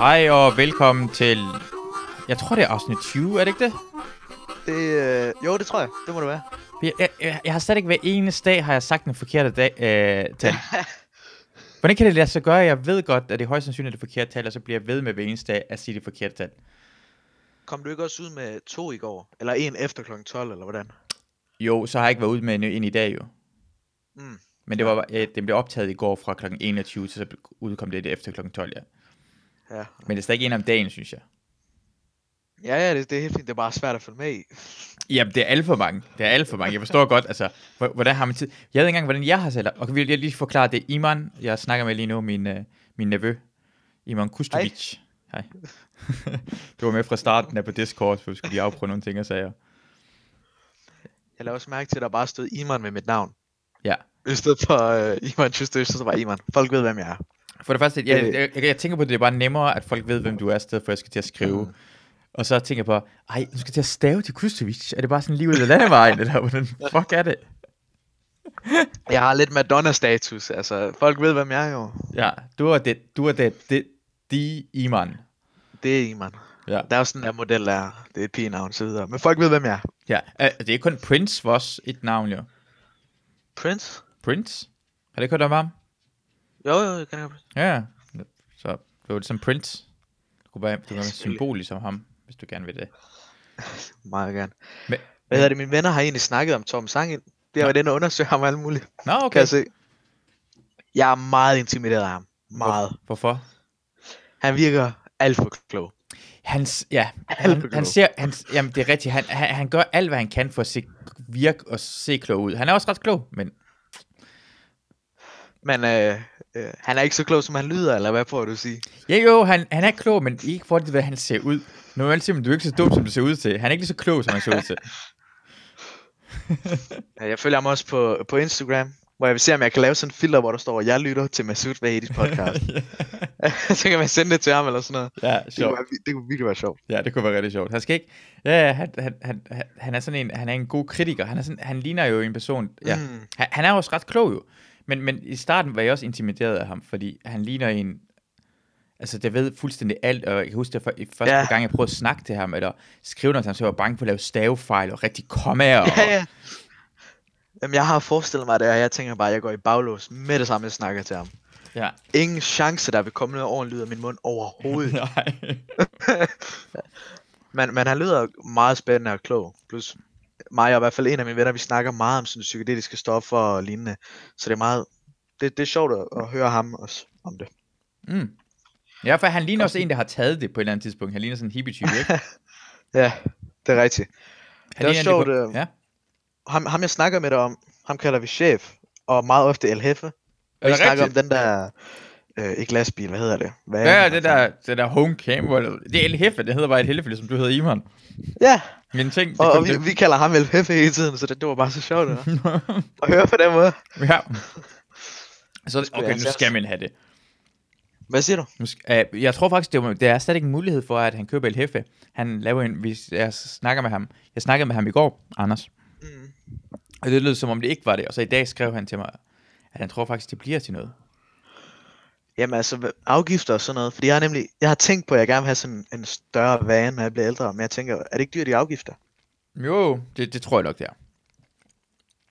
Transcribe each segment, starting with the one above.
Hej og velkommen til... Jeg tror, det er afsnit 20, er det ikke det? Det, øh, jo, det tror jeg. Det må det være. Jeg, jeg, jeg, jeg har slet ikke hver eneste dag, har jeg sagt den forkerte dag, øh, tal. Hvordan kan det lade sig gøre? Jeg ved godt, at det er højst sandsynligt det forkerte tal, og så bliver jeg ved med hver eneste dag at sige det forkerte tal. Kom du ikke også ud med to i går? Eller en efter kl. 12, eller hvordan? Jo, så har jeg ikke været ude med en, en i dag jo. Mm. Men det var, øh, den blev optaget i går fra kl. 21, så udkom det efter kl. 12, ja. Ja, Men det er stadig en om dagen, synes jeg. ja, ja det, det er helt fint. Det er bare svært at følge med i. Jamen, det er alt for mange. Det er alt for mange. Jeg forstår godt, altså, hvor- hvordan har man tid? Jeg ved ikke engang, hvordan jeg har selv. Og kan vi lige forklare det? Iman, jeg snakker med lige nu, min, uh, min nevø, Iman Kustovic. Hej. du var med fra starten af på Discord, for vi skulle lige afprøve nogle ting og sager. Jeg lavede også mærke til, at der bare stod Iman med mit navn. Ja. I stedet for øh, Iman Tjøstøs, så var Iman. Folk ved, hvem jeg er. For det første, jeg, Øh. jeg, jeg, jeg tænker på, at det er bare nemmere, at folk ved, hvem du er, i stedet for at jeg skal til at skrive. Mm. Og så tænker jeg på, ej, du skal til at stave til Kustovic. Er det bare sådan lige ud af landevejen, eller hvordan fuck er det? Jeg har lidt Madonna-status. Altså, folk ved, hvem jeg er jo. Ja, du er det, du er det, det, de Iman. Det er Iman. Ja. Der er jo sådan en model, der er. Det er et pigenavn, så videre. Men folk ved, hvem jeg er. Ja, øh, det er kun Prince for os et navn, jo. Prince? Prince? Har det ikke hørt om ham? Jo, jo, kan jeg godt. Ja, ja. Så det var det som Prince. Du kunne være, du kan være symbol ligesom ham, hvis du gerne vil det. Meget gerne. Men, Hvad hedder det? Mine venner har egentlig snakket om Tom Sangin. Det har været inde og undersøge ham og alt muligt. Nå, Kan okay. jeg se. Jeg er meget intimideret af ham. Meget. Hvor, hvorfor? Han virker alt for klog. Hans, ja, han, han ser, han, jamen det er rigtigt, han, han, han gør alt, hvad han kan for at se, virke og se klog ud. Han er også ret klog, men Men øh, øh, han er ikke så klog, som han lyder, eller hvad prøver du at sige? ja, jo, han, han er klog, men ikke for det, hvad han ser ud. Normalt siger man, du er ikke så dum, som du ser ud til. Han er ikke lige så klog, som han ser ud til. Jeg følger ham også på, på Instagram, hvor jeg vil se, om jeg kan lave sådan en filter, hvor der står, jeg lytter til Masud Vahedis podcast. så kan man sende det til ham eller sådan noget. ja, Det kunne, sjovt. være, det kunne virkelig være sjovt. Ja, det kunne være rigtig sjovt. Han skal ikke... Ja, han, han, han, han- er sådan en... Han er en god kritiker. Han, er sådan, han ligner jo en person... Ja. Mm. Han, han er også ret klog jo. Men, men i starten var jeg også intimideret af ham, fordi han ligner en... Altså, det ved fuldstændig alt, og jeg kan huske, at for, første Ja. gang, jeg prøvede at snakke til ham, eller skrive noget til ham, så var jeg bange for at lave stavefejl og rigtig kommaer. Og, Ja, ja. Jamen, jeg har forestillet mig det, og jeg tænker bare, at jeg går i baglås med det samme, jeg snakker til ham. ja. Ingen chance, der vil komme noget ordentligt ud af min mund overhovedet. Nej. Men, men han lyder meget spændende og klog. Plus mig og i hvert fald en af mine venner, vi snakker meget om sådan psykedeliske stoffer og lignende. Så det er meget, det, det er sjovt at, at høre ham også om det. Mm. Ja, for han ligner også en, der har taget det på et eller andet tidspunkt. Han ligner sådan en hippie-type, ikke? Ja, det er rigtigt. Han Det er sjovt, der kunne- øh, Ja. Ham, ham jeg snakker med dig om, ham kalder vi chef. Og meget ofte El Hefe. Og vi det snakker rigtigt? om den der, øh, ikke lastbil, hvad hedder det? Hvad Ja, det der, det der home cam, eller, det er El Heffe, det hedder bare et helvede, som du hedder Iman. Ja, Men ting, det og, og vi, det. vi kalder ham El Hefe hele tiden, så det, det var bare så sjovt at, høre på den måde. ja. Så, okay, nu altså skal man have det. Hvad siger du? Nu skal, jeg tror faktisk, det, var, det er stadig ikke en mulighed for, at han køber El Heffe. Han laver en, hvis jeg snakker med ham. Jeg snakkede med ham i går, Anders. Mm. Og det lød som om det ikke var det. Og så i dag skrev han til mig, at han tror faktisk, det bliver til noget. Jamen altså, afgifter og sådan noget. Fordi jeg har nemlig, jeg har tænkt på, at jeg gerne vil have sådan en større vane, når jeg bliver ældre. Men jeg tænker, er det ikke dyrt i afgifter? Jo, det, det tror jeg nok, det er.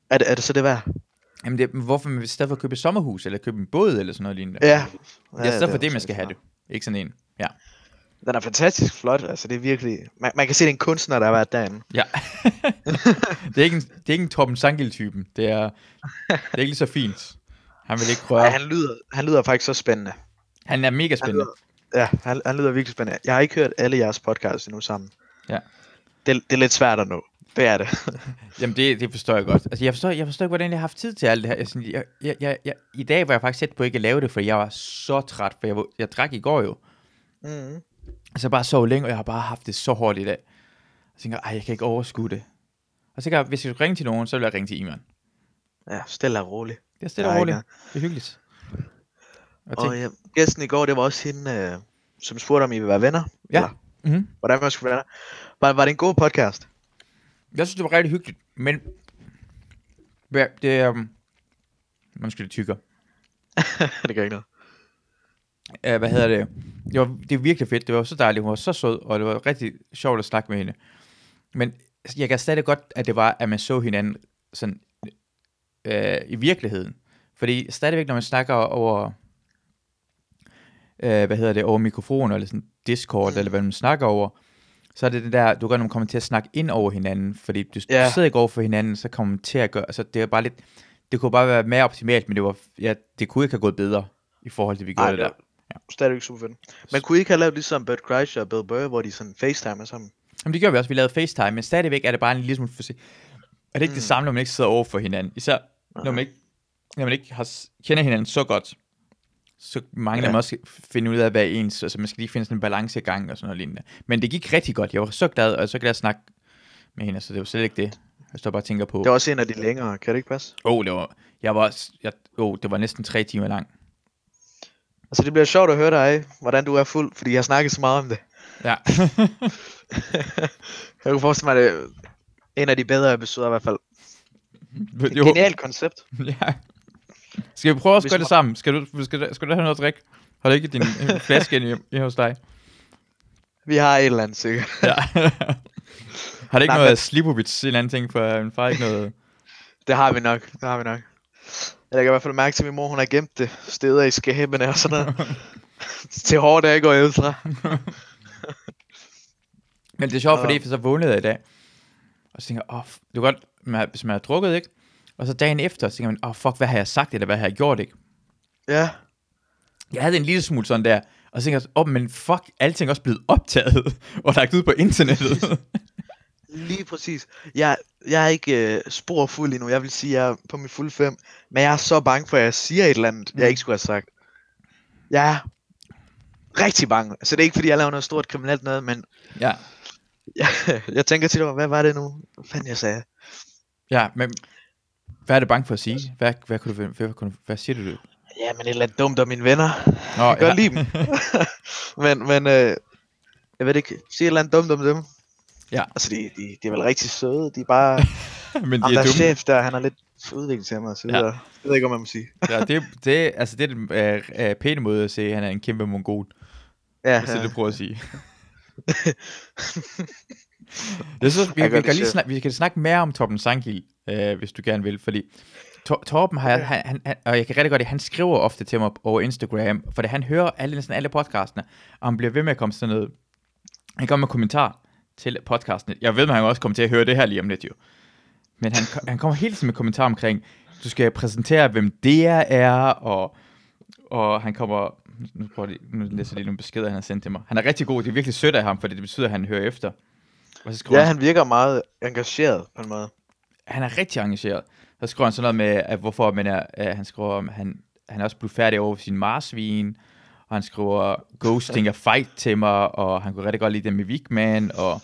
Er det, er det så det værd? Jamen, det, hvorfor man i stedet for at købe et sommerhus, eller købe en båd, eller sådan noget lignende? Ja. det er i stedet for det, man skal have det. Ikke sådan en. Ja. Den er fantastisk flot, altså det er virkelig... Man, man kan se, det er en kunstner, der har været derinde. Ja. det, er ikke en, det er ikke en Torben Sangel-typen. Det er, det er ikke lige så fint. Han vil ikke Ja. røre. han, lyder, han lyder faktisk så spændende. Han er mega Han spændende. lyder, ja, han, han lyder virkelig spændende. Jeg har ikke hørt alle jeres podcasts endnu sammen. Ja. Det, det er lidt svært at nå. Det er det. Jamen, det, det forstår jeg godt. Altså, jeg forstår, jeg forstår ikke, hvordan jeg har haft tid til alt det her. Jeg, sådan, jeg, jeg, jeg, jeg, I dag var jeg faktisk tæt på ikke at lave det, for jeg var så træt, for jeg, var- jeg drak i går jo. mm. Altså, jeg bare sov længe, og jeg har bare haft det så hårdt i dag. Jeg tænker, ej, jeg kan ikke overskue det. Og så tænker jeg, hvis jeg skulle ringe til nogen, så vil jeg ringe til Iman. Ja, stille og roligt. Det er stille og roligt. Det er hyggeligt. Og Og ja, gæsten i går, det var også hende, øh, som spurgte, om I vil være venner. Ja. Eller, mm-hmm. hvordan man skulle være venner. Var, var det en god podcast? Jeg synes, det var rigtig hyggeligt, men ja, det er... Um, man skal det tykker. det gør ikke noget. Uh, hvad hedder det? Det var, det var virkelig fedt. Det var så dejligt. Hun var så sød, og det var rigtig sjovt at snakke med hende. Men jeg kan stadig godt, at det var, at man så hinanden sådan, øh, i virkeligheden. Fordi stadigvæk, når man snakker over, øh, hvad hedder det, over mikrofon, eller sådan Discord, eller hvad man snakker over, så er det det der, du gør, når man kommer til at snakke ind over hinanden, fordi du, Ja. du sidder ikke over for hinanden, så kommer man til at gøre, altså det er bare lidt, det kunne bare være mere optimalt, men det var, ja, det kunne ikke have gået bedre, i forhold til, vi gjorde Ej, det der. var stadigvæk super fedt. Men kunne ikke have lavet ligesom Bert Kreischer og Bill Burr, hvor de sådan facetimer sammen? Jamen det gjorde vi også, vi lavede FaceTime, men stadigvæk er det bare en lille smule for. Er det ikke mm. det Mm. samme, når man ikke sidder over for hinanden? Især når man ikke, når man ikke har, kender hinanden så godt, så mangler Ja. man også finde ud af, hvad ens, altså man skal lige finde sådan en balance i gang og sådan noget lignende. Men det gik rigtig godt, jeg var så glad, og så glad at snakke med hende, så det var slet ikke det. Jeg står bare og tænker på, Det var også en af de længere, kan det ikke passe? åh, oh, det var, jeg var, jeg, oh, det var næsten tre timer lang. Altså det bliver sjovt at høre dig, hvordan du er fuld, fordi jeg har snakket så meget om det. Ja. Jeg kunne forestille mig, det en af de bedre episoder i hvert fald. Et jo, genialt koncept. ja. Skal vi prøve at Hvis gøre det sammen? Skal du, skal, du, skal du have noget at drikke? Har du ikke din en flaske inde i- inde hos dig? Vi har et eller andet sikkert. Ja. har det ikke Nej, noget men- af Slipovic, en eller anden ting, for min far ikke noget... Det har vi nok, det har vi nok. Jeg kan i hvert fald mærke til, at min mor hun har gemt det steder i skabene og sådan noget. til hårde dage går ældre. Men det er sjovt, fordi for så vågnede jeg i dag, og så tænker jeg, åh, f- det er godt, man, hvis man har drukket, ikke? Og så dagen efter, så tænker man, åh, fuck, hvad har jeg sagt, eller hvad har jeg gjort, ikke? Ja, Jeg havde en lille smule sådan der, og så tænker jeg, åh, oh, men fuck, alting er også blevet optaget, og lagt ud på internettet. lige præcis. Jeg, jeg er ikke øh, spor fuld endnu. Jeg vil sige, at jeg er på min fulde fem. Men jeg er så bange for, at jeg siger et eller andet, jeg Mm. ikke skulle have sagt. Jeg er rigtig bange. Så det er ikke, fordi jeg laver noget stort kriminelt noget, men ja, jeg, jeg tænker tit over, hvad var det nu? Hvad fanden jeg sagde? Ja, men hvad er det bange for at sige? Hvad, hvad, kunne du, hvad, hvad, hvad siger du? Ja, men et eller andet dumt om mine venner. Nå, Jeg kan godt lide dem. men, men øh, jeg ved ikke, sige et eller andet dumt om dem. Ja. Altså, de, de, de er vel rigtig søde. De er bare... men de er dumme. chef der, han er lidt mig, så Ja. ja. jeg ved ikke, om man må sige. Ja, det, det, altså, det er den øh, øh, pæne måde at se, at han er en kæmpe mongol. Ja, Hvis det ja. det, du prøver at sige. Jeg synes, vi, Jeg vi, det kan lige snakke, vi kan snakke mere om Torben Sangil, øh, hvis du gerne vil, fordi Tor, Torben har, Okay. han, han, han, og jeg kan rigtig godt lide, han skriver ofte til mig over Instagram, for han hører alle, næsten alle podcastene, og han bliver ved med at komme sådan noget, han kommer med kommentar til podcasten. Jeg ved, at han også kommer til at høre det her lige om lidt jo. Men han, han kommer hele tiden med kommentarer omkring, du skal præsentere, hvem det er, og, og han kommer, nu, prøver jeg lige, nu læser jeg lige nogle beskeder, han har sendt til mig. Han er rigtig god, det er virkelig sødt af ham, for det betyder, at han hører efter. Og så Ja, han, han virker meget engageret på en måde. han er rigtig engageret. Så skriver han sådan noget med, at hvorfor man er, at han skriver om, han, han er også blevet færdig over sin marsvin, og han skriver ghosting og fight til mig, og han kunne rigtig godt lide det med Vigman, og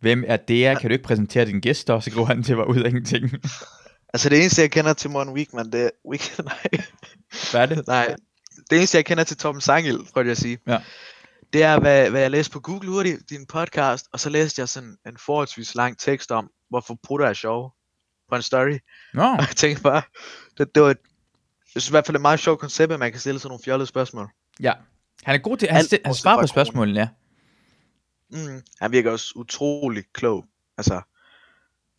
hvem er det her? Kan du ikke præsentere dine gæster? Så skriver han til mig ud af ingenting. Altså, det eneste, jeg kender til Morten Wigman, det er... Weekend, nej. Hvad er det? nej. Det eneste, jeg kender til Torben Sangel, prøver jeg at sige. Ja. Det er, hvad, hvad jeg læste på Google hurtigt, din podcast, og så læste jeg sådan en forholdsvis lang tekst om, hvorfor prutter er sjov på en story. Nå, Og jeg tænkte bare, det, det var et, jeg synes i hvert fald, et meget sjovt koncept, at man kan stille sådan nogle fjollede spørgsmål. ja. Han er god til, han, Alt sti- han svarer på spørgsmålene, ja. Mm, han virker også utrolig klog. Altså,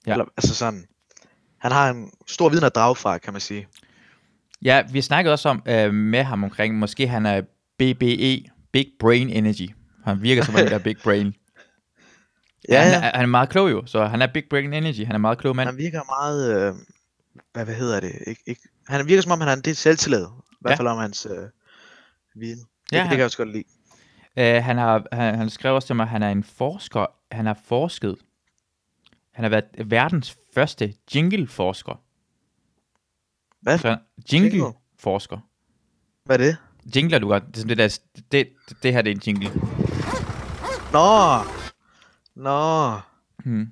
ja. eller, altså sådan, han har en stor viden at drage fra, kan man sige. Ja, vi snakkede også om øh, med ham omkring, måske han er BBE, Big Brain Energy. Han virker som en der er Big Brain. Ja, han, er, han er meget klog jo, så han er Big Brain Energy. Han er meget klog mand. Han virker meget, øh, hvad, hvad hedder det? Ik, ikke, han virker som om, han har en del selvtillid. I hvert Ja. fald om hans øh, viden. Det, Ja, han- det kan jeg også godt lide. Uh, han, har, han, han skrev også til mig, at han er en forsker. Han har forsket. Han har været verdens første jingle-forsker. Hvad? Så, Jingle? jingle-forsker. Hvad er det? Jingler du godt. Det, er det, der, det, det, det her det er en jingle. Nå! Nå! Hmm.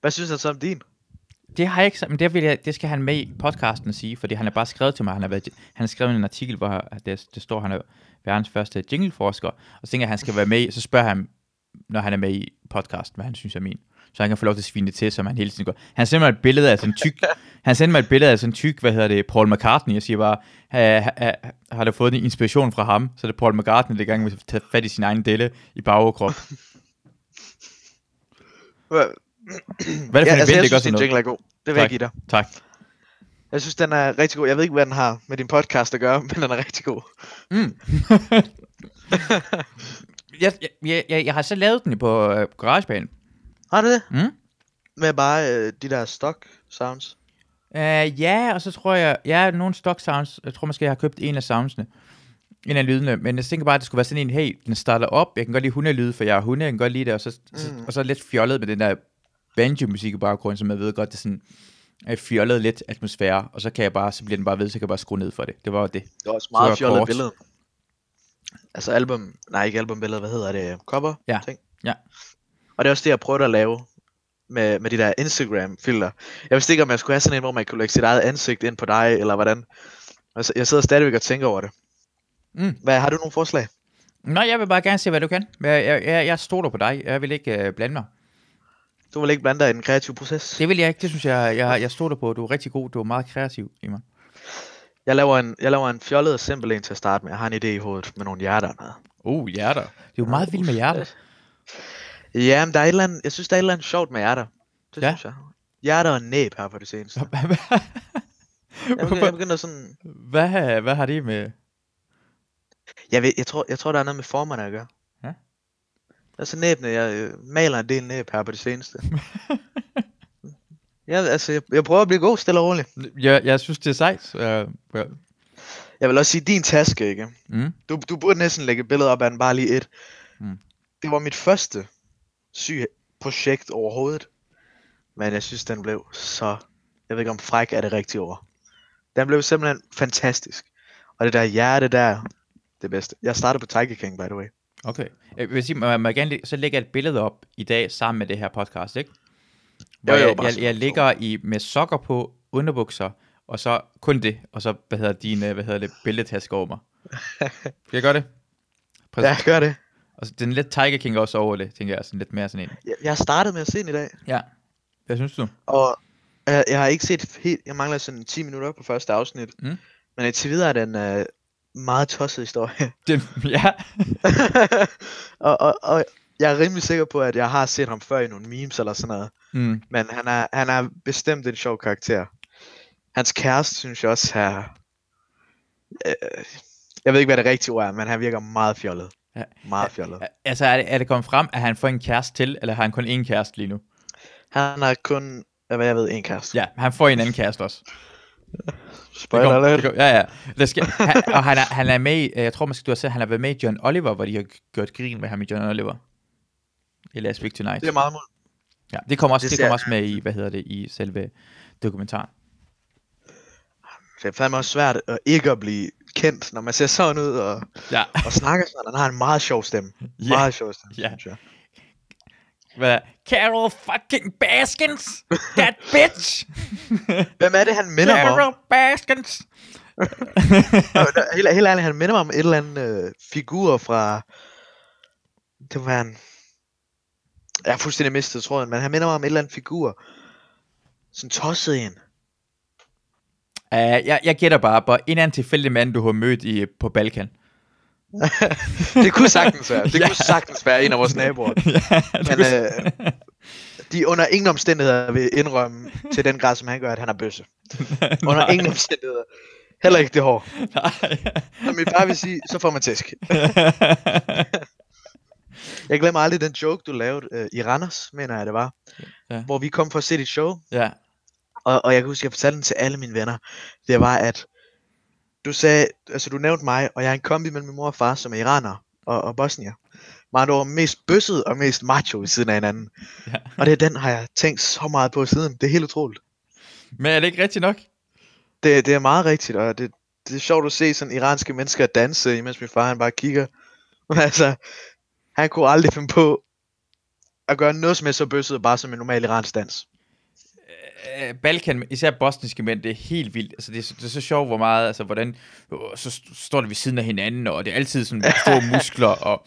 Hvad synes han så om din? Det har jeg ikke, men det, vil jeg, det skal han med i podcasten sige, fordi han har bare skrevet til mig, han har, været, han har skrevet en artikel, hvor det, det står, han er verdens første jingleforsker, og så tænker jeg, at han skal være med i, så spørger han, når han er med i podcasten, hvad han synes er min. Så han kan få lov til at svine det til, som han hele tiden gør. Han sender mig et billede af sådan en tyk, han sender mig et billede af sådan en tyk, hvad hedder det, Paul McCartney, og siger bare, ha, ha, ha, har du fået en inspiration fra ham? Så er det Paul McCartney, der gang med at tage fat i sin egen delle i bagoverkrop. Hvad Hvad er det for ja, en altså, jeg det gør sådan noget? jingle er god. Det vil jeg Tak. give dig. Tak. Jeg synes, den er rigtig god. Jeg ved ikke, hvad den har med din podcast at gøre, men den er rigtig god. Mm. jeg, jeg, jeg, jeg har så lavet den på øh, GarageBand. Har du det? Mm? Med bare øh, de der stock sounds? Uh, ja, og så tror jeg, ja, nogle stock sounds, jeg tror måske, jeg har købt en af soundsene, en af lydene, men jeg tænker bare, at det skulle være sådan en, hey, den starter op, jeg kan godt lide hundelyde, for jeg er hunde, jeg kan godt lide det, og så, mm. så, og så lidt fjollet med den der banjo-musik i baggrunden, som jeg ved godt, det er sådan, er fjollet lidt atmosfære, og så kan jeg bare, så bliver den bare ved, så kan jeg bare skrue ned for det. Det var det. Det var også Så meget fjollet kort. billede. Altså album, nej ikke albumbillede, hvad hedder det? Cover? Ja, Ting. ja. Og det er også det, jeg prøvede at lave med, med de der Instagram-filter. Jeg vidste ikke, om jeg skulle have sådan en, hvor man kunne lægge sit eget ansigt ind på dig, eller hvordan. Altså, jeg sidder stadigvæk og tænker over det. Mm. Hvad, har du nogle forslag? Nej, jeg vil bare gerne se, hvad du kan. Jeg, jeg, jeg, jeg stoler på dig, jeg vil ikke uh, blande mig. Du vil ikke blande dig i den kreative proces? Det vil jeg ikke, det synes jeg, jeg, jeg stoler på. Du er rigtig god, du er meget kreativ i mig. Jeg laver en, jeg laver en fjollet og simpel en til at starte med. Jeg har en idé i hovedet med nogle hjerter. noget. Oh, hjerter. Det er jo meget vildt med hjerter. Ja, men der er et eller andet, jeg synes, der er et eller andet sjovt med hjerter. Det Ja. synes jeg. Hjerter og næb her på det seneste. Jeg begynder, jeg begynder sådan... hvad, hvad har det med... Jeg, ved, jeg, tror, jeg tror, der er noget med formerne at gøre. Ja. Altså næbene, jeg øh, maler en del næb her på det seneste. ja, altså, jeg, jeg prøver at blive god stille og roligt. Jeg, jeg synes, det er sejt. Uh, ja. Jeg vil også sige, din taske, ikke? mm. Du, du burde næsten lægge et billede op af den, bare lige et. Mm. Det var mit første syg projekt overhovedet. Men jeg synes, den blev så... Jeg ved ikke, om fræk er det rigtige ord. Den blev simpelthen fantastisk. Og det der hjerte der, det bedste. Jeg startede på Tiger King, by the way. Okay. Jeg vil sige, må, må gerne, lægge- så lægger jeg et billede op i dag sammen med det her podcast, ikke? Hvor Jo, jo, jeg, jeg, jeg ligger i, med sokker på, underbukser, og så kun det, og så, hvad hedder din, øh, hvad hedder det, billedtaske over mig. Skal jeg gøre det? Præcis. Ja, gør det. Og den lidt Tiger King også over det, tænker jeg, sådan lidt mere sådan en. Jeg, jeg startede med at se den i dag. Ja. Hvad synes du? Og jeg, jeg har ikke set helt, jeg mangler sådan 10 minutter på første afsnit. Mm. Men indtil videre er den øh, meget tosset historie. Den, ja. og, og, og jeg er rimelig sikker på, at jeg har set ham før i nogle memes eller sådan noget. Mm. Men han er, han er bestemt en sjov karakter. Hans kæreste synes jeg også er... Øh, jeg ved ikke, hvad det rigtige ord er, men han virker meget fjollet. Ja. Meget fjollet. Altså, er det, er det kommet frem, at han får en kæreste til, eller har han kun én kæreste lige nu? Han har kun, hvad jeg ved, en kæreste. Ja, han får en anden kæreste også. Spoiler kom, alert. kom, ja, ja. Det skal, han, og han er, han er med i, jeg tror måske du har set, han har været med i John Oliver, hvor de har gjort grin med ham i John Oliver. I Last Week Tonight. Det er meget muligt. Ja, det kommer også, det det, kommer også med i, hvad hedder det, i selve dokumentaren. Det er fandme også svært at ikke at blive kendt, når man ser sådan ud og, Ja. og snakker sådan. Han har en meget sjov stemme. Ja. Meget sjov stemme, Ja. synes jeg. Hvad? Carol fucking Baskins! That bitch! Hvem er det, han minder mig om? Carol Baskins! Nå, Helt, helt ærligt, han minder mig om et eller andet øh, figur fra... Det var en... Jeg har fuldstændig mistet tråden, men han minder mig om et eller andet figur. Sådan tosset en. Uh, jeg, jeg gætter bare på en anden tilfældig mand, du har mødt i, på Balkan. Det kunne sagtens være. Det Ja. kunne sagtens være en af vores naboer. ja, Men kunne- øh, de under ingen omstændigheder vil indrømme til den grad, som han gør, at han er bøsse. Under ingen omstændigheder. Heller ikke det hår. Nej. Som vi bare vil sige, så får man tæsk. Jeg glemmer aldrig den joke, du lavede øh, i Randers, mener jeg det var. Ja. Hvor vi kom for at se dit show. ja. Og, og jeg kan huske, at jeg fortalte den til alle mine venner. Det var, at du sagde, altså du nævnte mig, og jeg er en kombi mellem min mor og far, som er iraner og, og bosnier. Andre ord, mest bøsset og mest macho ved siden af hinanden. Ja. Og det er den, har jeg tænkt så meget på siden. Det er helt utroligt. Men er det ikke rigtigt nok? Det, det er meget rigtigt, og det, det er sjovt at se sådan iranske mennesker danse, imens min far han bare kigger. Men altså, han kunne aldrig finde på at gøre noget som er så bøsset, bare som en normal iransk dans. Øh, Balkan, især bosniske mænd, det er helt vildt. Altså, det, er, så- det er så sjovt, hvor meget, altså, hvordan, øh, så st- står det ved siden af hinanden, og det er altid sådan store muskler, og,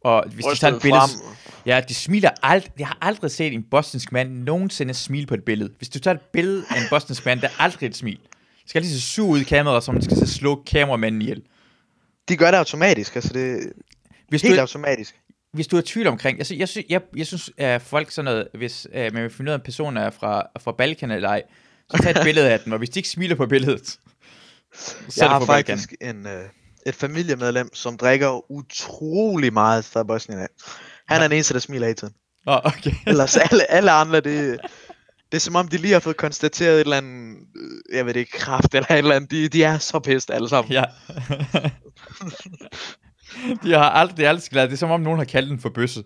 Og hvis de tager et Rystet billede, frem. ja, de smiler ald- Jeg har aldrig set en bosnisk mand nogensinde smile på et billede. Hvis du tager et billede af en bosnisk mand, der er aldrig et smil. Det skal lige se sur ud i kameraet, som man skal så slå kameramanden ihjel. De gør det automatisk, altså det Hvis helt du, automatisk. Hvis du er tvivl omkring, altså, jeg, synes, jeg, jeg synes, at folk sådan noget, hvis uh, man vil finde ud af, en person er fra, fra Balkan eller ej, så tag et billede af den, og hvis de ikke smiler på billedet, så Jeg er har det Balkan. faktisk en, øh, et familiemedlem, som drikker utrolig meget fra Bosnien af. Han er den eneste, der smiler i tiden. Oh, okay. Ellers alle, alle andre, det, det er som om, de lige har fået konstateret et eller andet, øh, jeg ved det ikke, kraft eller et eller andet. De, de er så pissed alle sammen. Ja. de har aldrig, det er altid glad. Det er som om nogen har kaldt den for bøsse.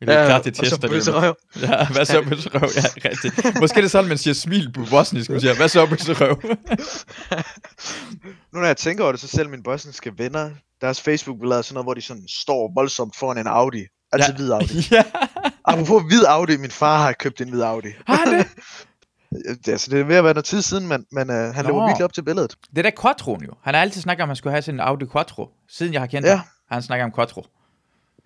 Eller ja, klar til og så tester det. bøsserøv. Ja, hvad så bøsserøv? Ja, rigtigt. Måske er det sådan, man siger smil på bosnisk. Man siger, hvad så bøsserøv? Nu når jeg tænker over det, så selv mine bosniske venner, deres Facebook-billeder er sådan noget, hvor de sådan står voldsomt foran en Audi. Altså ja. hvid Audi. ja. Apropos hvid Audi, min far har købt en hvid Audi. Har det? Det, altså, det er ved at være noget tid siden, men, men uh, han Nå. lever virkelig op til billedet. Det er da Quattroen jo. Han har altid snakket om, at han skulle have sådan en Audi Quattro. Siden jeg har kendt Ja. ham, han snakket om Quattro.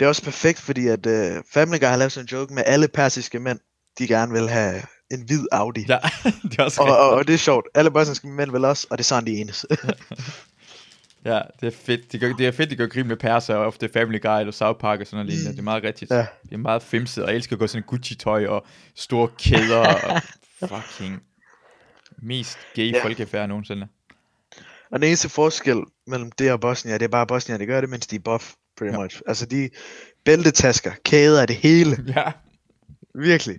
Det er også perfekt, fordi at uh, Family Guy har lavet sådan en joke med alle persiske mænd, de gerne vil have en hvid Audi. Ja, det er også Og, og, og, det er sjovt. Alle bosniske mænd vil også, og det er sådan, de enes. Ja, det er fedt. De gør, det er fedt, de gør grin med perser, og ofte Family Guy eller South Park og sådan noget lignende. Det er meget rigtigt. Ja. Det er meget femset, og jeg elsker at gå sådan Gucci-tøj og store kæder og fucking mest gay Ja. folkefærd nogensinde. Og den eneste forskel mellem det og Bosnien, det er bare, at Bosnien, de gør det, mens de er buff, pretty Ja. much. Altså, de bæltetasker, kæder af det hele. Ja. Virkelig.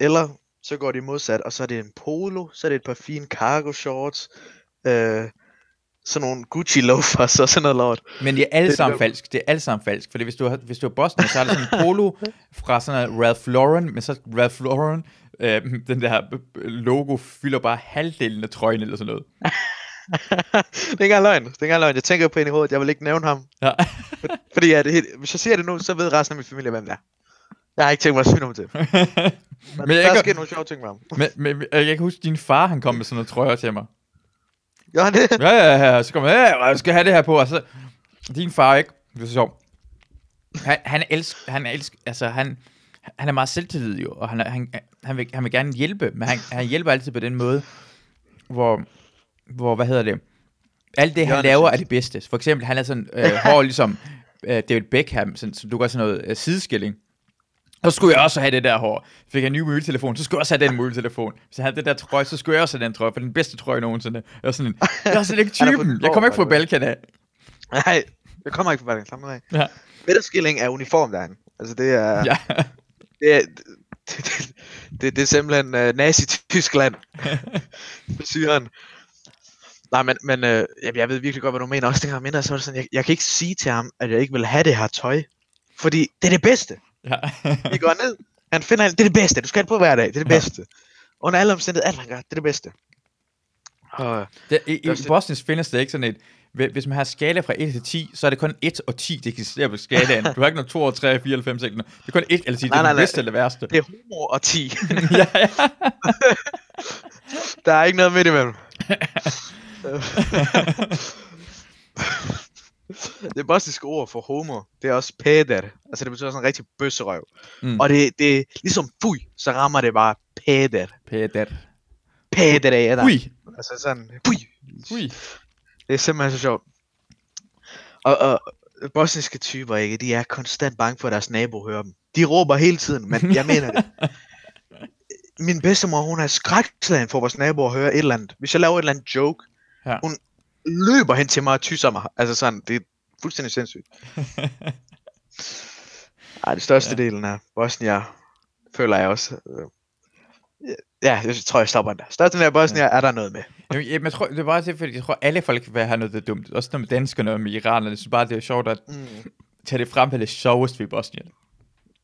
Eller så går de modsat, og så er det en polo, så er det et par fine cargo shorts, øh, sådan nogle Gucci loafers og sådan noget lort. Men det er alle Det sammen det. falsk. Det er alle sammen falsk. Fordi hvis du, har, hvis du er Boston, så er der sådan en polo fra sådan noget Ralph Lauren, men så Ralph Lauren, øh, den der logo fylder bare halvdelen af trøjen eller sådan noget. det er ikke engang løgn. Det er ikke engang løgn. Jeg tænker på en i hovedet, jeg vil ikke nævne ham. Ja. Fordi at, hvis jeg siger det nu, så ved resten af min familie, hvem det er. Jeg har ikke tænkt mig at sige noget til. Men, Men jeg der er kan- sket nogle sjove ting med ham. men, men jeg kan huske, at din far han kom med sådan noget trøjer til mig. Gør han det? Ja, ja, ja. Så kom jeg, ja, jeg skal have det her på. Og så, din far, ikke? Det er så sjovt. Han, han elsker, han elsker, altså han, han er meget selvtillid jo, og han, er- han, han, vil, han vil gerne hjælpe, men han, han hjælper altid på den måde, hvor, hvor hvad hedder det, alt det, han laver, er det bedste. For eksempel, han er sådan øh, hård ligesom øh, David Beckham, sådan, så du gør sådan noget øh, sideskilling. Så skulle jeg også have det der hår. Fik jeg en ny mobiltelefon, så skulle jeg også have den mobiltelefon. Hvis jeg havde det der trøje, så skulle jeg også have den trøje, for den bedste trøje nogensinde. Jeg er sådan, jeg er sådan ikke Han typen. Jeg kommer ikke fra. Balkan af. Nej, jeg kommer ikke fra Balkan. Nu af. Ja. Midterskilling er uniform derinde. Altså det er... Ja. Det er, det, det, det, det er simpelthen uh, Nazi-Tyskland. Syren. Nej, men, men uh, jeg ved virkelig godt, hvad du mener. Også dengang jeg mindre, så var det sådan, jeg, jeg kan ikke sige til ham, at jeg ikke vil have det her tøj. Fordi det er det bedste. ja. Vi går ned. Han finder. Det er det bedste. Du skal have det på hver dag. Det er det Ja. bedste. Under alle omstændigheder, alt han gør, det er det bedste. Og, Det, i, I Boston findes det ikke sådan et, hvis man har skala fra 1 til 10, så er det kun 1 og 10, det eksisterer på skalaen. Du har ikke noget 2 og 3, 4 eller 5, 6. Det er kun 1 eller 10, det Nej, er nej, det bedste eller det værste. det er homo og 10. ja, ja. Der er ikke noget midt imellem. det bosniske ord for homo, det er også pæder. Altså det betyder sådan en rigtig bøsserøv. Mm. Og det, det er ligesom fui, så rammer det bare pæder. Peter. Pæder er der. Ui. Altså sådan, fui. Ui. Det er simpelthen så sjovt. Og, og bosniske typer, ikke, de er konstant bange for, at deres nabo hører dem. De råber hele tiden, men jeg mener det. Min bedstemor, hun er skrækslagen for vores naboer at høre et eller andet. Hvis jeg laver et eller andet joke, Ja. hun løber hen til mig og tysser mig. Altså sådan, det er fuldstændig sindssygt. Ej, det største Ja. delen af Bosnia, føler jeg også. øh, Ja, jeg tror, jeg stopper den der. Største del af Bosnia ja. er der noget med. Jamen, jeg, jeg tror, det er bare tilfældigt. Jeg tror, alle folk vil have noget det er dumt. Også noget med danskerne og med iranerne. Jeg synes bare, det er sjovt at Mm. tage det frem, hvad det sjoveste ved Bosnien.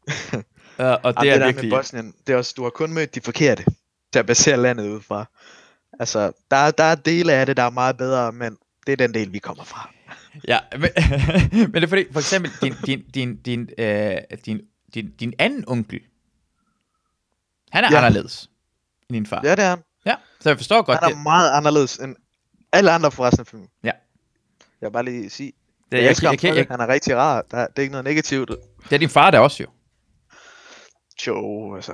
uh, og Det, det er der virkelig... med Bosnien, det er også, du har kun mødt de forkerte til at basere landet ud fra. Altså, der, er- der er dele af det, der er meget bedre, men det er den del, vi kommer fra. Ja, men, men det er fordi, for eksempel, din, din, din, din, øh, din, din, din anden onkel, han er ja. Anderledes end din far. Ja. Det er. Ja. Så jeg forstår godt Han det. er meget anderledes end alle andre fra resten af filmen. Ja. Jeg vil bare lige sige, Det, Jeg, jeg, elsker jeg, jeg, jeg, det. Han er rigtig rar. Der, det er ikke noget negativt. det er din far der også jo. Jo, altså.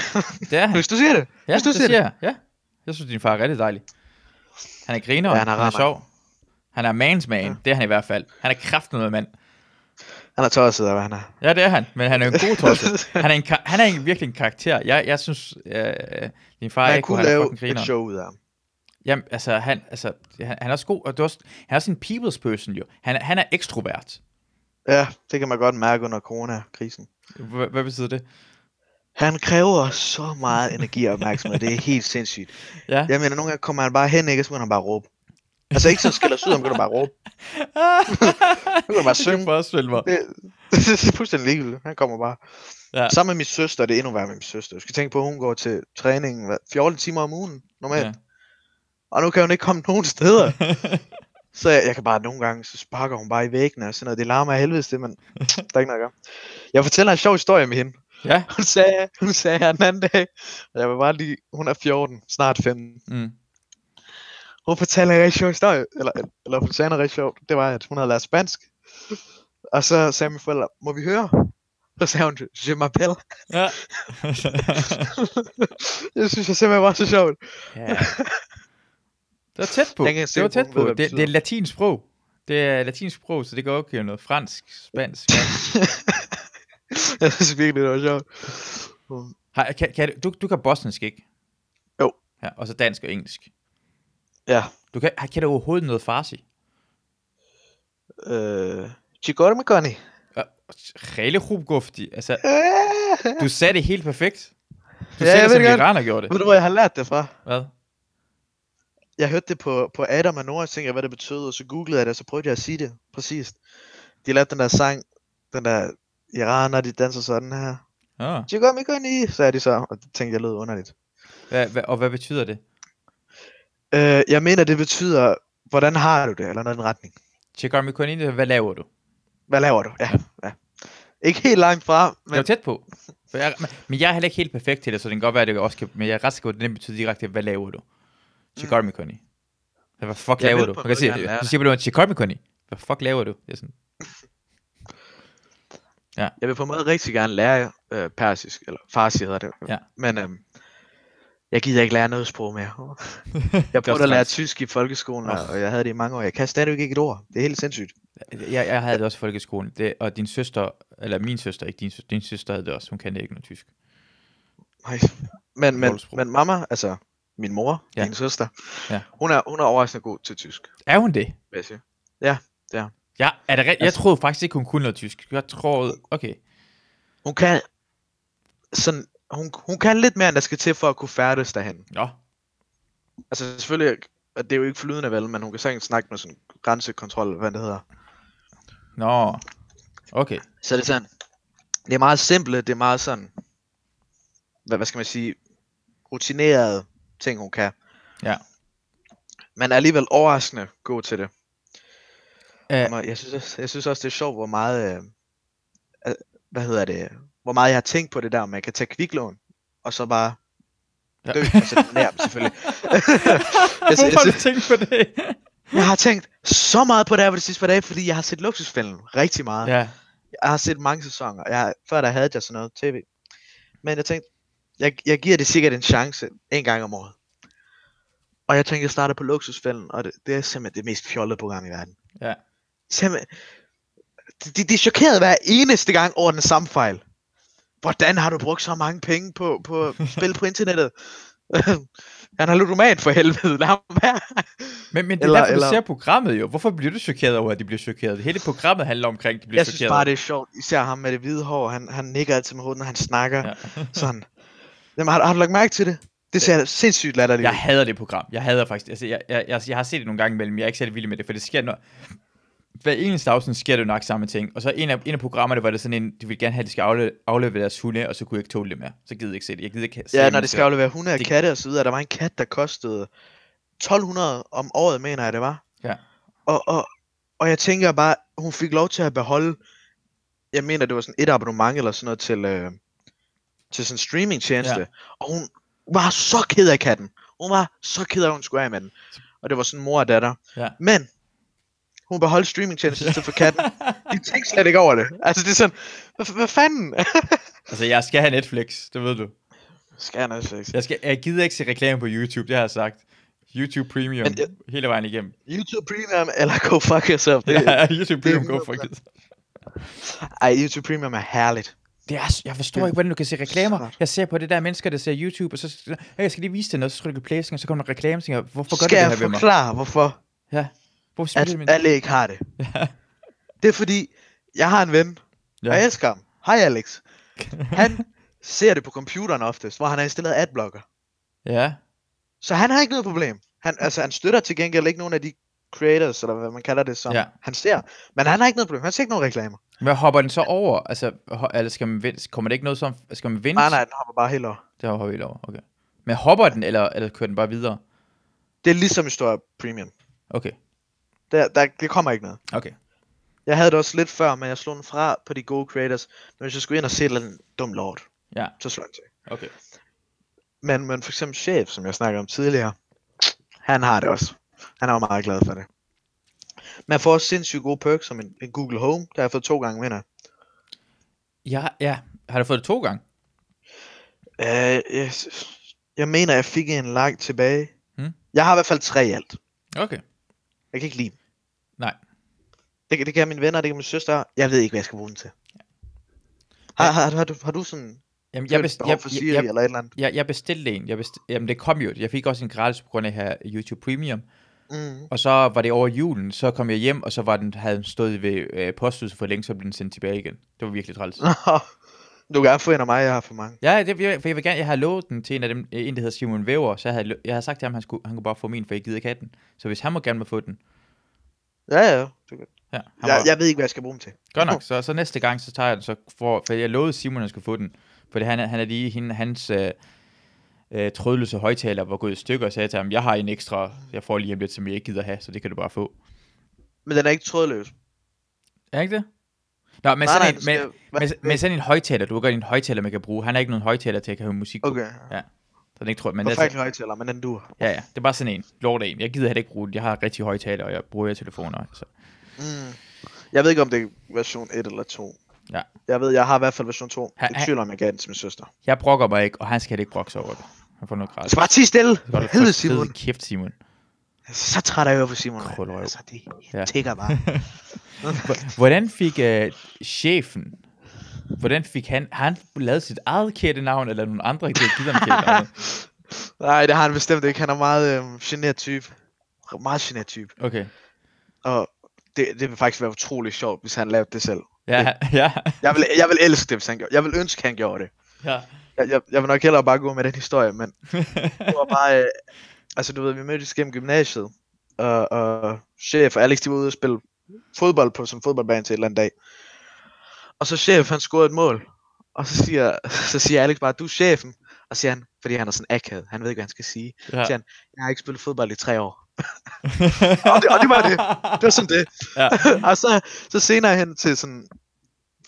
Det er han. Hvis du siger det. Ja, hvis du det siger siger jeg. Ja. Jeg synes, din far er rigtig dejlig. Han er griner, Ja, han er han er sjov. Han er mans man, ja. det er han i hvert fald. Han er kraften med mand. Han er tosset af, hvad han er. Ja, det er han, men han er en god tosset. Han er, en, han er en, virkelig en karakter. Jeg, jeg synes, øh, din far Han ikke kunne lave fucking et show ud af ham. Jamen, altså, han, altså, han, han er også god, og det er også, han er også en people's person jo. Han, er- han er ekstrovert. Ja, det kan man godt mærke under coronakrisen. Hvad, hvad betyder det? Han kræver så meget energi og opmærksomhed. Det er helt sindssygt. Ja. Jeg mener, nogle gange kommer han bare hen, ikke? Og så han bare råbe. Altså ikke så skiller sig ud, han begynder bare at råbe. Jeg kan bare synge. Jeg kan forestille mig. Det, det er fuldstændig ligegyldigt. Han kommer bare. Ja. Sammen med min søster, det er endnu værre med min søster. Du skal tænke på, at hun går til træning hvad, 14 timer om ugen, normalt. Ja. Og nu kan hun ikke komme nogen steder. Så jeg, jeg kan bare nogle gange, så sparker hun bare i væggene og sådan noget. Det larmer af helvede det, men der er ikke noget at gøre. Jeg fortæller en sjov historie med hende. ja. Hun sagde, hun sagde her den anden dag, og jeg var bare lige, hun er 14, snart 15. Mm. Hun fortalte en rigtig sjov historie, eller, eller hun sagde noget rigtig sjovt. Det var, at hun havde lært spansk. Og så sagde mine forældre, må vi høre? Så sagde hun, je m'appelle. Ja. det synes jeg simpelthen var så sjovt. ja. Det var tæt på. Jeg Det var tæt på. Det, det er latinsk sprog. Det er latinsk sprog, så det kan også noget fransk, spansk. Jeg synes virkelig, det var sjovt. Har, kan, kan, du, du kan bosnisk, ikke? Jo. Ja, og så dansk og engelsk. Ja. Du kan, kan du overhovedet noget farsi? Øh, Chigor med Connie. Hele Rubgufti. Altså, du sagde det helt perfekt. Du Ja, sagde det, som iraner gjorde det. Ved du, hvor jeg har lært det fra? Hvad? Jeg hørte det på, på Adam og Nora, og tænkte jeg, hvad det betød, og så googlede jeg det, og så prøvede jeg at sige det præcist. De lavede den der sang, den der iraner, de danser sådan her. Ah. Chigor med Connie, sagde de så, og det tænkte jeg lød underligt. Hvad, hvad, og hvad betyder det? Øh, jeg mener, det betyder, hvordan har du det, eller noget i den retning. Chigar Mikonini, hvad laver du? Hvad laver du? Ja, ja. Ikke helt langt fra, Men... Jeg er tæt på. For jeg, men- jeg er heller ikke helt perfekt til det, så det kan godt være, at det også kan, men jeg er ret sikker på, at det betyder direkte, hvad laver du? Chigar Mikoni. Hvad fuck Jeg laver du? Man kan sige, du siger bare, Chigar Mikoni. Hvad fuck laver du? Det er sådan, jeg vil på en måde rigtig gerne lære øh, persisk, eller farsi hedder det. Ja. Men øhm, jeg gider ikke lære noget sprog mere. Jeg Det er prøvede at lære tysk i folkeskolen, oh. og jeg havde det i mange år. Jeg kan stadigvæk ikke et ord. Det er helt sindssygt. jeg, jeg havde det også i folkeskolen, det, og din søster, eller min søster, ikke din søster, din søster havde det også, hun kendte ikke noget tysk. Nej. Men, men, men mamma, altså min mor, Ja. ja. min søster, Ja. hun, er, hun er overraskende god til tysk, Er hun det? vil jeg sige. Ja, er det? Jeg Altså- troede faktisk ikke, hun kunne noget tysk. Jeg troede, okay. Hun kan sådan, hun, hun kan lidt mere, end der skal til for at kunne færdes derhen. Nå, Altså selvfølgelig, og det er jo ikke flydende vel, men hun kan sagtens snakke med sådan grænsekontrol, hvad det hedder. nå, okay. Så det er sådan, det er meget simple, det er meget sådan, hvad, hvad skal man sige, rutineret ting, hun kan. Ja. Men er alligevel overraskende god til det. Og jeg synes, også, jeg synes også, det er sjovt, hvor meget, øh, hvad hedder det, hvor meget jeg har tænkt på det der, om man kan tage kviklån, og så bare Ja. dø, og sætte den nær dem, selvfølgelig. jeg, Hvorfor har du tænkt på det? jeg har tænkt så meget på det her på de sidste par dage, fordi jeg har set luksusfælden rigtig meget. ja, Jeg har set mange sæsoner. Jeg, før der havde jeg sådan noget tv. Men jeg tænkte, jeg, jeg giver det sikkert en chance en gang om året. Og jeg tænkte, jeg starter på luksusfælden, og det, det er simpelthen det mest fjollede program i verden. ja. Simpelthen, de, de, de er chokeret hver eneste gang over den samme fejl. Hvordan har du brugt så mange penge på, på spil på internettet? Han har ludomat for helvede, lad ham være. Men, men det er Eller- derfor, du eller- ser programmet jo. Hvorfor bliver du chokeret over, at de bliver chokeret? Hele programmet handler omkring, at de bliver Jeg synes chokeret. bare, det er sjovt. Især ham med det hvide hår, han, han nikker altid med hovedet, når han snakker. Ja. Sådan. Jamen, har, har du lagt mærke til det? Det ser sindssygt latterligt Jeg hader det program. Jeg hader faktisk. Altså, jeg, jeg, jeg, jeg har set det nogle gange imellem. Jeg er ikke særlig vild med det, for det sker når... Hver eneste afsnit sker det jo nok samme ting. Og så en af, en af programmerne var det sådan en, de ville gerne have, at de skal aflevere, aflevere deres hunde, og så kunne jeg ikke tåle det mere. Så gider jeg ikke se det. Jeg gider ikke se Ja, når det skal aflevere hunde og det- katte og så videre. Der var en kat, der kostede 1200 om året, mener jeg det var. Ja. Og, og, og jeg tænker bare, hun fik lov til at beholde, jeg mener det var sådan et abonnement eller sådan noget til, øh, til sådan en streamingtjeneste. Ja. Og hun var så ked af katten. Hun var så ked af, at hun skulle af med den. Og det var sådan mor og datter. Ja. Men Hun beholdt streamingtjenesten i stedet for katten. De tænkte slet ikke over det. Altså, det er sådan, hvad, hvad fanden? Altså, jeg skal have Netflix, det ved du. Skal jeg Netflix? Jeg, skal, jeg gider ikke se reklame på YouTube, det har jeg sagt. YouTube Premium, Men jeg- hele vejen igennem. YouTube Premium, eller go fuck yourself. Det, Ja, YouTube Premium, det go for it. Ej, YouTube Premium er herligt. Det er, jeg forstår ikke, hvordan du kan se reklamer. Smart. Jeg ser på det der mennesker, der ser YouTube, og så hey, jeg skal lige vise dig noget, så trykker du play, og så kommer der reklame, og tænker jeg, hvorfor gør Skal du det jeg her ved mig? forklare, hvorfor Ja. Du at min... alle ikke har det? Ja. Det er fordi, jeg har en ven, ja. og jeg elsker ham. Hej Alex. Han ser det på computeren oftest, hvor han har installeret adblocker. ja. Så han har ikke noget problem. Han, altså, han støtter til gengæld ikke nogen af de creators, eller hvad man kalder det, som Ja. han ser. Men han har ikke noget problem. Han ser ikke nogen reklamer. Hvad hopper den så over? Altså, eller skal man vente? Kommer det ikke noget som... Skal man vente? Nej, nej, den hopper bare helt over. Det hopper helt over, okay. Men hopper den, eller, eller kører den bare videre? Det er ligesom i Store Premium. Okay, Der, der, det kommer ikke noget. okay. Jeg havde det også lidt før, men jeg slog den fra på de gode creators. Men hvis jeg skulle ind og se andet dum lort, Ja, så slår jeg til. okay. Men, men for eksempel chef, som jeg snakkede om tidligere, han har det også. Han er jo meget glad for det. Man får også sindssygt gode perks som en, en Google Home. Der har jeg fået to gange vinder. Ja, ja. Har du fået det to gange? Uh, jeg, jeg mener, jeg fik en like tilbage. Hmm. Jeg har i hvert fald tre i alt. Okay. Jeg kan ikke lide dem. Det, det kan mine venner, det kan min søster. Jeg ved ikke, hvad jeg skal bruge den til. Har, har, har, du, har du sådan Jamen, jeg best, jeg, for jeg, Siri jeg, eller et eller andet? jeg, jeg bestilte en. Jeg best, jamen, det kom jo. Jeg fik også en gratis på grund af at have YouTube Premium. Mm. Og så var det over julen, så kom jeg hjem, og så var den, havde den stået ved øh, posthuset for længe, så blev den sendt tilbage igen. Det var virkelig træls. Du kan gerne få en af mig, jeg har for mange. Ja, det, for jeg vil gerne, jeg har lovet den til en af dem, en der hedder Simon Væver, så jeg havde, jeg havde sagt til ham, han, skulle, han kunne bare få min, for jeg gider ikke have den. Så hvis han må gerne må få den, Ja, ja. Det kan. Ja, Jeg, jeg ved ikke, hvad jeg skal bruge dem til. godt nok, så, så næste gang, så tager jeg den, så for, for jeg lovede Simon, at han skulle få den, for han, er- han er lige, hende, hans øh, øh, trådløse højtaler var gået i stykker, og sagde til ham, jeg har en ekstra, jeg får lige om lidt, som jeg ikke gider have, så det kan du bare få. Men den er ikke trådløs. Er ikke det? Nå, men Nej, sådan nej, en, skal- men, men, men sådan en højtaler, du har godt en højtaler, man kan bruge. Han har ikke nogen højtaler til at kan høre musik på. Okay. Så den ikke tror, men det er, Forfærdelig højtaler, men den dur. ja, ja, det er bare sådan en. Lort en. Jeg gider heller ikke bruge den. Jeg har rigtig højtaler, og jeg bruger jeg telefoner. Så. Mm. Jeg ved ikke, om det er version 1 eller 2. Ja. Jeg ved, jeg har i hvert fald version 2. Ha- Jeg ha- tvivler, om jeg gav den til min søster. Jeg brokker mig ikke, og han skal ikke brokke sig over det. Han får noget Jeg gratis. skal bare tige stille. Det Helvede, Simon. kæft, Simon. Så træt af høre på Simon. Krøllerøv. Altså, det Ja. tigger bare. Hvordan fik uh, chefen, hvordan fik han, har han lavet sit eget kættenavn, eller nogle andre, ham kættenavn? Nej, det har han bestemt ikke. Han er meget øhm, genert type. Meget genert type. Okay. Og det, det vil faktisk være utrolig sjovt, hvis han lavede det selv. Ja, ja, Jeg vil, jeg vil elske det, hvis han gjorde Jeg vil ønske, han gjorde det. ja. Jeg, jeg, jeg vil nok hellere bare gå med den historie, men det var bare... Øh, altså, du ved, vi mødtes gennem gymnasiet, og, og chef og Alex, de var ude og spille fodbold på en fodboldbane til et eller andet dag. Og så chef, han scorede et mål, og så siger, så siger Alex bare, du er chefen. Og siger han, fordi han er sådan akavet, han ved ikke, hvad han skal sige. ja. Siger han, jeg har ikke spillet fodbold i tre år. og, det, og det var det. Det var sådan det. Ja. og så, så senere hen til sådan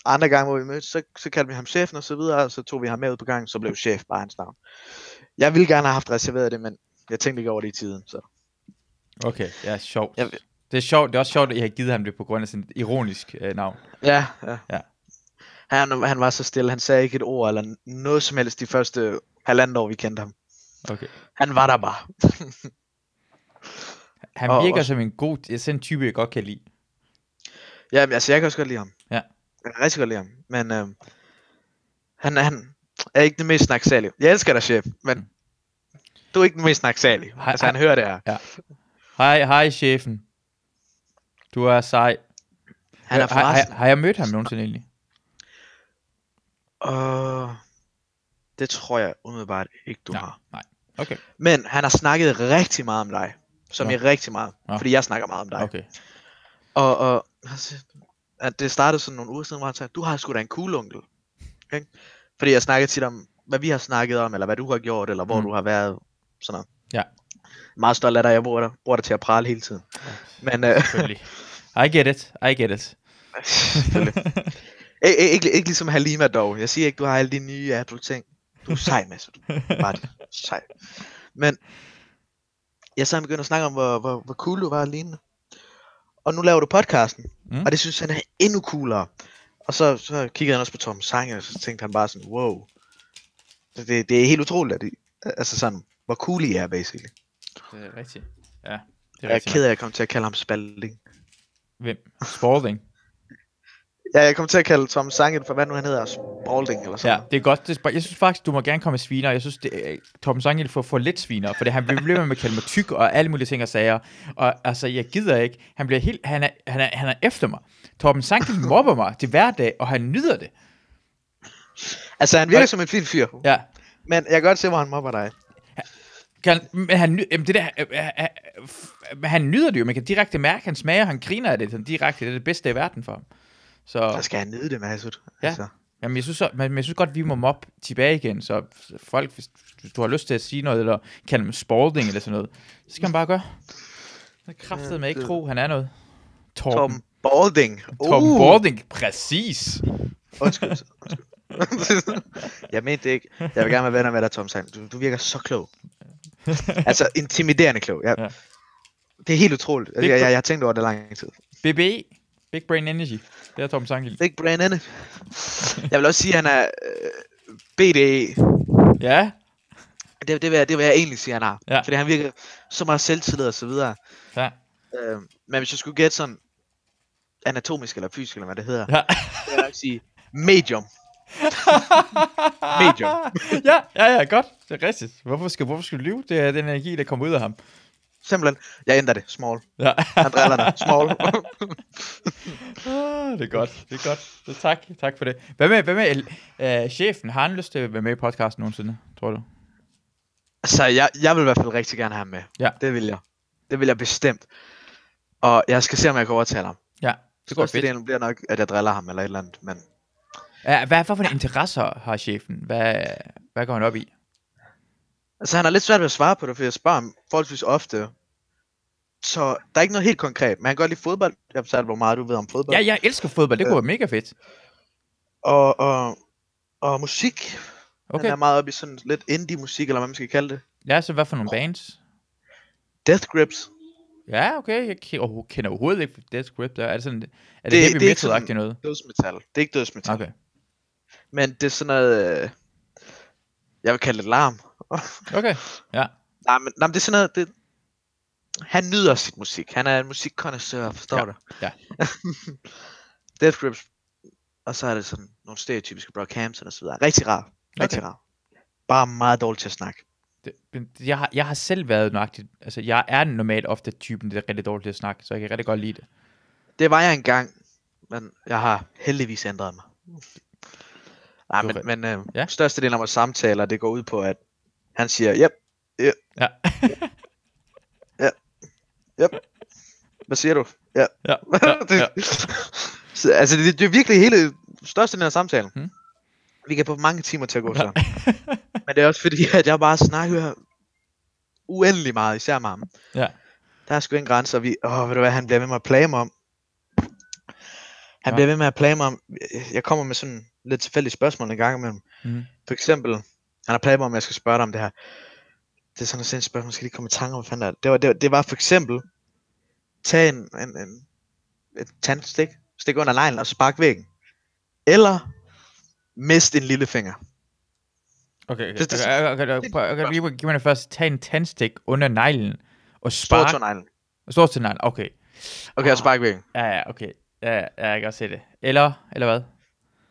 andre gange, hvor vi mødtes, så, så kaldte vi ham chefen og så videre, og så tog vi ham med ud på gangen, så blev chef bare hans navn. Jeg ville gerne have haft reserveret det, men jeg tænkte ikke over det i tiden, så. Okay, ja, sjovt. Jeg- Det er sjovt, det er også sjovt, at I har givet ham det på grund af sådan et ironisk øh, navn. Ja, ja. Ja. Han, han var så stille, han sagde ikke et ord eller noget som helst de første halvandet år, vi kendte ham. Okay. Han var der bare. Han Og virker også- som en god, sådan en type, jeg godt kan lide. Ja, men altså, jeg kan også godt lide ham. Ja. Jeg kan rigtig godt lide ham, men øh, han, han er ikke den mest snaksalige. Jeg elsker dig, chef, men du er ikke den mest snaksalige. Hej- Altså, han hører det her. Hej, hej chefen. Du er sej. Han er har, har, forresten... har jeg mødt ham nogensinde egentlig? Uh, det tror jeg umiddelbart ikke, du Nej, har. nej. Okay, Men han har snakket rigtig meget om dig. Som Nå. i rigtig meget. Nå. Fordi jeg snakker meget om dig. okay. Og, og at det startede sådan nogle uger siden, hvor han sagde, du har sgu da en cool onkel. Ikke? Fordi jeg snakkede tit om, hvad vi har snakket om, eller hvad du har gjort, eller hvor Mm. du har været. Sådan noget. Ja. Meget stolt af dig, jeg bruger dig, bruger dig til at prale hele tiden. Men øh, Selvfølgelig. I get it, I get it. ikke, ikke, ikke ligesom Halima dog. Jeg siger ikke, du har alle de nye Apple ting. Du er sej, Mads. Du er Bare sej. Men jeg så begyndte at snakke om, hvor, hvor, hvor cool du var og lignende. og nu laver du podcasten. Mm. Og det synes han er endnu coolere. Og så, så kiggede han også på Tom Sanger, og så tænkte han bare sådan, wow. Det, det, det er helt utroligt, at de, altså sådan, hvor cool I er, basically. Det er rigtigt. Ja, det er Jeg er ked af, at jeg kom til at kalde ham Spalding. Hvem? Spalding. Ja, jeg kom til at kalde Tom Sanger for, hvad nu han hedder, Spalding eller sådan Ja, det er godt. Det er, jeg synes faktisk, du må gerne komme med sviner. Jeg synes, det, er- Torben Sangel får for lidt sviner, for han bliver ved med at kalde mig tyk og alle mulige ting og sager. Og altså, jeg gider ikke. Han bliver helt, han er, han er, han er efter mig. Torben Sangel mobber mig til hverdag, og han nyder det. Altså, han virker Og- som en fin fyr. Ja. Men jeg kan godt se, hvor han mobber dig. Kan, men han, jamen det der, øh, øh, øh, han nyder det jo. Man kan direkte mærke, han smager, han griner af det sådan direkte. Det er det bedste i verden for ham. Så, Der skal han nyde det, Masud. Ja. Altså. jamen, jeg synes, så, men, jeg synes godt, vi må mobbe tilbage igen. Så folk, hvis, du har lyst til at sige noget, eller kalde ham Spalding eller sådan noget, så skal man bare gøre. Det er kraftet med ikke tro, han er noget. Torben. Tom Balding. Uh, Balding, præcis. Undskyld. undskyld. jeg mente det ikke. Jeg vil gerne være venner med dig, Tom Sanger. Du, du virker så klog. altså, intimiderende klog. Jeg, Ja. Det er helt utroligt. Altså, jeg, jeg, jeg har tænkt over det lang tid. BBE, Big Brain Energy. Det er Torben Sangel. Big Brain Ende. Jeg vil også sige, at han er øh, BDE. Ja, Det, det, vil jeg, det vil jeg egentlig sige, han har. Ja. Fordi han virker så meget selvtillid og så videre. ja, Øh, men hvis jeg skulle gætte sådan anatomisk eller fysisk, eller hvad det hedder, ja. så vil jeg nok sige medium. Medium. ja, ja, ja, godt. Det er rigtigt. Hvorfor skal, hvorfor skal du lyve? Det er den energi, der kommer ud af ham. Simpelthen. Jeg ændrer det. Small. Ja. Han driller dig. Small. Ah, det er godt, det er godt. Så tak, tak for det. Hvad med, hvad med uh, chefen? Har han lyst til at være med i podcasten nogensinde, tror du? Så jeg, jeg vil i hvert fald rigtig gerne have ham med. Ja. Det vil jeg. Det vil jeg bestemt. Og jeg skal se, om jeg kan overtale ham. Ja, det går fedt. Størstedelen bliver nok, at jeg driller ham eller et eller andet. Men Ja, hvad, hvad for en interesser har chefen? Hvad, hvad går han op i? Altså, han har lidt svært ved at svare på det, for jeg spørger ham forholdsvis ofte. Så der er ikke noget helt konkret, men han kan godt lide fodbold. Jeg har hvor meget du ved om fodbold. Ja, jeg elsker fodbold. Det kunne være mega fedt. Og, og, og musik. Okay. Han er meget oppe i sådan lidt indie musik, eller hvad man skal kalde det. Ja, så hvad for nogle bands? Death Grips. Ja, okay. Jeg ke- kender overhovedet ikke Death Grip. Der. Er det sådan, er det, Det- heavy det er ikke metal-agtigt noget? Dødsmetal. Det er ikke dødsmetal. Okay. Men det er sådan noget... Øh, jeg vil kalde det larm. Okay, ja. Nej, men, nej, men det er sådan noget... Det, han nyder sit musik. Han er en musikkonnoisseur, forstår Ja, du? ja. Death Grips. Og så er det sådan nogle stereotypiske Brockhampton og så videre. Rigtig rar. Rigtig Okay. rar. Bare meget dårligt til at snakke. Det, jeg, har, jeg har selv været nøjagtigt, altså jeg er normalt ofte typen, der er rigtig dårligt til at snakke, så jeg kan rigtig godt lide det. Det var jeg engang, men jeg har heldigvis ændret mig. Nej, men, men øh, ja. størstedelen af vores samtaler, det går ud på, at han siger, yep, Ja, hvad siger du? Ja. ja, ja, ja. Så, altså, det, det er virkelig hele størstedelen af samtalen. Hmm. Vi kan få mange timer til at gå sådan. men det er også fordi, at jeg bare snakker uendelig meget, især med ham. Ja. Der er sgu ingen grænser, vi, åh, ved du hvad, han bliver ved med at plage mig om. Han Ja. bliver ved med at plage mig om, jeg kommer med sådan lidt tilfældige spørgsmål en gang imellem. Mhm. For eksempel, han har plaget mig om, jeg skal spørge dig om det her. Det er sådan et sindssygt spørgsmål, jeg skal lige komme i tanke om, hvad fanden det er. Det var, det, var, det var for eksempel, tag en, en, en et tandstik, stik under neglen og spark væggen. Eller mist en lillefinger. Okay, okay. Det- det- okay, okay, okay, prøv- okay, lige giv mig det først. Tag en tandstik under neglen og Spark. spark. neglen. Stor til neglen, okay. Okay, og Ah. spark væggen. Ja, ja, okay. Ja, ja, jeg kan godt se det. Eller, eller hvad?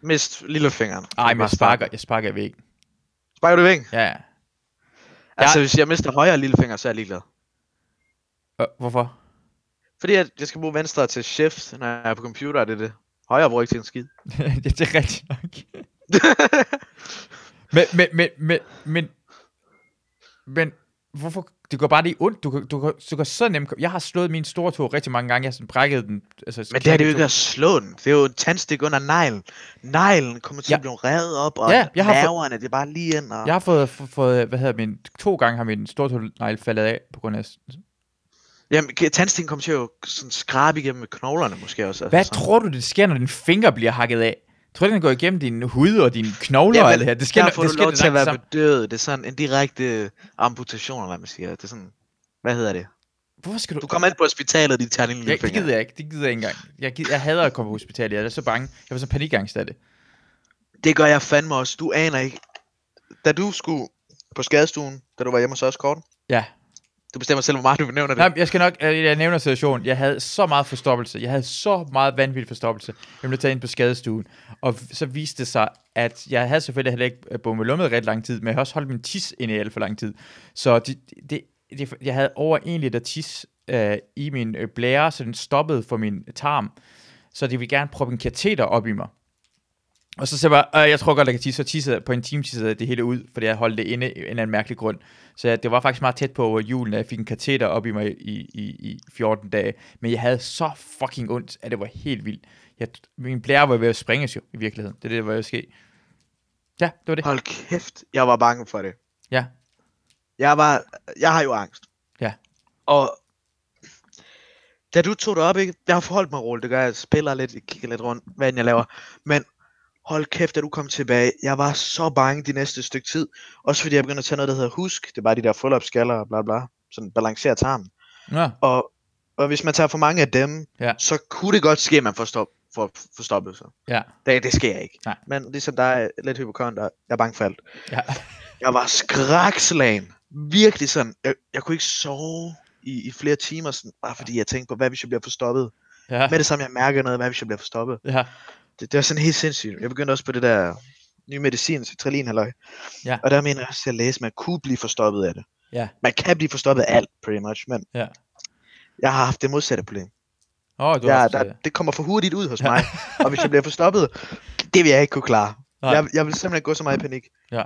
Mist lillefingeren. Ej, men jeg sparker, jeg sparker væggen. Sparker du i væggen? Ja. Altså, hvis jeg mister højre lillefinger, så er jeg ligeglad. Øh, Hvorfor? Fordi at jeg skal bruge venstre til shift, når jeg er på computer, er det det. Højre bruger ikke til en skid. det, det er rigtigt nok. Men, men, men, men, men, men, hvorfor, det går bare lige ondt, du du kan, du kan så nemt, jeg har slået min store tog rigtig mange gange, jeg har sådan brækket den, altså, Men det er det jo ikke at slå den. Det er jo en tandstik under neglen. Neglen kommer til Ja. at blive revet op, og Ja, jeg har nerverne, det er bare lige ind. Og... Jeg har fået, fået, hvad hedder min, to gange har min stortånegl faldet af, på grund af, Jamen, tandstikken kommer til at sådan skrabe igennem med knoglerne måske også. hvad altså, sådan. tror du, det sker, når din finger bliver hakket af? Tror du, den går igennem din hud og dine knogler Jamen, og alt det her? Det sker, der får det du sker lov til at være bedøvet. Det er sådan en direkte amputation, eller hvad man siger. Det er sådan, hvad hedder det? Hvorfor skal du... Du kommer ind på hospitalet, de tager din jeg, lille det gider jeg ikke. Det gider jeg ikke engang. Jeg, gider, jeg hader at komme på hospitalet. Jeg er så bange. Jeg var så panikangst af det. Det gør jeg fandme også. Du aner ikke. Da du skulle på skadestuen, da du var hjemme hos os, Kort, Ja du bestemmer selv, hvor meget du nævner det. Nej, jeg skal nok... Øh, jeg nævner situationen. Jeg havde så meget forstoppelse. Jeg havde så meget vanvittig forstoppelse. Jeg blev taget ind på skadestuen. Og så viste det sig, at jeg havde selvfølgelig heller ikke øh, bommet lummet ret lang tid, men jeg havde også holdt min tis ind i alt for lang tid. Så det, det, det, jeg havde over en liter tis øh, i min øh, blære, så den stoppede for min tarm. Så de ville gerne proppe en kateter op i mig. Og så sagde jeg bare, øh, jeg tror godt, jeg kan tisse. Så tissede på en time tissede det hele ud, fordi jeg holdt det inde af en eller anden mærkelig grund. Så jeg, det var faktisk meget tæt på julen, at jeg fik en kateter op i mig i, i, i 14 dage. Men jeg havde så fucking ondt, at det var helt vildt. Jeg, min blære var ved at springes jo, i virkeligheden. Det er det, der var at ske. Ja, det var det. Hold kæft, jeg var bange for det. Ja. Jeg var, jeg har jo angst. Ja. Og da du tog det op, ikke? Jeg har forholdt mig roligt, det gør jeg. jeg spiller lidt, kigger lidt rundt, hvad end jeg laver. Men hold kæft, da du kom tilbage, jeg var så bange de næste stykke tid. Også fordi jeg begyndte at tage noget, der hedder husk. Det er bare de der fuldopskaller og bla bla. Sådan balancerer tarmen. Nå, Og, og hvis man tager for mange af dem, Ja. så kunne det godt ske, at man får, stop, får forstoppelse. ja. Det, det sker ikke. Nej. Men ligesom dig, er lidt hypokonder, jeg er bange for alt. Ja. Jeg var skrækslagen. Virkelig sådan. Jeg, jeg kunne ikke sove i, i flere timer, sådan, bare fordi jeg tænkte på, hvad hvis jeg bliver forstoppet. Ja. Med det samme, jeg mærker noget, hvad hvis jeg bliver forstoppet. Ja. Det, det var sådan helt sindssygt. Jeg begyndte også på det der nye medicin, citralin halløj. Ja. Og der mener jeg også til at læse, at man kunne blive forstoppet af det. Ja. Man kan blive forstoppet af alt, pretty much, men Ja. jeg har haft det modsatte problem. Åh, oh, du har Ja, haft, der, det kommer for hurtigt ud hos Ja. mig. og hvis jeg bliver forstoppet, det vil jeg ikke kunne klare. Nej. Jeg, jeg vil simpelthen gå så meget i panik. Ja.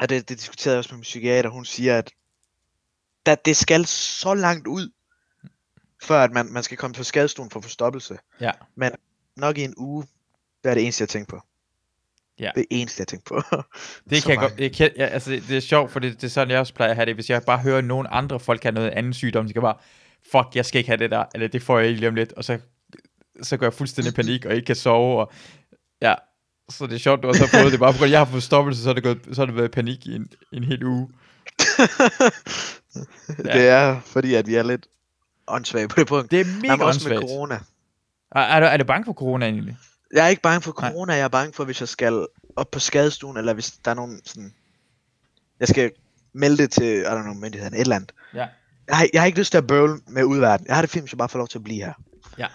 Og det, det diskuterede jeg også med min psykiater. Hun siger, at der, det skal så langt ud, før at man, man skal komme på skadestuen for forstoppelse. Ja. Men nok i en uge, det er det eneste, jeg tænker på. Ja. Det eneste, jeg tænker på. Det Så kan jeg godt, det, kan, ja, altså, det, det er sjovt, for det, det er sådan, jeg også plejer at have det. Hvis jeg bare hører, nogen andre folk har noget anden sygdom, de kan bare, fuck, jeg skal ikke have det der, eller det får jeg ikke lige om lidt, og så, så går jeg fuldstændig panik, og ikke kan sove, og ja, så det er sjovt, du har så fået det, bare at jeg har fået stoppelse, så er det, gået, så har det været panik i en, en hel uge. det er fordi, at vi er lidt åndssvage på det punkt. Det er mega men også med corona. Er, er, du, er du bange for corona egentlig? Jeg er ikke bange for Nej. corona, jeg er bange for, hvis jeg skal op på skadestuen, eller hvis der er nogen sådan... Jeg skal melde det til, I don't know, myndighederne, et eller andet. Ja. Jeg har, jeg har ikke lyst til at bøvle med udverden. Jeg har det fint, hvis jeg bare får lov til at blive her. Ja.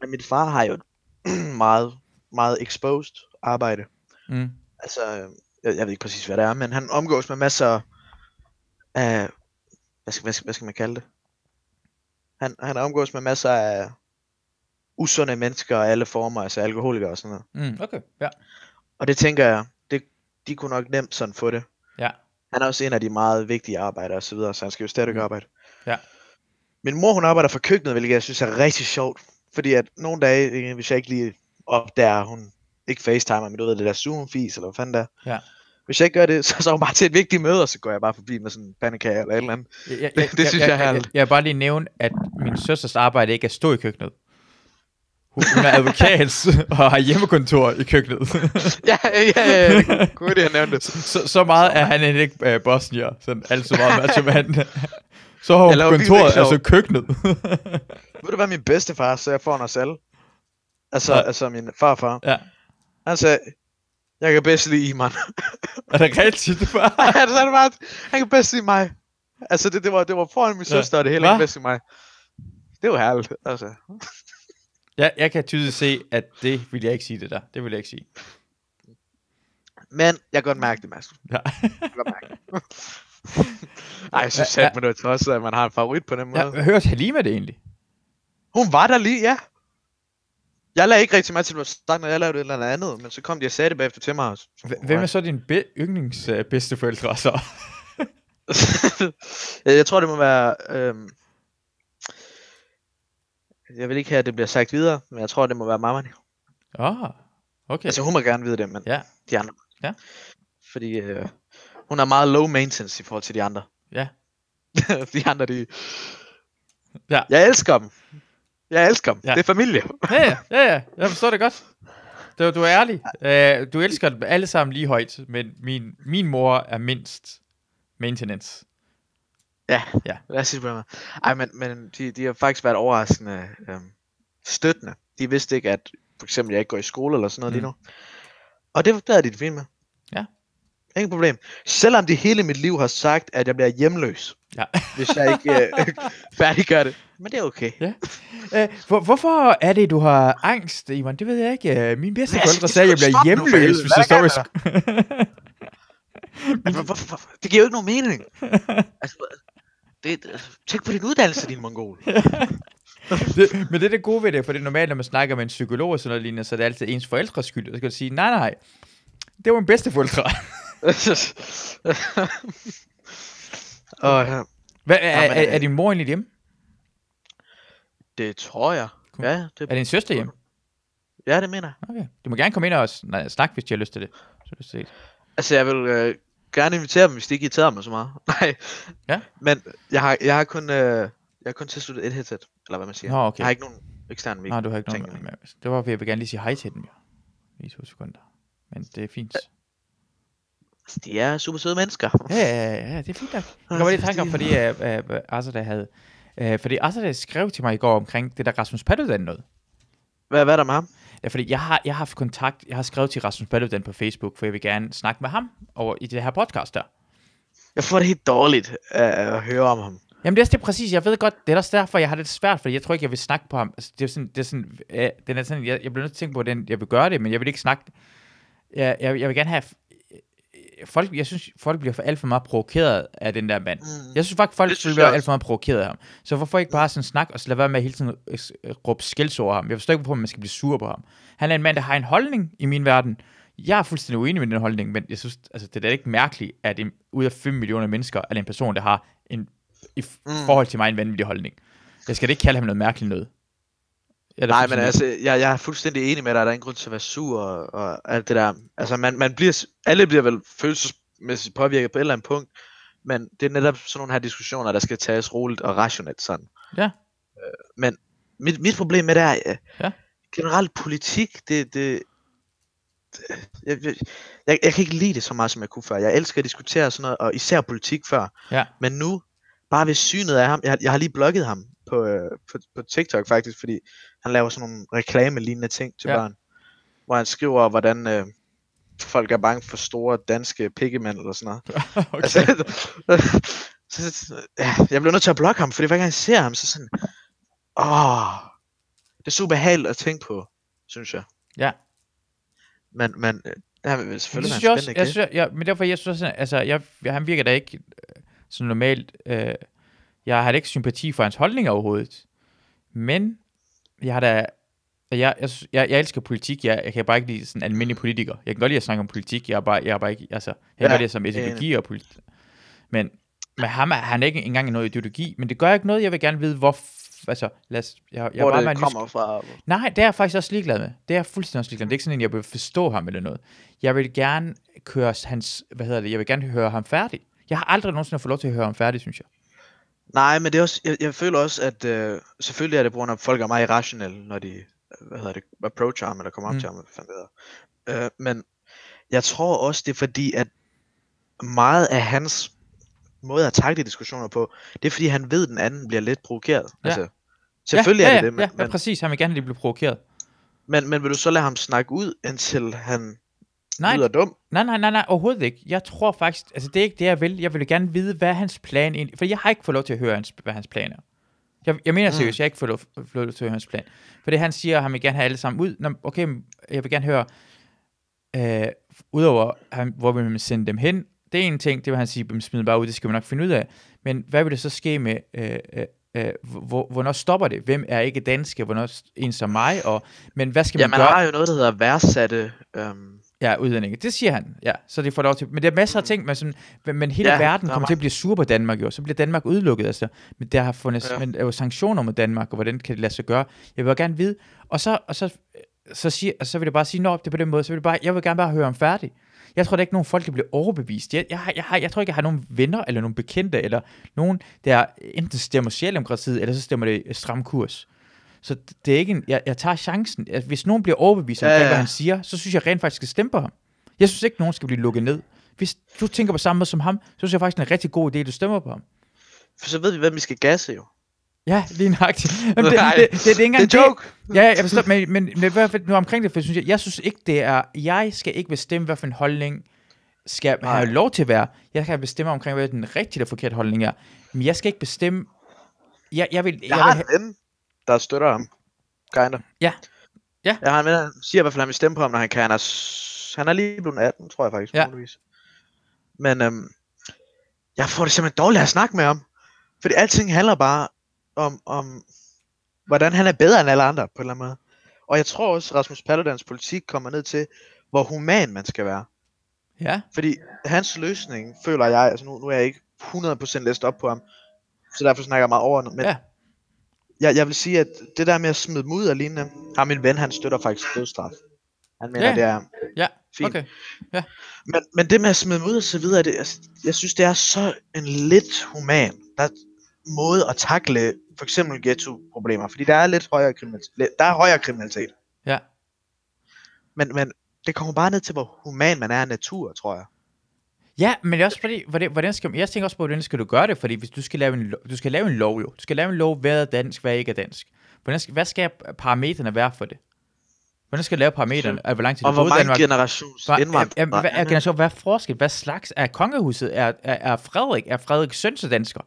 Men min far har jo et meget, meget exposed arbejde. Mm. Altså, jeg, jeg ved ikke præcis, hvad det er, men han omgås med masser af... Hvad skal, hvad skal, hvad skal man kalde det? Han, han omgås med masser af usunde mennesker af alle former, altså alkoholikere og sådan noget. Mm. Okay, ja. Og det tænker jeg, det, de kunne nok nemt sådan få det. Ja. Han er også en af de meget vigtige arbejdere og så videre, så han skal jo stadig Mm. arbejde. Ja. Min mor, hun arbejder for køkkenet, hvilket jeg synes er rigtig sjovt. Fordi at nogle dage, øh, hvis jeg ikke lige opdager, hun ikke facetimer, men du ved det der Zoom-fis, eller hvad fanden der. Ja. Hvis jeg ikke gør det, så, så er hun bare til et vigtigt møde, og så går jeg bare forbi med sådan en pandekage eller et eller andet. Jeg, jeg, Det- det synes jeg er jeg, jeg, herligt. jeg vil bare lige nævne, at min søsters arbejde ikke er stå i køkkenet. Hun, hun er advokat og har hjemmekontor i køkkenet. ja, ja, ja, ja, det kunne det, jeg nævnte det. så, så meget er han ikke uh, bosnier, sådan alt så meget macho mand. Så har hun kontoret, altså køkkenet. Ved du hvad min bedstefar sagde foran os alle? Altså, Ja. altså min farfar. ja, Han sagde, jeg kan bedst lide Iman. er det rigtigt? Det var? han sagde det bare, han kan bedst lide mig. Altså, det, det, var, det var foran min Ja. søster, og det hele kan bedst lide mig. Det var herligt, altså. Jeg, jeg kan tydeligt se, at det vil jeg ikke sige det der. Det vil jeg ikke sige. Men jeg kan godt mærke det, Mads. Ja. Jeg kan godt mærke det. Ej, jeg synes Ja, ja. er trods, at man har en favorit på den måde. Jeg hørte Halima det egentlig. Hun var der lige, ja. Jeg lagde ikke rigtig meget til, at når jeg lavede et eller andet, men så kom de og sagde det bagefter til mig. og så- H- Hvem er så din be- yndlings uh, bedsteforældre så? jeg jeg tror, det må være... Øhm, jeg vil ikke have, at det bliver sagt videre, men jeg tror, det må være mamma. Ah, okay. Altså, hun må gerne vide det, men Ja. de andre. Ja. Fordi øh, hun er meget low maintenance i forhold til de andre. Ja. de andre, de... Ja. Jeg elsker dem. Jeg elsker dem. Ja. Det er familie. Ja, ja, ja, ja. Jeg forstår det godt. Du, du er ærlig. Uh, du elsker dem alle sammen lige højt, men min, min mor er mindst maintenance. Ja, Ja. lad os sige det på den måde. Ej, men, men de, de har faktisk været overraskende øhm, støttende. De vidste ikke, at for eksempel jeg ikke går i skole eller sådan noget mm. lige nu. Og det var de det fint med. Ja. Ingen problem. Selvom de hele mit liv har sagt, at jeg bliver hjemløs, Ja. hvis jeg ikke øh, færdiggør det. Men det er okay. Øh, hvor, hvorfor er det, du har angst, Ivan? Det ved jeg ikke. Øh, Mine bedste forældre Skal sagde, at jeg bliver hjemløs, hvis jeg står i kan sk- Altså, det giver jo ikke nogen mening. altså, det, altså, tænk på din uddannelse, din mongol. det, men det er det gode ved det, for det er normalt, når man snakker med en psykolog og sådan noget lignende, så er det altid ens forældres skyld. Og så kan du sige, nej, nej, det var min bedste forældre. Og ja, Hvad, er, Jamen, er, øh, er din mor egentlig hjemme? det tror jeg. Cool. Ja, det, Er din søster hjemme? ja, det mener jeg. Okay. Du må gerne komme ind og s- nej, snakke, hvis de har lyst til det. Så er det set. Altså, jeg vil øh, gerne invitere dem, hvis de ikke irriterer mig så meget. Nej. Ja. Men jeg har, jeg har kun, øh, jeg har kun tilsluttet et headset, eller hvad man siger. Nå, okay. Jeg har ikke nogen ekstern mic. Nej, du har ikke nogen jeg. med. Det var, fordi jeg vil gerne lige sige hej til dem, jo. I to sekunder. Men det er fint. Altså, de er super søde mennesker. Ja, ja, ja, ja, det er fint nok. Jeg kommer lige i tanke om, fordi uh, uh, Azada havde... Uh, fordi Azada skrev til mig i går omkring det der Rasmus Paludan noget. Hvad, hvad er der med ham? Ja, fordi jeg har, jeg har haft kontakt, jeg har skrevet til Rasmus Paludan på Facebook, for jeg vil gerne snakke med ham over i det her podcast der. Jeg får det helt dårligt af at høre om ham. Jamen det er også det præcis, jeg ved godt, det er også derfor, jeg har det svært, fordi jeg tror ikke, jeg vil snakke på ham. Altså, det er sådan, det er sådan, øh, den er sådan jeg, jeg bliver nødt til at tænke på, at den, jeg vil gøre det, men jeg vil ikke snakke, jeg, jeg, jeg vil gerne have, øh, folk, jeg synes, folk bliver for alt for meget provokeret af den der mand. Mm. Jeg synes faktisk, folk synes bliver alt for meget provokeret af ham. Så hvorfor ikke bare sådan snakke, og så lade være med at hele tiden råbe skælds over ham? Jeg forstår ikke, hvorfor man skal blive sur på ham. Han er en mand, der har en holdning i min verden. Jeg er fuldstændig uenig med den holdning, men jeg synes, altså, det er da ikke mærkeligt, at en, ud af 5 millioner mennesker, er det en person, der har en, i Mm. forhold til mig en vanvittig holdning. Jeg skal da ikke kalde ham noget mærkeligt noget. Da Nej, men altså, jeg, jeg er fuldstændig enig med dig. Der er ingen grund til at være sur og, og alt det der. Altså, man, man bliver, alle bliver vel følelsesmæssigt påvirket på et eller andet punkt. Men det er netop sådan nogle her diskussioner, der skal tages roligt og rationelt sådan. Ja. Øh, men mit, mit problem med det er, øh, Ja. generelt politik, det, det, det jeg, jeg, jeg, jeg kan ikke lide det så meget, som jeg kunne før. Jeg elsker at diskutere sådan noget, og især politik før. Ja. Men nu, bare ved synet af ham, jeg, jeg har lige blokket ham på, øh, på, på TikTok faktisk, fordi han laver sådan nogle reklame-lignende ting til Ja. ja. børn. Hvor han skriver, hvordan øh, folk er bange for store danske pikkemænd eller sådan noget. okay. Altså, så, ja, jeg bliver nødt til at blokke ham, fordi hver gang jeg ser ham, så sådan, åh, det er super behageligt at tænke på, synes jeg. Ja. Men, men øh, det vil selvfølgelig det være en også, spændende jeg synes, jeg, men derfor, jeg synes også, altså, jeg, jeg, han virker da ikke øh, sådan normalt, øh, jeg har da ikke sympati for hans holdning overhovedet, men jeg har da, jeg, jeg, jeg, jeg elsker politik, jeg, jeg kan bare ikke lide sådan almindelig politiker, jeg kan godt lide at snakke om politik, jeg er bare, jeg er bare ikke, altså, jeg kan Ja, godt lide som ideologi og politik, men med ham han er ikke engang noget ideologi, men det gør ikke noget, jeg vil gerne vide, hvor, altså, lad os, jeg, jeg hvor bare det kommer fra. Nej, det er jeg faktisk også ligeglad med. Det er jeg fuldstændig også ligeglad med. Det er ikke sådan, at jeg vil forstå ham eller noget. Jeg vil gerne køre hans, hvad hedder det, jeg vil gerne høre ham færdig. Jeg har aldrig nogensinde fået lov til at høre ham færdig, synes jeg. Nej, men det er også, jeg, jeg føler også, at øh, selvfølgelig er det på grund af, at folk er meget irrationelle, når de, øh, hvad hedder det, approacher ham, eller kommer op Mm. til ham, hvad fanden det hedder. Øh, men jeg tror også, det er fordi, at meget af hans måde at takle diskussioner på, det er fordi, han ved, at den anden bliver lidt provokeret. Ja. Altså, selvfølgelig ja, er ja, det det, men, ja, ja, præcis. Han vil gerne lige blive provokeret. men, men vil du så lade ham snakke ud, indtil han Nej, lyder dum? nej, nej, nej, nej, overhovedet ikke. Jeg tror faktisk, altså det er ikke det, jeg vil. Jeg vil gerne vide, hvad er hans plan egentlig, for jeg har ikke fået lov til at høre, hans, hvad hans plan er. Jeg, jeg mener Mm. seriøst, jeg har ikke fået lov, fået lov til at høre hans plan. For det han siger, at han vil gerne have alle sammen ud. Nå, okay, jeg vil gerne høre, øh, udover han, hvor vil man sende dem hen, det er en ting, det vil han sige, dem smide bare ud, det skal vi nok finde ud af. Men hvad vil det så ske med, øh, øh, øh, hvor, hvornår stopper det? Hvem er ikke danske? Hvornår en som mig? Og, men hvad skal Ja, man man gøre? har jo noget, der hedder værdsatte. Øhm, Ja, udlændinge. Det siger han. Ja, så det får lov til. Men der er masser af ting, men, sådan, men- hele ja, verden er kommer til at blive sur på Danmark jo. Så bliver Danmark udelukket. Altså. Men der har fundet ja. Men, der er jo sanktioner mod Danmark, og hvordan kan det lade sig gøre? Jeg vil jo gerne vide. Og så, og så, så, siger, og så vil jeg bare sige, når det på den måde, så vil jeg, bare, jeg vil gerne bare høre ham færdig. Jeg tror, der er ikke nogen folk, der bliver overbevist. Jeg, jeg, har, jeg, har, jeg tror ikke, jeg har nogen venner, eller nogen bekendte, eller nogen, der enten stemmer Socialdemokratiet, eller så stemmer det stram kurs. Så det er ikke en, jeg, jeg tager chancen. Hvis nogen bliver overbevist omkring, Ja, ja, hvad han siger, så synes jeg rent faktisk skal stemme på ham. Jeg synes ikke, nogen skal blive lukket ned. Hvis du tænker på samme måde som ham, så synes jeg faktisk, det er en rigtig god idé, at du stemmer på ham. For så ved vi, hvem vi skal gasse jo. Ja, lige nøjagtigt. Jamen, det, det, det, det, er ikke engang Det er joke. Ja, jeg forstår, men, men, men i hvert fald nu omkring det, for jeg synes, jeg, jeg synes ikke, det er, jeg skal ikke bestemme, hvad for en holdning skal Nej. have lov til at være. Jeg kan bestemme omkring, hvad den rigtige eller forkerte holdning er. Men jeg skal ikke bestemme, jeg, jeg vil, Jeg jeg har vil, en ven, der støtter ham. Kinda. Ja. Ja. Jeg har en ven, der siger i hvert fald, at han vil stemme på ham, når han kan. Han er, han er lige blevet 18, tror jeg faktisk. Ja. muligvis. Men øhm, jeg får det simpelthen dårligt at snakke med ham. Fordi alting handler bare om, om, hvordan han er bedre end alle andre, på en eller anden måde. Og jeg tror også, Rasmus Paludans politik kommer ned til, hvor human man skal være. ja, Fordi hans løsning, føler jeg, altså nu, nu er jeg ikke 100% læst op på ham, så derfor snakker jeg meget over men ja, jeg, jeg vil sige, at det der med at smide dem ud og lignende, har min ven, han støtter faktisk dødsstraf. Han mener, Ja. ja. det er ja, fint. okay. Men, men det med at smide dem ud og så videre, det, altså, jeg synes, det er så en lidt human der, måde at takle for eksempel ghetto-problemer, fordi der er lidt højere kriminalitet. Der er højere kriminalitet. Ja. Men, men det kommer bare ned til, hvor human man er af natur, tror jeg. Ja, men det er også fordi, hvordan, hvordan skal, jeg tænker også på, hvordan skal du gøre det, fordi hvis du skal lave en, du skal lave en lov jo, du skal lave en lov, hvad er dansk, hvad ikke er dansk. Hvordan skal, hvad skal parametrene være for det? Hvordan skal du lave parametrene? Altså, hvor lang tid Og hvor mange generations er, indvandrere. er, hvad, er, generation, hvad er forskel? Hvad slags er kongehuset? Er, er, er Frederik, er Frederik søn dansker?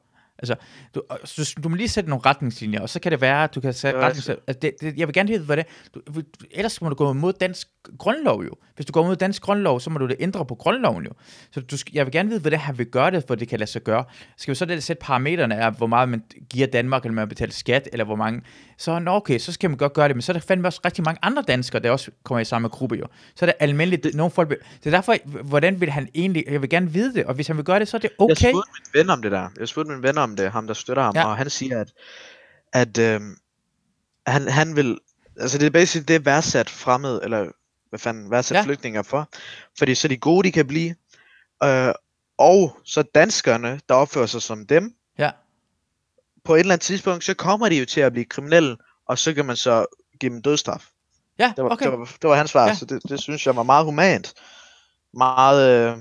Altså, du, du, du må lige sætte nogle retningslinjer, og så kan det være, at du kan sætte Det er retningslinjer. Altså, det, det, jeg vil gerne vide, hvad det du, du- Ellers må du gå mod dansk grundlov jo. Hvis du går mod dansk grundlov, så må du det ændre på grundloven jo. Så du, jeg vil gerne vide, hvordan han vil gøre det, for det kan lade sig gøre. Skal vi så det sætte parametrene af, hvor meget man giver Danmark, eller man betaler skat, eller hvor mange... Så nå, okay, så skal man godt gøre det, men så er der fandme også rigtig mange andre danskere, der også kommer i samme gruppe jo. Så er det almindeligt, det, nogle folk... Det er derfor, hvordan vil han egentlig... Jeg vil gerne vide det, og hvis han vil gøre det, så er det Jeg okay. spurgte min ven om det der. Jeg spurgte min ven om det, ham der støtter ham, Ja. og han siger, at, at øhm, han, han vil, altså det er basically det er værdsat fremmed, eller hvad fanden, værdsat Ja. ja. flygtninge for, fordi så de gode de kan blive, øh, og så danskerne, der opfører sig som dem, Ja. på et eller andet tidspunkt, så kommer de jo til at blive kriminelle, og så kan man så give dem dødsstraf. Ja, Det var, okay. det var, det var hans svar, ja. så det, det synes jeg var meget humant. Meget, øh,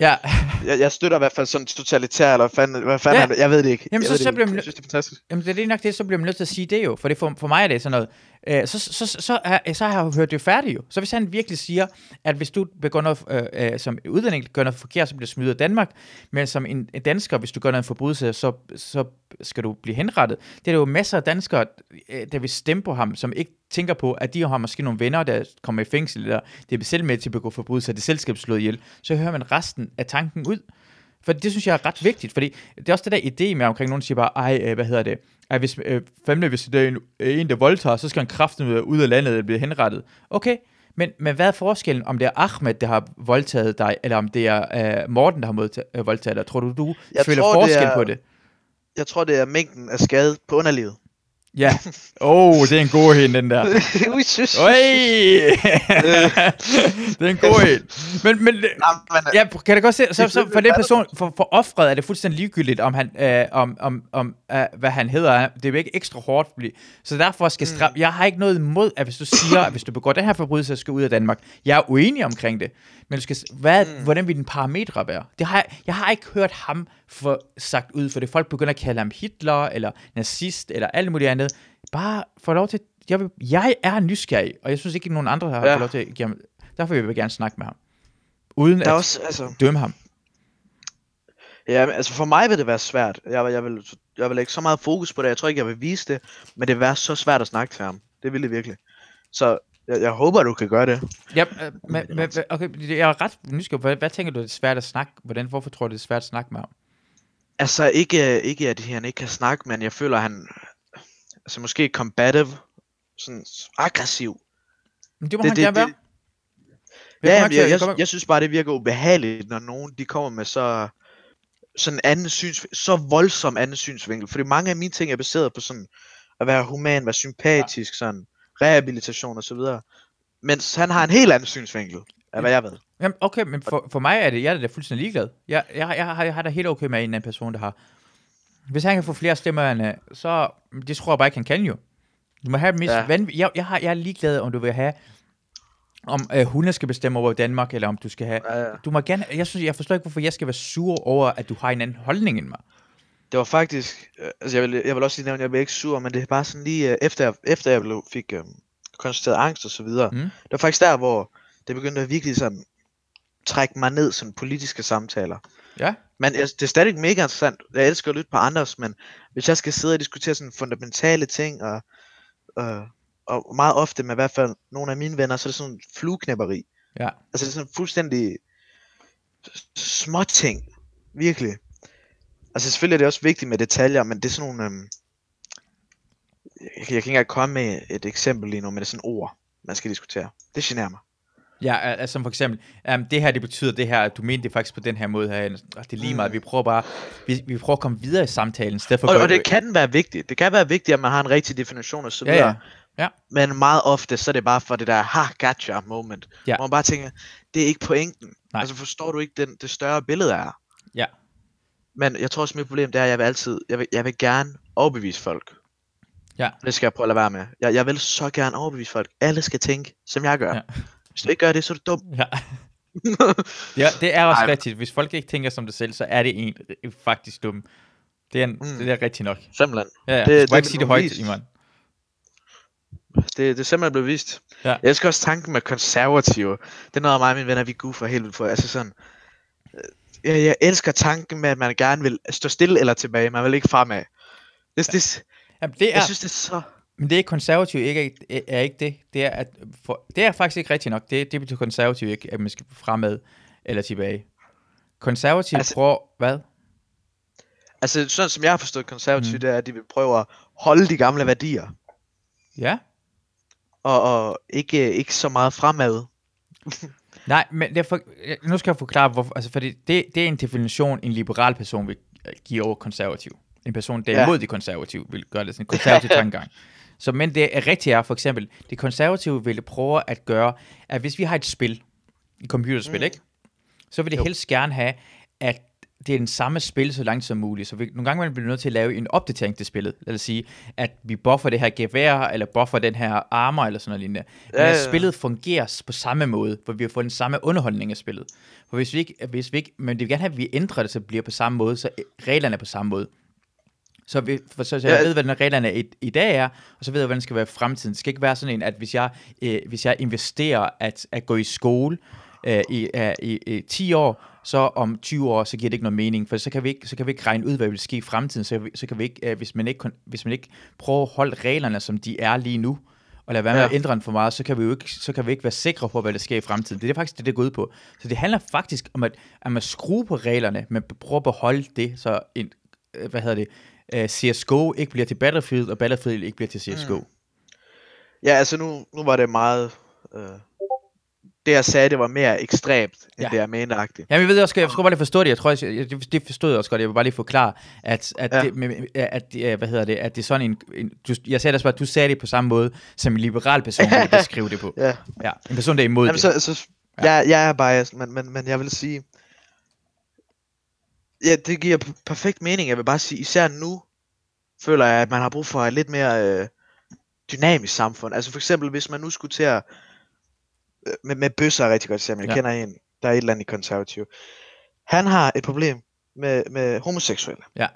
Ja, jeg, jeg støtter i hvert fald sådan totalitær, eller hvad fanden, hvad fanden Ja. ja. jeg ved det ikke. Jamen, jeg så- så det bliver man Jeg synes, det er fantastisk. Jamen, det er lige nok det, så bliver man nødt til at sige det jo, for, det for, for mig er det sådan noget, øh, så, så, så, så, er, så har jeg hørt det færdigt jo. Så hvis han virkelig siger, at hvis du begår noget, øh, øh, som udlænding gør noget forkert, så bliver du smidt af Danmark, men som en, en dansker, hvis du gør noget forbrydelse, så, så skal du blive henrettet. Det er der jo masser af danskere, øh, der vil stemme på ham, som ikke tænker på, at de har måske nogle venner, der kommer i fængsel, eller det er selv med til at begå forbrydelser, det er selskab slået ihjel. Så hører man resten af tanken ud. For det synes jeg er ret vigtigt, fordi det er også det der idé med omkring, nogen siger bare, ej, øh, hvad hedder det, ej, hvis, øh, fandme, hvis det er en, øh, en, der voldtager, så skal han kraften ud af landet eller blive henrettet. Okay, men, men hvad er forskellen, om det er Ahmed, der har voldtaget dig, eller om det er øh, Morten, der har modtaget, øh, voldtaget dig? Tror du, du Jeg føler tror, det forskel er- på det? Jeg tror, det er mængden af skade på underlivet. Ja. Åh, oh, det er en god en, den der. Oj! det er en god en. Men, men, men, Ja, kan det godt se, så, så for den person, for, for offret er det fuldstændig ligegyldigt, om han, øh, om, om, om øh, hvad han hedder. Det er ikke ekstra hårdt, fordi, så derfor skal straf, Mm. jeg har ikke noget imod, at hvis du siger, at hvis du begår den her forbrydelse, så skal du ud af Danmark. Jeg er uenig omkring det, men du skal, hvad, Mm. hvordan vil den parametre være? Det har, jeg- jeg har ikke hørt ham få sagt ud, for det folk begynder at kalde ham Hitler, eller nazist, eller alt muligt andet. Bare få lov til, jeg, vil, jeg er nysgerrig, og jeg synes ikke, at nogen andre har Ja. fået lov til at give ham, derfor vil jeg gerne snakke med ham. Uden der er at også, altså, dømme ham. ja, altså for mig vil det være svært. Jeg, jeg, vil, jeg vil ikke så meget fokus på det. Jeg tror ikke, jeg vil vise det. Men det vil være så svært at snakke til ham. Det vil det virkelig. Så jeg, jeg håber, du kan gøre det. Ja, øh, men, men, men, okay, jeg er ret nysgerrig. Hvad, hvad tænker du, det er svært at snakke? Hvordan, hvorfor tror du, det er svært at snakke med ham? Altså ikke, ikke at han ikke kan snakke, men jeg føler, at han altså måske combative, sådan aggressiv. Men det må Det- han det- gerne det- være. Jeg Ja, jamen, jeg, jeg, jeg synes bare, det virker ubehageligt, når nogen de kommer med så sådan en anden syns, så voldsom anden synsvinkel. Fordi mange af mine ting er baseret på sådan at være human, være sympatisk, sådan rehabilitation og så videre. Mens han har en helt anden synsvinkel, af hvad jeg ved. Jamen, okay, men for, for mig er det, jeg er da fuldstændig ligeglad. Jeg, jeg, jeg, har, jeg har da helt okay med en anden person, der har... Hvis han kan få flere stemmer end, så... Det tror jeg bare ikke, han kan jo. Du må have mest ja. Vanv- jeg, jeg, har, jeg er ligeglad, om du vil have... Om øh, hunde skal bestemme over Danmark, eller om du skal have... Ja, ja. Du må gerne... Jeg, synes, jeg forstår ikke, hvorfor jeg skal være sur over, at du har en anden holdning end mig. Det var faktisk, øh, altså jeg vil, jeg vil også lige nævne, at jeg blev ikke sur, men det er bare sådan lige øh, efter, jeg- efter jeg blev, fik øh, konstateret angst og så videre. Mm. Det var faktisk der, hvor det begyndte at virkelig sådan trække mig ned, sådan politiske samtaler. Ja. Men jeg, det er stadig mega interessant. Jeg elsker at lytte på andres, men hvis jeg skal sidde og diskutere sådan fundamentale ting, og, øh, og meget ofte med i hvert fald nogle af mine venner, så er det sådan flueknæpperi. Ja. Altså det er sådan fuldstændig små ting. Virkelig. Altså selvfølgelig er det også vigtigt med detaljer, men det er sådan nogle... Øhm, jeg, jeg kan ikke engang komme med et eksempel lige nu, men det er sådan ord, man skal diskutere. Det generer mig. Ja, al- altså som for eksempel, um, det her, det betyder det her, at du mener det faktisk på den her måde her, det er lige meget, Mm. vi prøver bare, vi, vi prøver at komme videre i samtalen, i stedet for Og, og det kan være vigtigt. Det kan være vigtigt, at man har en rigtig definition og så Ja, videre. ja. Ja. Men meget ofte, så er det bare for det der, ha, gotcha moment. Ja. Hvor man bare tænker, det er ikke pointen. Nej. Altså forstår du ikke den, det større billede er? Ja. Men jeg tror også, mit problem det er, at jeg vil altid, jeg vil, jeg vil gerne overbevise folk. Ja. Det skal jeg prøve at lade være med. Jeg, jeg vil så gerne overbevise folk. Alle skal tænke, som jeg gør. Ja. Hvis du ikke gør det, så er du dum. Ja. ja, det er også Ej. rigtigt. Hvis folk ikke tænker som dig selv, så er det en faktisk dum. Det er, en, Mm. det er rigtigt nok. Simpelthen. Ja, ja. Det- Det, du det må ikke sige det højt, vise. Iman. Det, det er simpelthen blevet vist. Ja. Jeg elsker også tanken med konservative. Det er noget af mig og mine venner, vi goofer helt vildt for. Altså sådan, øh, jeg, jeg elsker tanken med, at man gerne vil stå stille eller tilbage. Man vil ikke fremad. Det, det, Jamen, det er, jeg synes, det er så... men det er konservativ ikke, er, ikke det. Det er, at for, det er faktisk ikke rigtigt nok. Det, det betyder konservativ ikke, at man skal fremad eller tilbage. Konservativ Altså- prøver, hvad? Altså, sådan som jeg har forstået konservative, Mm. det er, at de vil prøve at holde de gamle værdier. Ja? Og, og ikke, ikke så meget fremad. Nej, men derfor, nu skal jeg forklare, hvorfor. Altså, fordi det, det er en definition, en liberal person vil give over konservativ. En person, der er Ja. imod de konservative, vil gøre det sådan en konservativ tankegang. Så, men det er rigtigt er, for eksempel, de konservative ville prøve at gøre, at hvis vi har et spil, et computerspil, mm. Ikke? Så vil det Jo. helst gerne have, at det er den samme spil så langt som muligt. Så vi, nogle gange bliver vi nødt til at lave en opdatering til spillet. Lad os sige, at vi buffer det her gevær, eller buffer den her armor, eller sådan noget lignende. Men ja, ja. spillet fungerer på samme måde, hvor vi har fået den samme underholdning af spillet. For hvis vi ikke, hvis vi ikke men det vil gerne have, at vi ændrer det, så det bliver på samme måde, så reglerne er på samme måde. Så, vi, for, så, så jeg Ja. ved, hvordan reglerne i, i dag er, og så ved jeg, hvordan det skal være i fremtiden. Det skal ikke være sådan en, at hvis jeg, øh, hvis jeg investerer at, at gå i skole øh, i, øh, i, i 10 år, så om 20 år, så giver det ikke noget mening, for så kan vi ikke, så kan vi ikke regne ud, hvad der vil ske i fremtiden, så, vi- så kan vi ikke, øh, hvis, man ikke, hvis man ikke prøver at holde reglerne, som de er lige nu, og lade være med Ja. at ændre den for meget, så kan vi jo ikke, så kan vi ikke være sikre på, hvad der sker i fremtiden. Det er faktisk det, det går ud på. Så det handler faktisk om at, at man skruer på reglerne, men prøver at beholde det, så en, øh, hvad hedder det, uh, CSGO ikke bliver til Battlefield, og Battlefield ikke bliver til CSGO. Mm. Ja, altså nu, nu var det meget... Øh, det jeg sagde, det var mere ekstremt, end Ja. ja. det jeg mente agtigt. Jamen, jeg ved også, jeg skulle bare lige forstå det. Jeg tror, jeg, jeg, det- forstod jeg også godt. Jeg vil bare lige forklare, at, at, ja. Ja. det, med- at, øh, hvad hedder det, at det er sådan en, en du, jeg sagde det også bare, at du sagde det på samme måde, som en liberal person ville beskrive det på. Ja. Ja, en person, der er imod Jamen, det. så, så, jeg, jeg er biased, men, men, men jeg vil sige... Ja, det giver perfekt mening. Jeg vil bare sige, især nu, føler jeg, at man har brug for et lidt mere øh, dynamisk samfund. Altså for eksempel, hvis man nu skulle til at... Øh, med, med bøsser er rigtig godt eksempel. Jeg Ja. ja. kender en, der er et eller andet i konservativ. Han har et problem med, med homoseksuelle. Ja.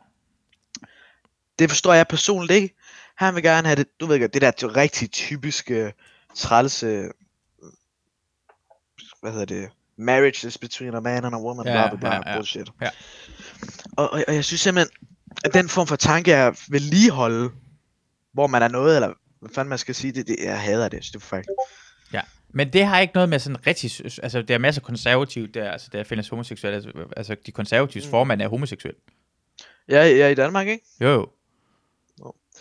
Det forstår jeg personligt ikke. Han vil gerne have det, du ved godt, det der det rigtig typiske trælse, hvad hedder det, marriage is between a man and a woman, Ja, bla bla bla, ja, ja. bullshit. Ja. Og, og, og jeg synes simpelthen, at den form for tanke er vedligeholde, hvor man er noget, eller hvad fanden man skal sige, det, det jeg hader det, jeg det er forfærdeligt. Men det har ikke noget med sådan rigtig... Altså, der er masser af konservative, der, altså, der findes homoseksuelle. Altså, altså de konservatives Mm. formand er homoseksuel. Ja, ja, i Danmark, ikke? Jo, jo.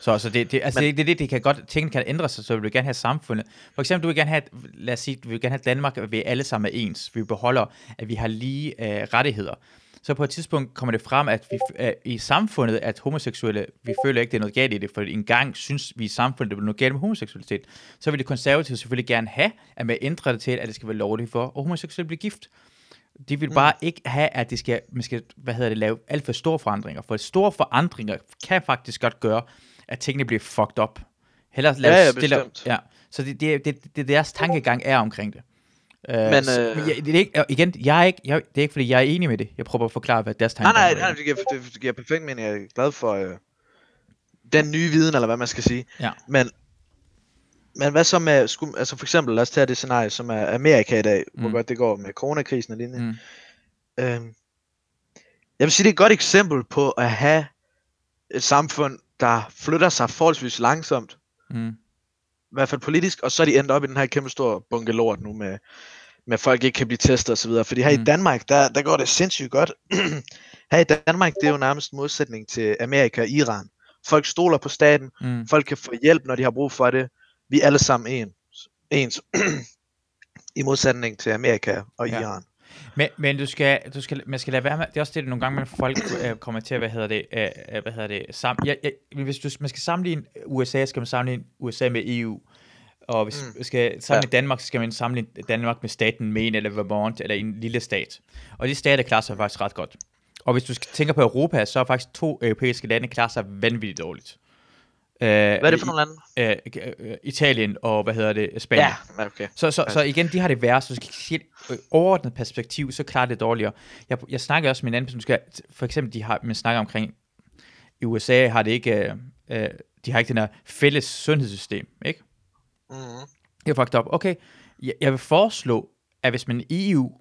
Så, så det, det, altså Men- det, det, det, kan godt, tingene kan ændre sig, så vi vil gerne have samfundet. For eksempel, du vil gerne have, lad os sige, du vil gerne have Danmark, at vi alle sammen er ens. Vi beholder, at vi har lige øh, rettigheder. Så på et tidspunkt kommer det frem, at vi øh, i samfundet, at homoseksuelle, vi føler ikke, det er noget galt i det, for engang synes vi i samfundet, det er noget galt med homoseksualitet. Så vil det konservative selvfølgelig gerne have, at man ændrer det til, at det skal være lovligt for, at homoseksuelle bliver gift. De vil Mm. bare ikke have, at det skal, man skal, hvad hedder det, lave alt for store forandringer. For store forandringer kan faktisk godt gøre, at tingene bliver fucked up. Hellere lave Ja, ja, stille, bestemt. ja. Så det, det, det, det, deres tankegang er omkring det. Uh, Men, øh, men jeg, det er ikke, igen, jeg er ikke, jeg, det er ikke, fordi jeg er enig med det. Jeg prøver at forklare, hvad deres Nej, tanker nej, er. nej, det giver, det, det giver perfekt mening. Jeg er glad for øh, den nye viden, eller hvad man skal sige. Ja. Men, men hvad så med, skulle, altså for eksempel, lad os tage det scenarie, som er Amerika i dag, mm. hvor godt det går med coronakrisen og lignende. Mm. Øhm, jeg vil sige, det er et godt eksempel på at have et samfund, der flytter sig forholdsvis langsomt, Mm. i hvert fald politisk, og så er de endt op i den her kæmpe store bunke lort nu med, med at folk ikke kan blive testet osv. Fordi her mm. I Danmark, der, der går det sindssygt godt. her i Danmark, det er jo nærmest modsætning til Amerika og Iran. Folk stoler på staten, Mm. folk kan få hjælp, når de har brug for det. Vi er alle sammen en, ens. I modsætning til Amerika og Ja. Iran. Men, men du skal, du skal, man skal lade være med, det er også det, nogle gange, man folk øh, kommer til at, hvad hedder det, øh, øh, hvad hedder det, sam, ja, ja, hvis du, man skal sammenligne USA, skal man sammenligne USA med EU, og hvis Mm. man skal sammenligne Danmark, så skal man sammenligne Danmark med staten Maine eller Vermont, eller en lille stat. Og de stater klarer sig faktisk ret godt. Og hvis du tænker på Europa, så er faktisk to europæiske lande klarer sig vanvittigt dårligt. Øh, Hvad er det for nogle lande? øh, øh, Italien og, hvad hedder det, Spanien. Ja, okay. Så, så, så igen, de har det værre, så skal sige øh, overordnet perspektiv, så klarer det dårligere. Jeg, jeg snakker også med en anden person, skal, for eksempel, de har, man snakker omkring, i USA har det ikke, øh, øh, de har ikke den her fælles sundhedssystem, ikke? Mm-hmm. Det er fucked up. Okay, jeg, jeg vil foreslå, at hvis man i EU,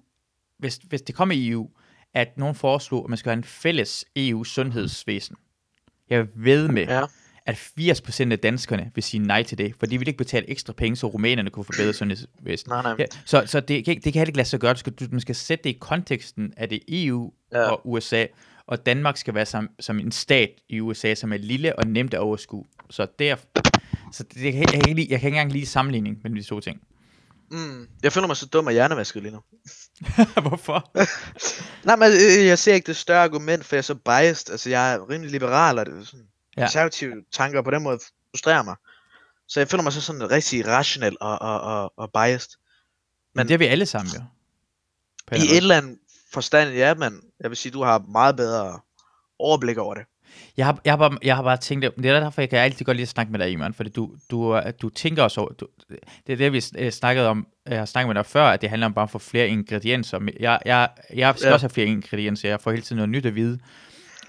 hvis, hvis det kommer i EU, at nogen foreslår, at man skal have en fælles EU-sundhedsvæsen. Jeg vil ved med, Ja. At 80% af danskerne vil sige nej til det, for de vil ikke betale ekstra penge, så rumænerne kunne få bedre sundhedsvæsen. Nej, nej. Ja, så så det, kan, det kan heller ikke lade sig gøre. Du skal, du, man skal sætte det i konteksten af det EU Ja. og USA, og Danmark skal være som, som en stat i USA, som er lille og nemt at overskue. Så, der, så det, jeg, kan, jeg, kan ikke, jeg kan ikke engang lide sammenligning mellem de to ting. Mm. Jeg føler mig så dum og hjernevasket lige nu. Hvorfor? Nej, men øh, jeg ser ikke det større argument, for jeg er så biased. Altså, jeg er rimelig liberal, og det er sådan, Ja. konservative tanker på den måde frustrerer mig. Så jeg føler mig så sådan rigtig rationel og, og, og, og biased. Men det er vi alle sammen jo. I et eller andet forstand, ja, men jeg vil sige, du har meget bedre overblik over det. Jeg har, jeg, har bare, jeg har bare tænkt, det er derfor, jeg kan altid godt lide at snakke med dig, Iman, fordi du, du, du tænker også over, du, det er det, vi øh, snakkede om, jeg har snakket med dig før, at det handler om bare at få flere ingredienser. Men Jeg, jeg, jeg skal ja. også have flere ingredienser, jeg får hele tiden noget nyt at vide,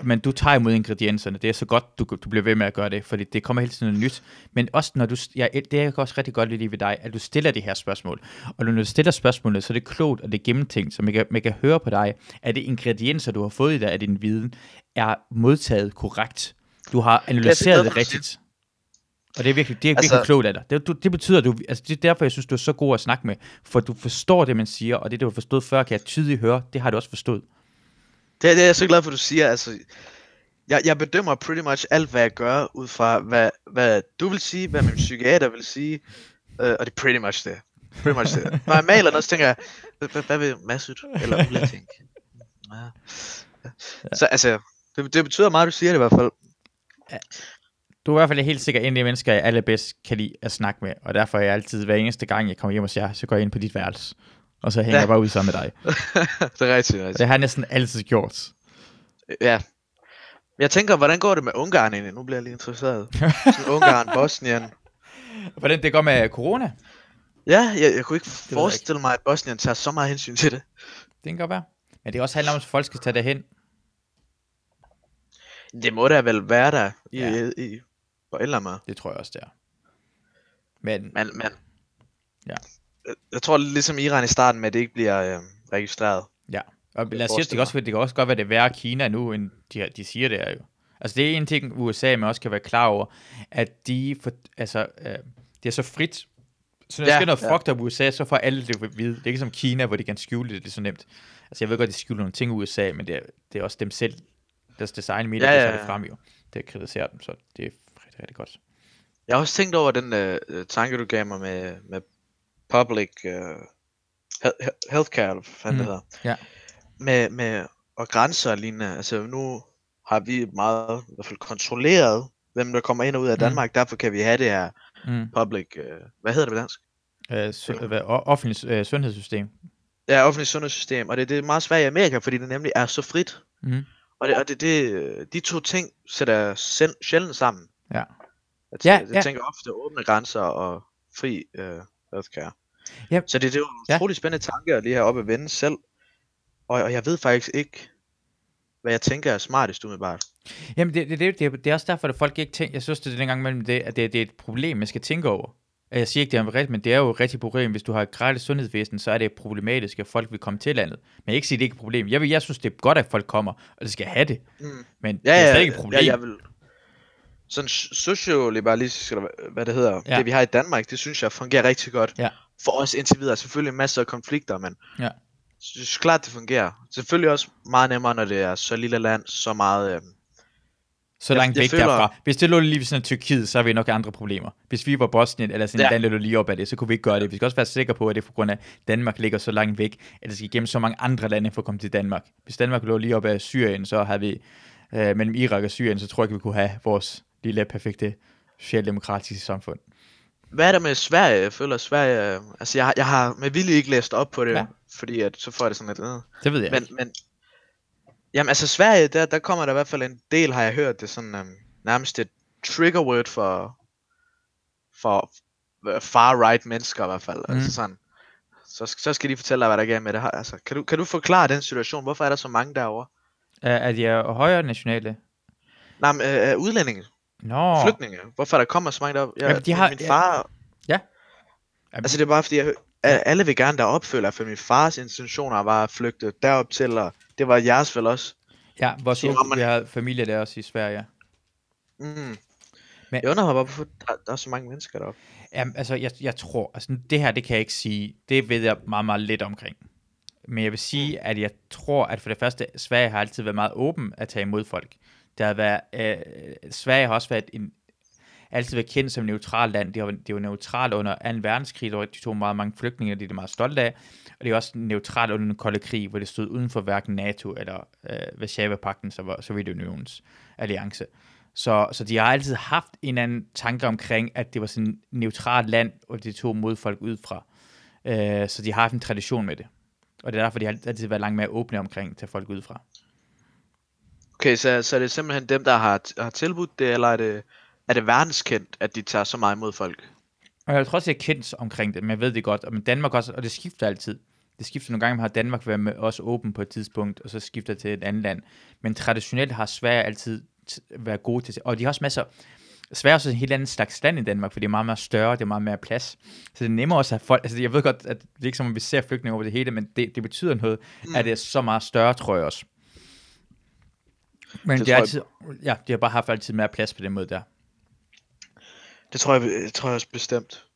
men du tager imod ingredienserne, det er så godt, du, du bliver ved med at gøre det, fordi det kommer hele tiden noget nyt. Men også når du, jeg, det er jeg også rigtig godt lide ved dig, at du stiller de her spørgsmål. Og når du stiller spørgsmålet, så er det klogt, og det er gennemtænkt, så man kan, man kan høre på dig, at det ingredienser, du har fået i dig af din viden, er modtaget korrekt. Du har analyseret det siger. rigtigt. Og det er virkelig, det er Altså- virkelig klogt af dig. Det, du, det betyder, du, altså det er derfor, jeg synes, du er så god at snakke med. For du forstår det, man siger, og det, du har forstået før, kan jeg tydeligt høre, det har du også forstået. Det, det er jeg så glad for, du siger. Altså, jeg, jeg bedømmer pretty much alt, hvad jeg gør, ud fra, hvad, hvad du vil sige, hvad min psykiater vil sige, øh, og det er pretty much det. Pretty much det. Når jeg maler noget, så tænker jeg, hvad, hvad, vil Masud eller Ulla tænke? Ja. Så altså, det, det betyder meget, du siger det i hvert fald. Du er i hvert fald helt sikkert en af de mennesker, jeg allerbedst kan lide at snakke med, og derfor er jeg altid, hver eneste gang, jeg kommer hjem hos jer, så går jeg ind på dit værelse, og så hænger Ja. jeg bare ud sammen med dig. det er rigtigt, rigtigt. det har jeg næsten altid gjort. Ja. Jeg tænker, hvordan går det med Ungarn egentlig? Nu bliver jeg lige interesseret. Sådan Ungarn, Bosnien. Hvordan det går med corona? Ja, jeg, jeg kunne ikke jeg forestille mig, at Bosnien tager så meget hensyn til det. Det kan godt være. Men det er også handler om, at folk skal tage derhen. Det må da vel være der i, Ja. i, i på eller. Det tror jeg også, det er. Men, Men, men Ja. Jeg, tror ligesom Iran i starten med, at det ikke bliver øh, registreret. ja. Og lad os sige, det kan, også, det kan også godt være, det er værre Kina nu, end de, de siger, det er jo. Altså det er en ting, USA man også kan være klar over, at de, for, altså, øh, det er så frit. Så når der Ja, sker noget ja. fucked up i USA, så får alle det at vide. Det er ikke som Kina, hvor de kan skjule det, det er så nemt. Altså jeg ved godt, de skjuler nogle ting i USA, men det er, det er også dem selv, deres design medier, Ja, ja, ja, ja, det frem jo. Det kritiserer dem, så det er rigtig, rigtig godt. Jeg har også tænkt over den øh, øh, tanke, du gav mig med, med public øh, he- healthcare, eller hvad Mm, det hedder. ja. Med, med og grænser og lignende. Altså nu har vi meget i hvert fald kontrolleret, hvem der kommer ind og ud af Mm. Danmark. Derfor kan vi have det her Mm. public, øh, hvad hedder det på dansk? Øh, sø, hvad, o- offentligt øh, sundhedssystem. Ja, offentligt sundhedssystem. Og det, det er meget svært i Amerika, fordi det nemlig er så frit. Mm. Og, det, og det, det, øh, de to ting sætter selv, sjældent sammen. Ja. Jeg, Ja, ja, jeg ja. tænker ofte åbne grænser og fri øh, healthcare. Ja. Så det, det er jo en Ja. utrolig spændende tanke at lige have op at vende selv. Og, og jeg ved faktisk ikke, hvad jeg tænker er smartest umiddelbart. Jamen, det, det, det, det, det er også derfor, at folk ikke tænker, jeg synes, det er den gang mellem det, at det, det er et problem, man skal tænke over. Jeg siger ikke, det er rigtigt, men det er jo et rigtigt problem. Hvis du har et gratis sundhedsvæsen, så er det problematisk, at folk vil komme til landet. Men jeg ikke sige, at det ikke er et problem. Jeg, vil, jeg synes, det er godt, at folk kommer, og det skal have det. Mm. Men Ja, det er slet ikke et problem. Ja, jeg vil... Sådan socioliberalistisk, eller hvad- det hedder, Ja. det vi har i Danmark, det synes jeg fungerer rigtig godt. Ja. For os indtil videre, selvfølgelig masser af konflikter, men Ja. jeg synes klart, det fungerer. Selvfølgelig også meget nemmere, når det er så lille land, så meget... Øh... Så Jeg- langt jeg væk føler- derfra. Hvis det lå lige ved sådan Tyrkiet, så har vi nok andre problemer. Hvis vi var Bosnien, eller sådan et Ja. land, der lige op ad det, så kunne vi ikke gøre det. Vi skal også være sikre på, at det er på grund af, at Danmark ligger så langt væk, at det skal igennem så mange andre lande for at komme til Danmark. Hvis Danmark lå lige op ad Syrien, så havde vi øh, mellem Irak og Syrien, så tror jeg ikke, vi kunne have vores lille perfekte socialdemokratiske samfund. Hvad er der med Sverige? Jeg føler, Sverige... øh, Altså, jeg, har- jeg har med vilje ikke læst op på det, Ja. fordi at, så får jeg det sådan lidt... Øh. Det ved jeg Men, ikke. men... Jamen, altså, Sverige, der, der kommer der i hvert fald en del, har jeg hørt, det er sådan um, nærmest et trigger word for... For øh, far-right mennesker i hvert fald. Mm. Mhm. Altså sådan... Så, så skal de fortælle dig, hvad der er galt med det her. Altså, kan, du, kan du forklare den situation? Hvorfor er der så mange derovre? Er, er de er højere nationale? Nej, men øh, udlændinge, Nå. flygtninge. Hvorfor der kommer så mange derovre? Jeg, Jamen, de har- min ja. far... Ja. Altså, det er bare fordi, jeg, alle vil gerne derop, føler jeg, for min fars intentioner var at flygte derop til, og det var jeres vel også. Ja, Siger onkel, man- vi har familie der også i Sverige. Mm. Men-. Jeg undrer mig hvorfor der, der er så mange mennesker deroppe. Jamen, altså, jeg, jeg tror, altså, det her, det kan jeg ikke sige, det ved jeg meget, meget lidt omkring. Men jeg vil sige, at jeg tror, at for det første, Sverige har altid været meget åben at tage imod folk. Der har været, øh, Sverige har også været en, altid været kendt som et neutralt land. Det var, det var neutralt under 2. verdenskrig, hvor de tog meget mange flygtninge, og det er de meget stolte af. Og det er også neutralt under den kolde krig, hvor det stod uden for hverken NATO eller øh, Varsava-pakten, så var Sovjetunionens alliance. Så, så de har altid haft en eller anden tanke omkring, at det var sådan et neutralt land, og de tog mod folk ud fra. Øh, så de har haft en tradition med det. Og det er derfor, de har altid været langt mere åbne omkring til folk ud fra. Okay, så, så er det simpelthen dem, der har, har tilbudt det, eller er det, er det verdenskendt, at de tager så meget imod folk? Og jeg tror også, jeg er kendt omkring det, men jeg ved det godt. Men Danmark også, og det skifter altid. Det skifter nogle gange, har Danmark været med også åben på et tidspunkt, og så skifter til et andet land. Men traditionelt har Sverige altid været gode til Og de har også masser... Sverige er også en helt anden slags land i Danmark, for det er meget, meget større, det er meget mere plads. Så det er nemmere også at have folk... Altså, jeg ved godt, at det er ikke som, at vi ser flygtninge over det hele, men det, det betyder noget, mm. at det er så meget større, tror jeg også. Men Det tror jeg- altid, ja, de har bare haft altid mere plads på den måde der. Det tror jeg, det tror jeg også bestemt.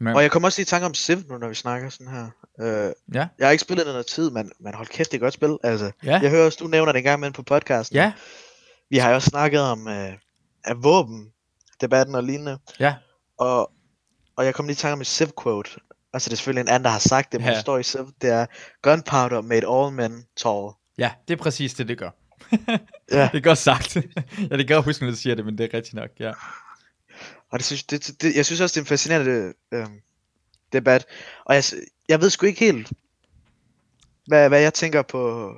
Men, Og jeg kommer også lige i tanke om Civ nu, når vi snakker sådan her. Øh, ja, jeg har ikke spillet noget tid, men, men hold kæft, det er godt spil. Altså, ja, jeg hører også, du nævner det en gang med på podcasten. ja, Vi har jo også snakket om øh, af våben, debatten og lignende. ja, Og, og jeg kom lige i tanke om et Civ quote. Altså det er selvfølgelig en anden, der har sagt det, men Ja. det står i Civ. Det er, Gunpowder made all men tall. ja, det er præcis det, det gør. Ja. det er godt sagt. ja, det gør huske, når du siger det, men det er rigtigt nok, ja. Og det synes, det, det, jeg synes også, det er en fascinerende øh, debat. Og jeg, jeg ved sgu ikke helt, hvad, hvad jeg tænker på,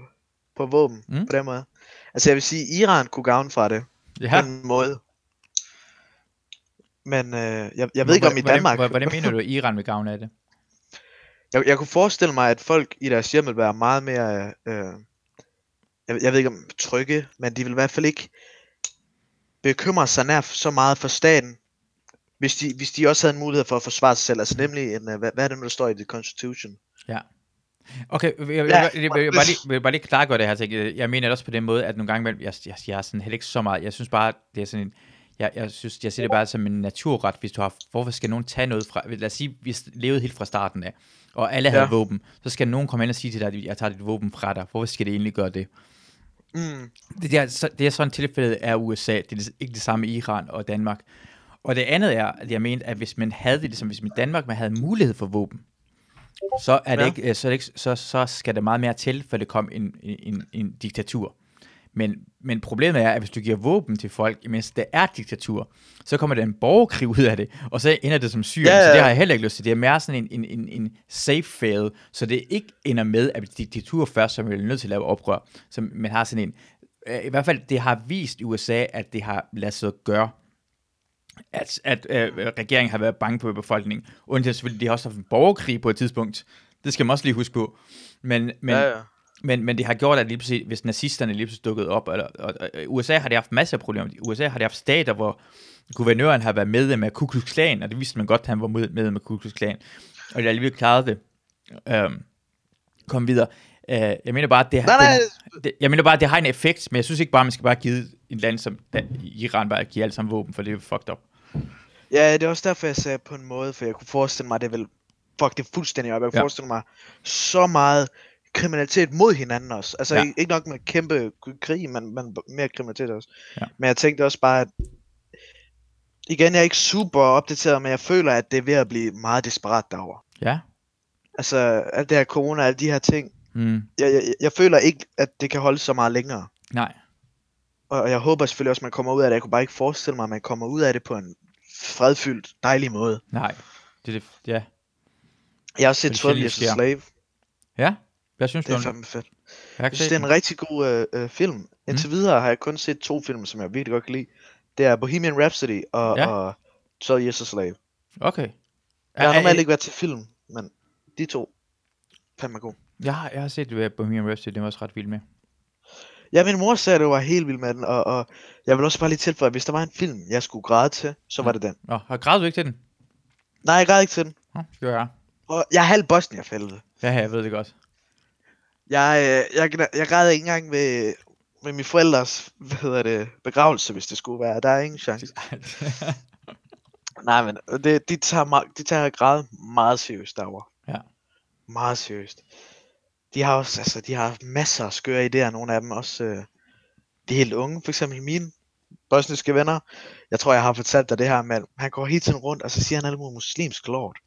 på våben Mm. på den måde. Altså jeg vil sige, Iran kunne gavne fra det ja. på en måde. Men øh, jeg, jeg ved ikke om i Danmark. Hvordan, hvordan mener du, at Iran vil gavne af det? Jeg, jeg kunne forestille mig, at folk i deres hjem vil være meget mere, øh, jeg, jeg ved ikke om trygge, men de vil i hvert fald ikke bekymre sig nær så meget for staten, hvis de, hvis de også havde en mulighed for at forsvare sig selv. Altså nemlig, en, øh, hvad, hvad er det nu, der står i The Constitution? Okay, jeg, jeg, jeg, Ja, jeg, jeg, jeg, jeg, bare lige, vil bare lige klargøre det her. Jeg, jeg mener det også på den måde, at nogle gange, jeg, jeg, jeg er sådan heller ikke så meget, jeg synes bare, det er sådan en, jeg, jeg synes, jeg ser det bare som en naturret, hvis du har, hvorfor skal nogen tage noget fra, lad os sige, vi levede helt fra starten af, og alle havde Ja. våben, så skal nogen komme ind og sige til dig, at jeg tager dit våben fra dig, hvorfor skal det egentlig gøre det? Mm. Det, der, så, det er sådan tilfældet er USA, det er ikke det samme i Iran og Danmark. Og det andet er, at jeg mente, at hvis man havde det, ligesom hvis man i Danmark man havde mulighed for våben, så, er det Ja. ikke, øh, så, er det ikke, så, så skal det meget mere til, for det kom en, en, en diktatur. Men, men problemet er, at hvis du giver våben til folk, mens det er diktatur, så kommer der en borgerkrig ud af det, og så ender det som Syrien, Ja, ja, så det har jeg heller ikke lyst til. Det er mere sådan en, en, en, en safe fail, så det ikke ender med, at diktatur først, som er nødt til at lave oprør. Så man har sådan en, øh, i hvert fald, det har vist i USA, at det har ladet sig gøre. at, at øh, regeringen har været bange på befolkningen. Undtagen selvfølgelig, de har også haft en borgerkrig på et tidspunkt. Det skal man også lige huske på. Men, men, ja, ja. Men, men det har gjort, at lige præcis, hvis nazisterne lige pludselig dukket op, eller, og, og, USA har de haft masser af problemer. I USA har de haft stater, hvor guvernøren har været medlem af Ku Klux Klan, og det vidste man godt, at han var medlem af Ku Klux Klan. Og har alligevel klaret det. Øhm, kom videre. Øh, jeg mener bare, at det, har, Nej, nej. det, det, jeg mener bare, at det har en effekt, men jeg synes ikke bare, at man skal bare give et land som Dan, Iran bare give alle sammen våben, for det er fucked up. Ja, det er også derfor, jeg sagde på en måde, for jeg kunne forestille mig, at det vil fuck det fuldstændig op. Jeg kunne ja. forestille mig så meget kriminalitet mod hinanden også. Altså Ja. ikke nok med kæmpe krig, men, men mere kriminalitet også. Ja. Men jeg tænkte også bare, at igen, jeg er ikke super opdateret, men jeg føler, at det er ved at blive meget desperat derovre. Ja. Altså, alt det her corona, alle de her ting. Mm. Jeg, jeg, jeg føler ikke, at det kan holde så meget længere. Nej. Og og jeg håber selvfølgelig også, at man kommer ud af det. Jeg kunne bare ikke forestille mig, at man kommer ud af det på en fredfyldt, dejlig måde. Nej. Det er det. Ja. Jeg har også set Det er 12 sjældent, Years a Slave. Ja. Hvad synes Det er det? fandme fedt. Jeg Jeg synes, det er en rigtig god øh, øh, film. Indtil videre har jeg kun set to film, som jeg virkelig godt kan lide. Det er Bohemian Rhapsody og, Ja. og 12 Years a Slave. Okay. Jeg har normalt ikke været til film, men de to fandme god. Jeg har, jeg har set uh, Bohemian Rhapsody, det var også ret vild med. Ja, min mor sagde, at det var helt vild med den, og, og jeg vil også bare lige tilføje, at hvis der var en film, jeg skulle græde til, så var det den. Nå, har grædet du ikke til den? Nej, jeg græd ikke til den. Nå, det gør jeg. Og jeg er halv bosnier for helvede. Ja, jeg ved det godt. Jeg, øh, jeg, jeg græd ikke engang ved, ved min forældres hvad hedder det, begravelse, hvis det skulle være. Der er ingen chance. Nej, men det, de, tager, de tager græd meget seriøst derovre. Ja. Meget seriøst. De har også, altså, de har masser af skøre idéer, nogle af dem også. Øh, de helt unge, for eksempel mine bosniske venner. Jeg tror, jeg har fortalt dig det her med, at han går hele tiden rundt, og så siger han alle mulige muslimsk lort.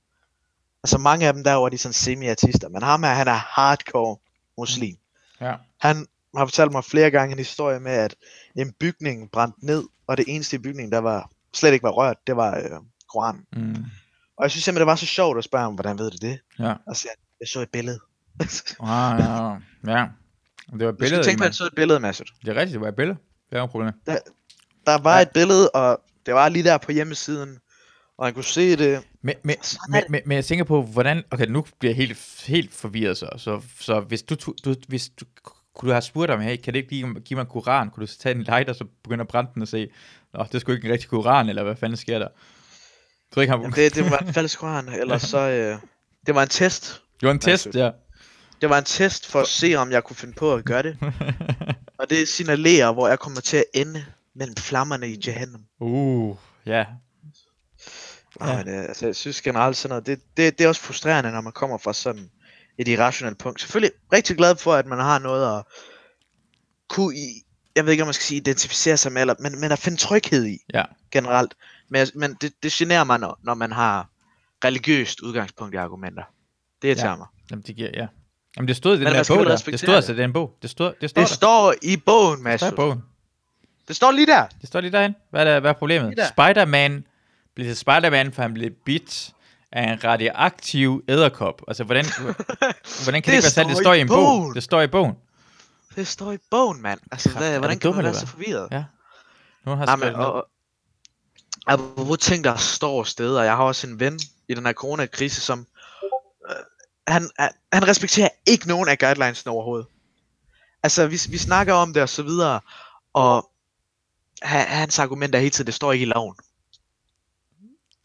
Altså mange af dem derovre, de er sådan semi-artister, men ham her, han er hardcore muslim. ja. Han har fortalt mig flere gange en historie med, at en bygning brændte ned, og det eneste i bygningen, der var slet ikke var rørt, det var øh, Koranen. Mm. Og jeg synes simpelthen, det var så sjovt at spørge ham, hvordan ved du det? Ja. Og så jeg så et billede. Ah, ja. ja. Det var et Du skal billede, tænke på, at jeg så et billede, Masud. Det er rigtigt, det var et billede. Det er jo problem. Der var Ja. et billede, og det var lige der på hjemmesiden, og han kunne se det. Men, men, men, men, men jeg tænker på, hvordan... Okay, nu bliver jeg helt, helt forvirret så. Så, så hvis du, du, hvis du... Kunne du have spurgt ham, hey, kan det ikke give, give mig en koran? Kunne du så tage en lighter, og så begynde at brænde den og se, Nå, det er sgu ikke en rigtig koran, eller hvad fanden sker der? Jeg tror ikke, han... Jamen, det, det var en falsk Koran, eller så... Øh, det var en test. det var en test, Altså, ja. Det var en test for at se, om jeg kunne finde på at gøre det. Og det signalerer, hvor jeg kommer til at ende mellem flammerne i Jahannam. uh, ja. Ja. Ja. Men, øh, altså, jeg synes generelt sådan noget, det, det, det er også frustrerende, når man kommer fra sådan et irrationelt punkt. Selvfølgelig rigtig glad for, at man har noget at kunne i, jeg ved ikke, om man skal sige identificere sig med, eller, men, men at finde tryghed i Ja. generelt. Men, jeg- men det, det generer mig, når, når man har religiøst udgangspunkt i argumenter. Det irriterer Ja. mig. Jamen, det giver, ja. Jamen, det stod i den Men der bog der. Det stod det. altså i den bog. Det stod, det står Det der. står i bogen, Det Mads. står i bogen. Det står lige der. Det står lige derhen. Hvad er, der, hvad er problemet? Spider-Man blev til Spider-Man, for han blev bit af en radioaktiv æderkop. Altså, hvordan, hvordan kan det, Det ikke være sandt? Det står i en bog. bogen. Det står i bogen. Det står i bogen, mand. Altså, Kraft, hvad, hvordan kan man være så forvirret? Ja. Nogen har Nej, skrevet men, det og, og, apropos ting, der står steder. Jeg har også en ven i den her coronakrise, som øh, han, han, han respekterer ikke nogen af guidelines overhovedet. Altså, vi, vi snakker om det og så videre, og han, hans argument er hele tiden, det står ikke i loven.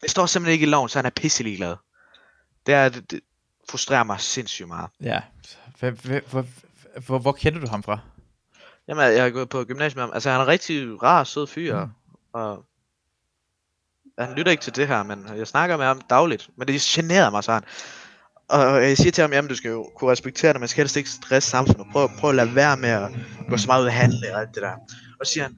Det står simpelthen ikke i loven, så han er pisselig glad. Det, er, det, det frustrerer mig sindssygt meget. Ja. Hvor, hvor, hvor, hvor, kender du ham fra? Jamen, jeg har gået på gymnasiet med ham. Altså, han er en rigtig rar, sød fyr, Mm. og han lytter ikke til det her, men jeg snakker med ham dagligt. Men det generer mig sådan. Og jeg siger til ham, jamen du skal jo kunne respektere det, man skal helst ikke stresse samfundet. Prøv, prøv at lade være med at gå så meget ud at handle og alt det der. Og så siger han,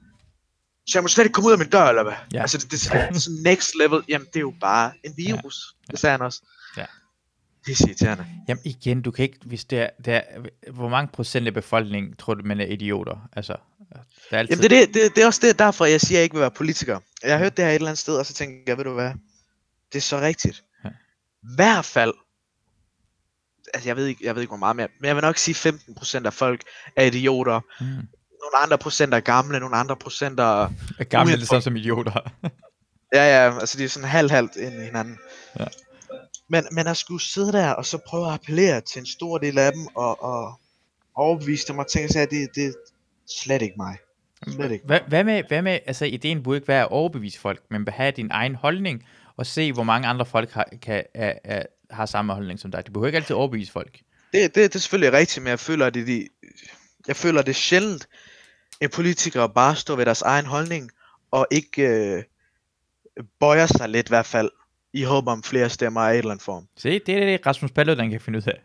så jeg må slet ikke komme ud af min dør, eller hvad? Ja. Altså, det, det, det er sådan next level. Jamen, det er jo bare en virus. Det sagde han også. Ja. Det er irriterende. Jamen igen, du kan ikke, hvis det er, det er hvor mange procent af befolkningen tror du, man er idioter? Altså, der er altid... Jamen det er, det, det, det er også det, derfor jeg siger, at jeg ikke vil være politiker. Jeg har hørt det her et eller andet sted, og så tænker jeg, ved du hvad, det er så rigtigt. Ja. Hvert fald, altså jeg ved ikke, jeg ved ikke hvor meget mere, men jeg vil nok sige 15% af folk er idioter. Mm. Nogle andre procent er gamle, nogle andre procent er... Er gamle det samme som idioter. Ja, ja, altså de er sådan halvt-halvt ind i hinanden. Ja. Men, men at skulle sidde der, og så prøve at appellere til en stor del af dem, og, og overbevise dem og tænke at det, det er slet ikke mig. Slet ikke. Hvad, hvad, med, hvad med, altså ideen burde ikke være at overbevise folk, men have din egen holdning, og se, hvor mange andre folk har, kan, er, er, har samme holdning som dig. Du behøver ikke altid overbevise folk. Det, det, det er selvfølgelig rigtigt, men jeg føler, at det, de, jeg føler, det er sjældent, at politikere bare står ved deres egen holdning, og ikke øh, bøjer sig lidt i hvert fald, i håb om flere stemmer af et eller andet form. Se, det er det, Rasmus Paludan kan finde ud af.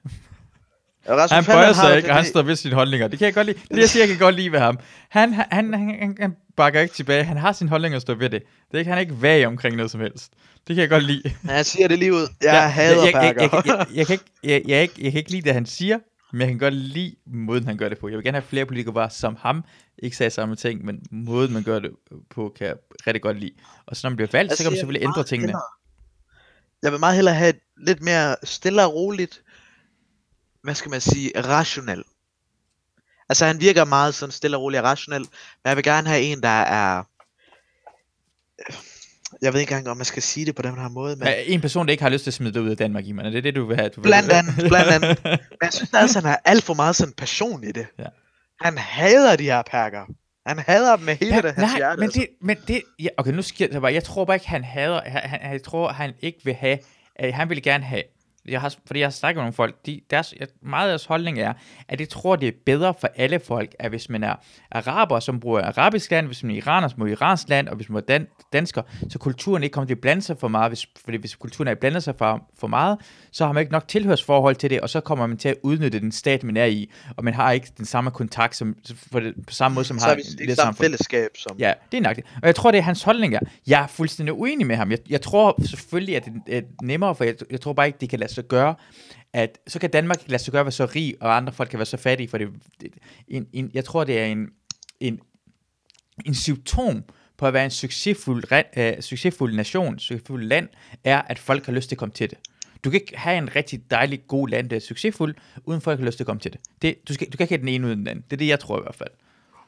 Rasmus Han bøjer sig ikke, og han står ved sine holdninger. Det kan jeg godt lide. Det jeg siger, jeg kan godt lide ved ham. Han, han, han, han, han bakker ikke tilbage. Han har sin holdning og står ved det. Det er ikke, han er ikke vag omkring noget som helst. Det kan jeg godt lide. Jeg siger det lige ud. Jeg Ja, hader jeg, jeg, jeg, Parker. jeg, jeg, jeg, kan ikke, jeg, jeg, ikke, jeg kan ikke lide det, han siger, men jeg kan godt lide måden, han gør det på. Jeg vil gerne have flere politikere bare som ham, ikke sagde samme ting, men måden, man gør det på, kan jeg rigtig godt lide. Og så når man bliver valgt, så kan man selvfølgelig ændre tingene. hellere- Jeg vil meget hellere have et lidt mere stille og roligt, hvad skal man sige, rationel. Altså han virker meget sådan stille og rolig og rationel, men jeg vil gerne have en, der er... Jeg ved ikke engang, om man skal sige det på den her måde, men... Ja, en person, der ikke har lyst til at smide dig ud af Danmark, Iman, er det det, du vil have? Du vil Blandt andet, blandt andet. Men jeg synes altså, han har alt for meget sådan passion i det. Ja. Han hader de her perker. Han hader dem med hele det, hans nej, hjerte. men altså. det, men det, ja, okay, nu skal jeg bare, jeg tror bare ikke, han hader, han, han, jeg tror, han ikke vil have, at han vil gerne have, jeg har, fordi jeg har snakket med nogle folk, de, deres, meget af deres holdning er, at de tror, det er bedre for alle folk, at hvis man er araber, som bruger arabisk land, hvis man er iraner, som bruger iransk land, og hvis man er dan, dansker, så kulturen ikke kommer til at blande sig for meget, hvis, fordi hvis kulturen er blander sig for, for meget, så har man ikke nok tilhørsforhold til det, og så kommer man til at udnytte den stat, man er i, og man har ikke den samme kontakt, som, for det, på samme måde, som så har vi et ikke lille samme fællesskab som... Ja, det er nøjagtigt. Og jeg tror, det er hans holdning er. Jeg er fuldstændig uenig med ham. Jeg, jeg tror selvfølgelig, at det er nemmere, for jeg, jeg tror bare ikke, det kan lade sig gøre, at så kan Danmark ikke lade sig gøre at være så rig, og andre folk kan være så fattige, for det, det en, en, jeg tror, det er en, en, en symptom på at være en succesfuld, re- øh, succesfuld nation, succesfuld land, er, at folk har lyst til at komme til det. Du kan ikke have en rigtig dejlig, god land, der er succesfuld, uden folk har lyst til at komme til det. det du, skal, du kan ikke have den ene uden den anden. Det er det, jeg tror i hvert fald.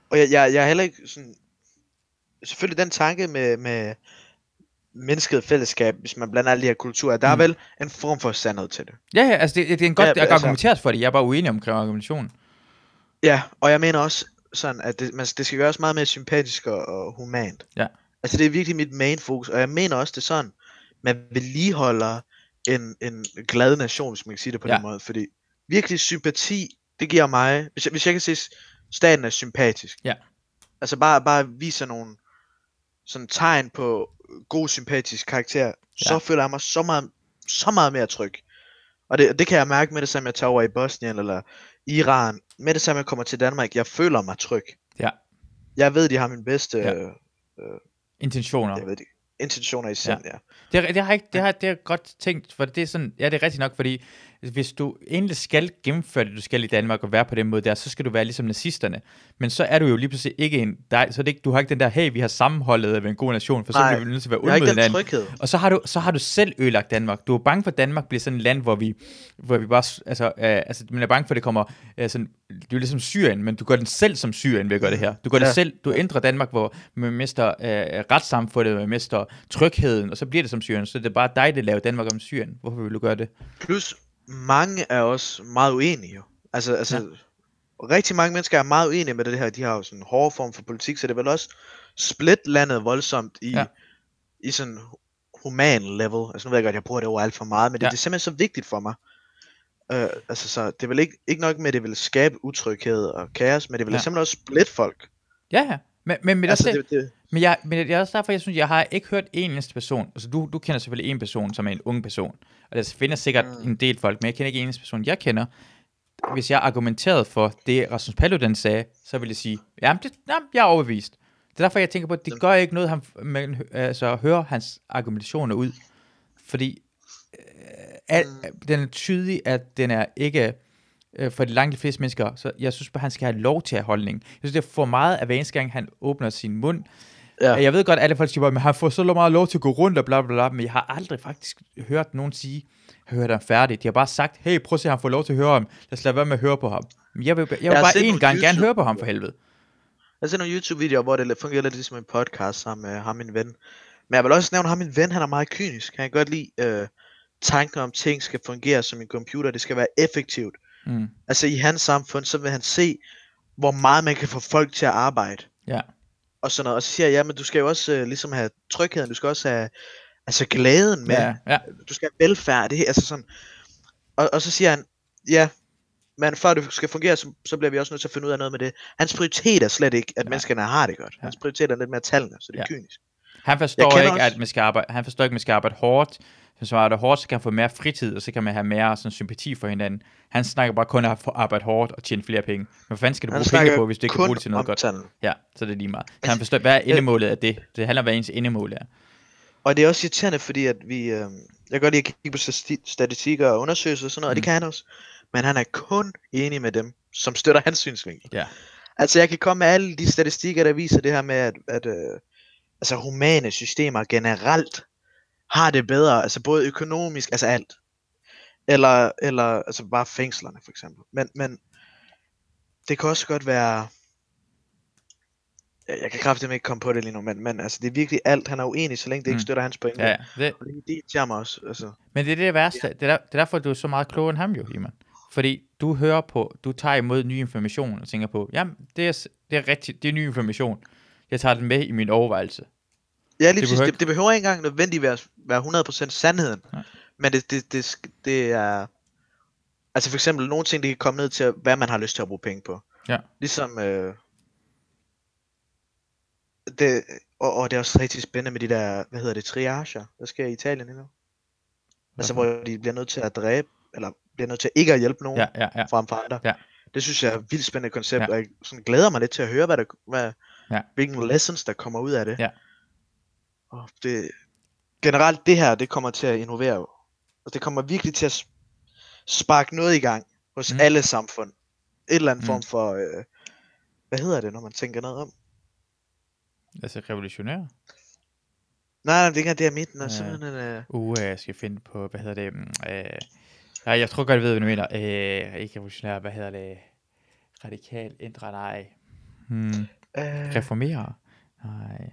Og jeg, jeg, jeg er heller ikke sådan... Selvfølgelig den tanke med, med mennesket fællesskab, hvis man blander alle de her kulturer, der mm. er vel en form for sandhed til det. Ja, ja, altså det, det er en godt Ja, altså- argumenteret for det. Jeg er bare uenig omkring argumentationen. Ja, og jeg mener også sådan, at det, man, det skal gøres meget mere sympatisk og, og humant. Ja. Altså det er virkelig mit main fokus, og jeg mener også det sådan, man vedligeholder en, en glad nation, hvis man kan sige det på ja. Ja. den måde, fordi virkelig sympati, det giver mig, hvis jeg, hvis jeg kan se, staten er sympatisk. Ja. Altså bare, bare viser nogle sådan tegn på god sympatisk karakter, ja. så føler jeg mig så meget, så meget mere tryg. Og det, det kan jeg mærke med det samme, jeg tager over i Bosnien eller Iran. Med det samme, jeg kommer til Danmark, jeg føler mig tryg. Ja. Jeg ved, de har min bedste Ja. ja. Intentioner. jeg ved det, intentioner i sind, ja. ja. Det, det, har ikke, det, har, det har jeg godt tænkt, for det er sådan, ja, det er rigtigt nok, fordi hvis du egentlig skal gennemføre det, du skal i Danmark og være på den måde der, så skal du være ligesom nazisterne. Men så er du jo lige pludselig ikke en, dig, så er det ikke, du har ikke den der, hey, vi har sammenholdet af en god nation, for så Nej, bliver vi nødt til at være den hinanden. Og så har, du, så har du selv ødelagt Danmark. Du er bange for, at Danmark bliver sådan et land, hvor vi, hvor vi bare... Altså, øh, altså man er bange for, at det kommer... Øh, sådan, det er jo ligesom Syrien, men du gør den selv som Syrien ved at gøre det her. Du gør. Ja. det selv. Du ændrer Danmark, hvor man mister øh, retssamfundet, man mister trygheden, og så bliver det som Syrien. Så det er bare dig, der laver Danmark om Syrien. Hvorfor vil du gøre det? Plus, mange er også meget uenige jo. Altså, altså ja. rigtig mange mennesker er meget uenige med det her. De har jo sådan en hård form for politik, så det vil også split landet voldsomt i, Ja. i sådan human level. Altså nu ved jeg godt, jeg bruger det ord alt for meget, men det, Ja. det er simpelthen så vigtigt for mig. Uh, altså så det vil ikke, ikke nok med, at det vil skabe utryghed og kaos, men det vil Ja. simpelthen også split folk. Ja, ja. Men, men, men, Altså, altså, det, det, men, jeg, men det er også derfor, jeg synes, jeg har ikke hørt en eneste person. Altså, du, du kender selvfølgelig en person, som er en ung person. Og der findes sikkert mm. Mm. en del folk, men jeg kender ikke en person, jeg kender. Hvis jeg argumenterede for det, Rasmus Paludan sagde, så vil jeg sige, jamen, det, jamen jeg er overbevist. Det er derfor, jeg tænker på, at det gør ikke noget, han, hø- altså, hører hans argumentationer ud. Fordi øh, al, den er tydelig, at den er ikke øh, for de langt de fleste mennesker. Så jeg synes bare, han skal have lov til at have holdning. Jeg synes, det er for meget, at hver eneste gang, han åbner sin mund. Ja. Jeg ved godt, at alle folk siger, at han får så meget lov til at gå rundt og bla bla bla, men jeg har aldrig faktisk hørt nogen sige, jeg hørt ham færdig. De har bare sagt, hey, prøv at se, han får lov til at høre ham. Lad os lade være med at høre på ham. Men jeg vil, jeg vil Jeg har bare en gang gerne høre på ham for helvede. Jeg har set nogle YouTube-videoer, hvor det fungerer lidt ligesom en podcast sammen med ham, min ven. Men jeg vil også nævne ham, min ven, han er meget kynisk. Han kan godt lide øh, tanken om, ting skal fungere som en computer. Det skal være effektivt. Mm. Altså i hans samfund, så vil han se, hvor meget man kan få folk til at arbejde. Ja. Og sådan noget. Og så siger jeg, ja, men du skal jo også øh, ligesom have trygheden. Du skal også have altså glæden med. Ja, ja. Du skal have velfærd. Det, her, altså sådan. Og, og så siger han, ja, men før det skal fungere, så, så bliver vi også nødt til at finde ud af noget med det. Hans prioritet er slet ikke, at Ja. menneskerne har det godt. Hans prioritet er lidt mere tallene, så det er Ja. kynisk. Han forstår ikke, også- at man skal arbejde, han forstår ikke, at man skal arbejde hårdt. Hvis man arbejder hårdt, så kan man få mere fritid, og så kan man have mere sådan, sympati for hinanden. Han snakker bare kun om at arbejde hårdt og tjene flere penge. Men hvad fanden skal du Han bruge penge på, hvis du ikke kan bruge det til noget godt? tallene. Ja, så er det lige meget. Så han forstår, hvad er endemålet af det? Det handler om, hvad ens endemål er. Og det er også irriterende, fordi at vi, øh, jeg kan godt lide at kigge på stati- statistikker og undersøgelser og sådan noget, mm. og det Mm. kan han også. Men han er kun enig med dem, som støtter hans synsvinkel. Ja. Altså jeg kan komme med alle de statistikker, der viser det her med, at, at øh, altså humane systemer generelt har det bedre, altså både økonomisk, altså alt. Eller, eller altså bare fængslerne for eksempel. Men, men det kan også godt være, jeg kan kraftigt ikke komme på det lige nu, men, men altså det er virkelig alt, han er uenig, så længe det ikke Mm. støtter hans pointe. Ja, ja. Det, Og det, mig også, altså. Men det er det værste. Det, er der, det er derfor, du er så meget klogere end ham jo, Iman. Fordi du hører på, du tager imod ny information og tænker på, jamen, det er, det er rigtigt, det er ny information. Jeg tager den med i min overvejelse. Ja, lige Det det, behøver det, ikke- det behøver ikke engang nødvendigt være, være 100% sandheden. Nej. Men det, det, det, det er... Altså for eksempel nogle ting, det kan komme ned til, hvad man har lyst til at bruge penge på. Ja. Ligesom... Øh, det, og, og det er også rigtig spændende med de der, hvad hedder det, triager, der sker i Italien lige nu. Altså hvor de bliver nødt til at dræbe, eller bliver nødt til ikke at hjælpe nogen Ja, ja, ja. frem for andre. Ja. Det synes jeg er et vildt spændende koncept, Ja. og jeg sådan glæder mig lidt til at høre, hvad der, hvad, Ja. hvilken lessons der kommer ud af det. Ja. Og det, generelt det her, det kommer til at innovere. Og det kommer virkelig til at sparke noget i gang hos Mm. alle samfund. Et eller andet Mm. form for, øh, hvad hedder det, når man tænker noget om? Altså revolutionær. Nej, nej, det er ikke er midten, og Ja. simpelthen, øh, Uh, jeg skal finde på, hvad hedder det? mm, Øh, nej, jeg tror godt, jeg ved, hvad du mener. Øh, ikke revolutionær, hvad hedder det? Radikal, ændre, nej. Hmm, øh, reformere? Nej.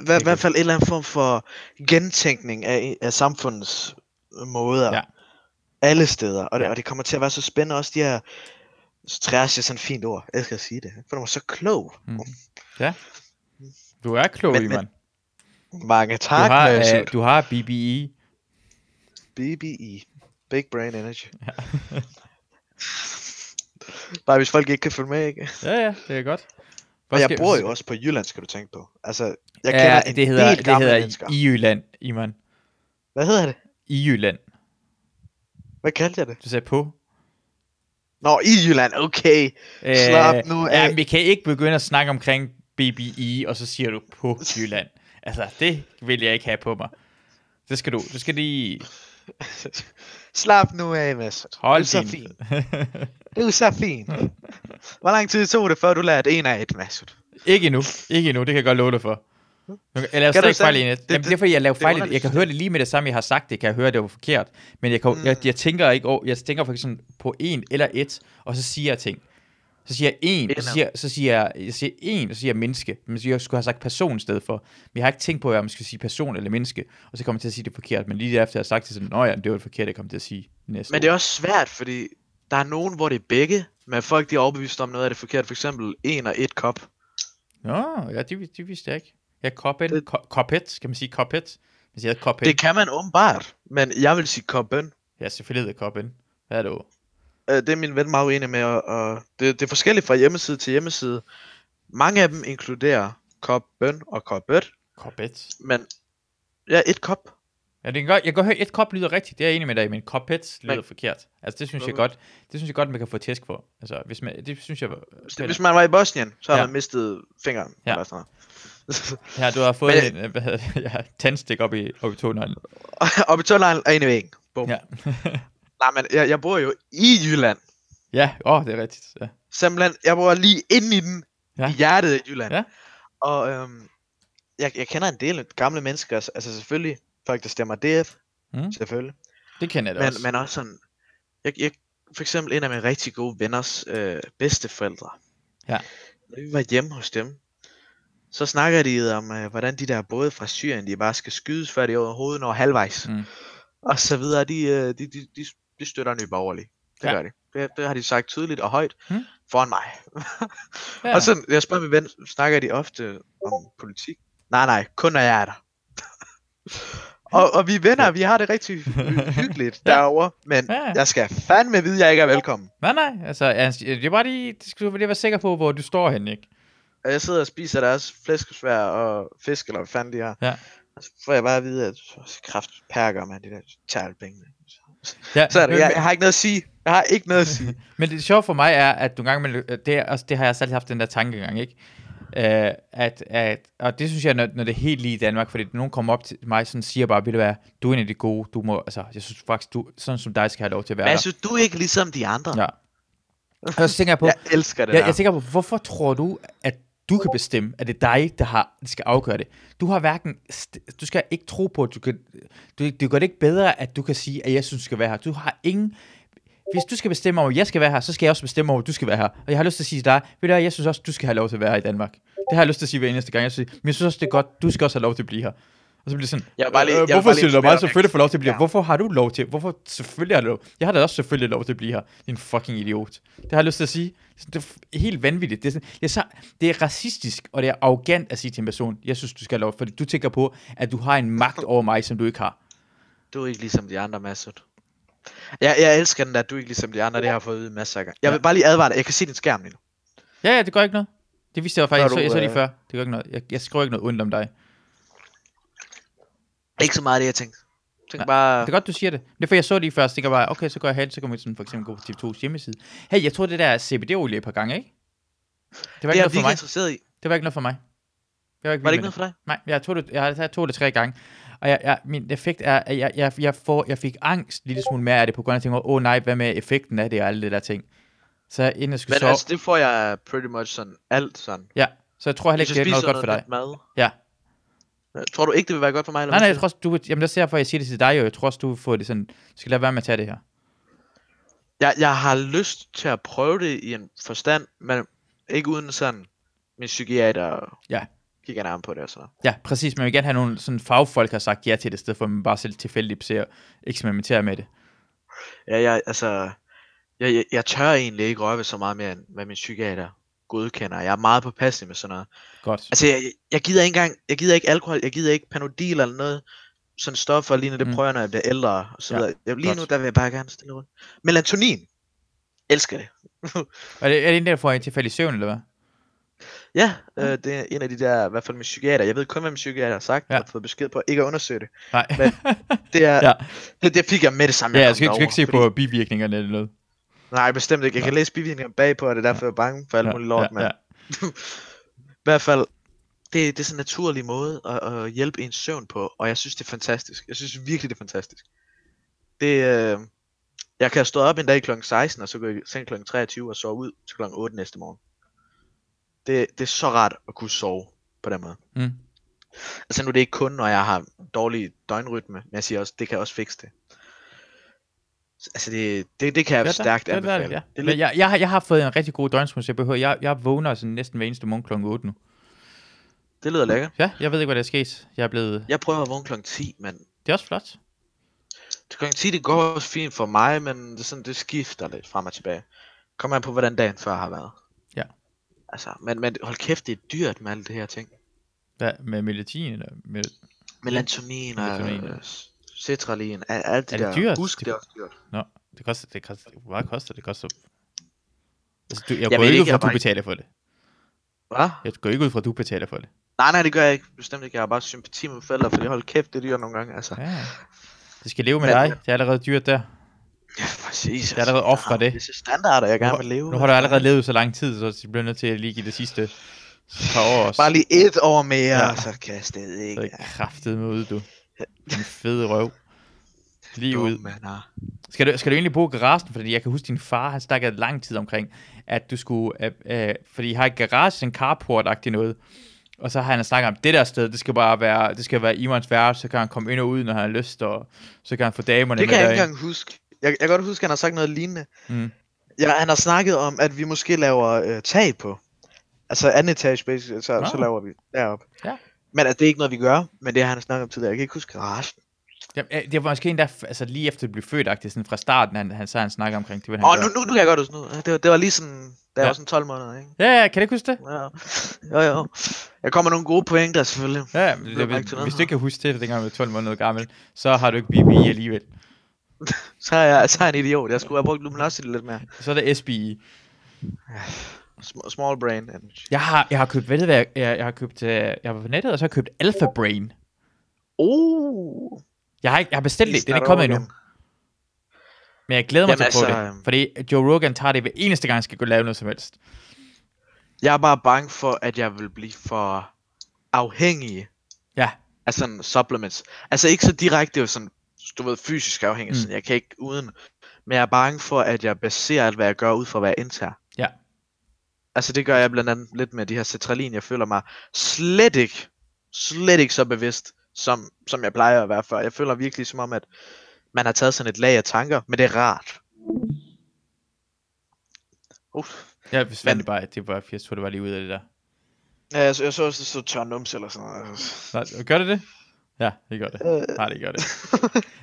I hvert fald et eller andet form for gentænkning af, af samfundets måder. Ja. Alle steder. Og det, og det kommer til at være så spændende også, de her trash er sådan et fint ord. Jeg skal sige det. For du var så klog. Mm. Ja. Du er klog, Men- men- Iman. Mange Du tak, har, Masud. øh, du har BBE. BBE. Big Brain Energy. Ja. Bare hvis folk ikke kan følge med, ikke? ja, ja, det er godt. Og jeg bor jo også på Jylland, skal du tænke på. Altså, jeg ja, kender en det hedder, del det hedder mennesker. i Jylland, Iman. Hvad hedder det? I Jylland. Hvad kaldte jeg det? Du sagde på. Nå, i Jylland, okay. Slap nu af. Ja, vi kan ikke begynde at snakke omkring BBI, og så siger du på Jylland. Altså, det vil jeg ikke have på mig. Det skal du. Du skal lige Slap nu af, Mads. Du er så fin. Du er så fin. Hvor lang tid tog det, før du lærte en af et, Masud? ikke endnu. Ikke endnu, det kan jeg godt love dig for. Jeg laver stadig fejl i net. det- Jamen, det er det- fordi, jeg laver det er fejl det. Jeg kan høre det lige med det samme, jeg har sagt det, kan jeg høre, det var forkert. Men jeg, kan, jeg, Mm. jeg tænker ikke over, jeg tænker for eksempel på en eller et, og så siger jeg ting. Så siger jeg en, og så siger, så siger jeg, jeg siger en, og så siger jeg menneske. Men så jeg skulle have sagt person i stedet for. Men jeg har ikke tænkt på, at man skal sige person eller menneske. Og så kommer jeg til at sige det forkert. Men lige efter jeg har sagt det, så nå ja, det var det forkerte, jeg kom til at sige næste Men det er også svært, fordi der er nogen, hvor det er begge, men folk de er overbevist om noget af det forkert. For eksempel en og et kop. Nå, ja, det, det vidste jeg ikke. Ja, koppen, Det- koppet, skal man sige koppet? Man siger koppen. Det kan man åbenbart, men jeg vil sige koppen. Ja, selvfølgelig hedder koppen. Hvad er det? Øh, Det er min ven meget uenig med, og, og det, det er forskelligt fra hjemmeside til hjemmeside. Mange af dem inkluderer koppen og koppet, Koppet. men ja, et kop. Ja, det kan godt, jeg kan høre, et kop lyder rigtigt, det er jeg enig med dig, i, men koppet lyder Men- forkert. Altså, det synes jeg godt, det synes jeg godt, man kan få tæsk for. Altså, hvis man, det synes jeg... Hvis, hvis man var i Bosnien, så har Ja. man mistet fingeren. Ja. Eller sådan. Ja, du har fået Men- en, hvad hedder det, ja, tandstik op i, op i tåneglen. og betonlegnen er inde i væggen. Bum. Ja. Nej, men jeg, jeg bor jo i Jylland. ja, åh, oh, det er rigtigt. Ja. Simpelthen, jeg bor lige inde i den. Ja. Ja. I hjertet af Jylland. Ja. Og øhm, jeg, jeg kender en del gamle mennesker. Altså altså selvfølgelig folk, der stemmer DF. Mm. Selvfølgelig. Det kender jeg da Men, også. men også sådan... Jeg, jeg, for eksempel en af mine rigtig gode venners øh, bedsteforældre. Ja. Når vi var hjemme hos dem, så snakker de om, øh, hvordan de der både fra Syrien, de bare skal skydes, før de overhovedet når halvvejs. Mm. Og så videre, de, øh, de, de, de, de støtter Nye Borgerlige. Det Ja. gør de. Det, det har de sagt tydeligt og højt Mm. foran mig. Ja. Og så, jeg spørger min ven, snakker de ofte om politik? Nej, nej, kun når jeg er der. Og, og vi er venner, vi har det rigtig hy- hyggeligt Ja. derovre, men Ja. jeg skal fandme vide, at jeg ikke er velkommen. Nej, nej, altså, det er bare lige, det skal du lige være sikker på, hvor du står henne, ikke? Og jeg sidder og spiser deres flæskesvær og fisk, eller hvad fanden de har. Ja. Og så får jeg bare at vide, at kraft perker, man, de der tærlpenge. Ja, Så det, men- jeg, jeg, har ikke noget at sige. Jeg har ikke noget at sige. Men det sjove for mig er, at nogle gange, man- det, er, det har jeg selv haft den der tankegang, ikke? Uh, at, at, og det synes jeg, når, når det er helt lige i Danmark, fordi nogen kommer op til mig og siger bare, ved du hvad, du er en af de gode, du må, altså, jeg synes faktisk, du, sådan som dig skal have lov til at være Men jeg synes, du er ikke ligesom de andre. Ja. Og så tænker jeg på, Jeg elsker det jeg, der. jeg tænker på, hvorfor tror du, at du kan bestemme, at det er dig, der har, der skal afgøre det? Du har hverken, du skal ikke tro på, at du kan, du, det gør det ikke bedre, at du kan sige, at jeg synes, du skal være her. Du har ingen, hvis du skal bestemme over, at jeg skal være her, så skal jeg også bestemme over, at du skal være her. Og jeg har lyst til at sige til dig, ved du jeg synes også, du skal have lov til at være her i Danmark. Det har jeg lyst til at sige hver eneste gang. Jeg synes, men jeg synes også, det er godt, du skal også have lov til at blive her. Og så bliver det sådan, Jeg bare lige- øh, hvorfor siger du mig selvfølgelig få lov til at blive her? Ja. Hvorfor har du lov til? Hvorfor selvfølgelig har du lov? Jeg har da også selvfølgelig lov til at blive her. Din fucking idiot. Det har jeg lyst til at sige. Det er helt vanvittigt. Det er, sådan, det, er så, det er racistisk, og det er arrogant at sige til en person, jeg synes, du skal have lov, fordi du tænker på, at du har en magt over mig, som du ikke har. Du er ikke ligesom de andre, Masud. Jeg, jeg elsker den der, du er ikke ligesom de andre, det har jeg fået ud masser af gange. Jeg vil bare lige advare dig, jeg kan se din skærm lige nu. Ja, ja, det gør ikke noget. Det vidste jeg faktisk, jeg Gør så, du, jeg så lige øh, før. Det gør ikke noget. Jeg, jeg skriver ikke noget ondt om dig. Ikke så meget af det, jeg tænkte. Jeg tænkte Nej, bare, Det er godt, du siger det. Det er for, jeg så det lige først. Jeg tænker bare, okay, så går jeg hen, så kan man sådan for eksempel gå på TV2's hjemmeside. Hey, jeg tror det der er CBD-olie et par gange, ikke? Det var det ikke er noget jeg for mig. interesseret i. Det var ikke noget for mig. Jeg var, ikke Var det ikke noget for dig? Nej, jeg tog det, jeg har taget to eller tre gange. Og jeg, jeg, min effekt er, at jeg, jeg, jeg, får, jeg fik angst lille smule mere af det, på grund af, at jeg tænkte, åh oh, nej, hvad med effekten af det og alle det der ting. Så inden jeg skulle Men sove, altså, det får jeg pretty much sådan alt sådan. ja, så jeg tror heller ikke, jeg det er noget godt for dig. lidt mad. Ja. Tror du ikke, det vil være godt for mig? Eller Nej, nej, jeg tror også, du, jamen det er derfor, jeg siger det til dig, og jeg tror også, du vil få det sådan, du skal lade være med at tage det her. jeg, jeg har lyst til at prøve det i en forstand, men ikke uden sådan min psykiater Ja. Kigger nærmere på det og sådan noget. Ja, præcis, man vil gerne have nogle sådan fagfolk, der har sagt ja til det, i stedet for at man bare selv tilfældigt ser eksperimentere med det. Ja, jeg, altså, jeg, jeg, jeg tør egentlig ikke røre ved så meget mere, end hvad min psykiater godkender. Jeg er meget påpasselig med sådan noget. Godt. Altså, jeg, jeg- jeg gider ikke engang, jeg gider ikke alkohol, jeg gider ikke panodil eller noget, sådan stoffer lige når det Mm. prøver, når jeg bliver ældre og så Ja, videre. Jeg, lige godt. nu, der vil jeg bare gerne stille rundt. Melatonin. Elsker det. Er det, er det en der, der får en tilfældig søvn, eller hvad? Ja, Ja. øh, det er en af de der, i hvert fald min psykiater. Jeg ved kun, hvad min psykiater har sagt, Ja. ja. og fået besked på ikke at undersøge det. Nej. Men Det, er, Ja. ja. det, det fik jeg med det samme. ja, jeg skal, ikke- skal ikke se derover, på bivirkningerne eller noget. Nej, bestemt ikke. Jeg kan læse bivirkninger bagpå, og det er derfor, jeg er bange for alt Ja, muligt lort. ja, men ja. i hvert fald, det, det er sådan en naturlig måde at, at hjælpe ens søvn på, og jeg synes, det er fantastisk. Jeg synes virkelig, det er fantastisk. Det, øh, jeg kan stå op en dag kl. 16, og så gå i seng kl. 23 og sove ud til kl. 8 næste morgen. Det, det er så rart at kunne sove på den måde. Mm. Altså nu er det ikke kun, når jeg har dårlig døgnrytme, men jeg siger også, det kan også fikse det. Altså det, det, det kan jeg Ja, stærkt det, anbefale. ja. Det er Men lidt, jeg, jeg, har, jeg har fået en rigtig god døgnsmus. Jeg, behøver, jeg, jeg vågner sådan næsten hver eneste morgen kl. 8 nu. det lyder lækkert. Ja, jeg ved ikke, hvad der er sket. Jeg er blevet... Jeg prøver at vågne kl. 10, men Det er også flot. Kl. 10 det går også fint for mig, men det, sådan, det skifter lidt frem og tilbage. Kommer an på, hvordan dagen før har været. Ja. Altså, men, men hold kæft, det er dyrt med alle det her ting. Hvad, med melatonin eller med... Melatonin og Melatonin, ja. cetralin, alt det, Er det der. dyrt? Husk, Det- det er også dyrt. Nå, det koster... Det koster hvor meget koster det? Det koster... Altså, du, jeg, Jeg går ikke ud fra, at du bare- betaler for det. Hvad? Jeg går ikke ud fra, at du betaler for det. Nej, nej, det gør jeg ikke. Bestemt ikke. Jeg har bare sympati med forældre, fordi hold kæft, det er dyrt nogle gange. Altså. Ja. Det skal leve med Men- dig. Det er allerede dyrt der. Ja, præcis. er allerede offret jeg har det. Visse standarder, jeg gerne vil leve. Nu har du allerede levet så lang tid, så du bliver nødt til at lige give det sidste par år også. Bare lige et år mere, Ja. så kan jeg stadig Så ikke. er kraftet med ud, du. Din fede røv. Lige ud. Nej. Skal du, skal du egentlig i garagen? Fordi jeg kan huske, din far, han snakkede lang tid omkring, at du skulle, øh, øh, fordi I har et garage, en carport-agtig noget, og så har han snakket om, det der sted, det skal bare være, det skal være Imans værelse, så kan han komme ind og ud, når han har lyst, og så kan han få damerne Det med kan jeg ikke engang huske. Jeg, jeg kan godt huske, at han har sagt noget lignende. Mm. Ja, han har snakket om, at vi måske laver øh, tag på. Altså anden etage, basically, så, Nå. så laver vi deroppe. Ja. Men altså, det er ikke noget, vi gør, men det har han snakket om tidligere. Jeg kan ikke huske garagen. Ja, øh, det var måske endda, f- altså lige efter det blev født, sådan fra starten, han, han, så han snakker omkring, det Åh, oh, nu, nu, nu kan jeg godt huske noget. Det var, det var lige sådan, da jeg Ja. var sådan 12 måneder, ikke? Ja, ja, kan du ikke huske det? Ja, jo, jo. Jeg kommer nogle gode pointer, selvfølgelig. Ja, Det det, hvis, hvis du ikke kan huske det, dengang du var 12 måneder gammel, så har du ikke BBI alligevel. Så er jeg, så er jeg en idiot. Jeg skulle have brugt luminosity lidt mere. Så er det SBI. Sm- small brain energy. Jeg har, jeg har købt, ved du hvad, jeg, jeg, jeg har købt, øh, jeg var på nettet, og så har jeg købt Alpha Brain. Oh, Jeg har, ikke, jeg har bestilt det, den er ikke kommet endnu. Men jeg glæder mig Jamen til at prøve altså, det. Fordi Joe Rogan tager det hver eneste gang, han skal gå lave noget som helst. Jeg er bare bange for, at jeg vil blive for afhængig Ja, af sådan supplements. Altså ikke så direkte sådan, du ved, fysisk afhængig, Mm. sådan, jeg kan ikke uden. Men jeg er bange for, at jeg baserer alt, hvad jeg gør, ud fra hvad jeg indtager. Ja. Altså det gør jeg blandt andet lidt med de her cetralin. Jeg føler mig slet ikke, slet ikke så bevidst, som, som jeg plejer at være før. Jeg føler virkelig som om, at man har taget sådan et lag af tanker, men det er rart. Uh. jeg fandt Men- det bare, det var, jeg tror, det var lige ud af det der. Ja, jeg, så, jeg så også, det så tør eller sådan noget. Nå, gør det det? Ja, det gør det. Øh, Nej, det gør det.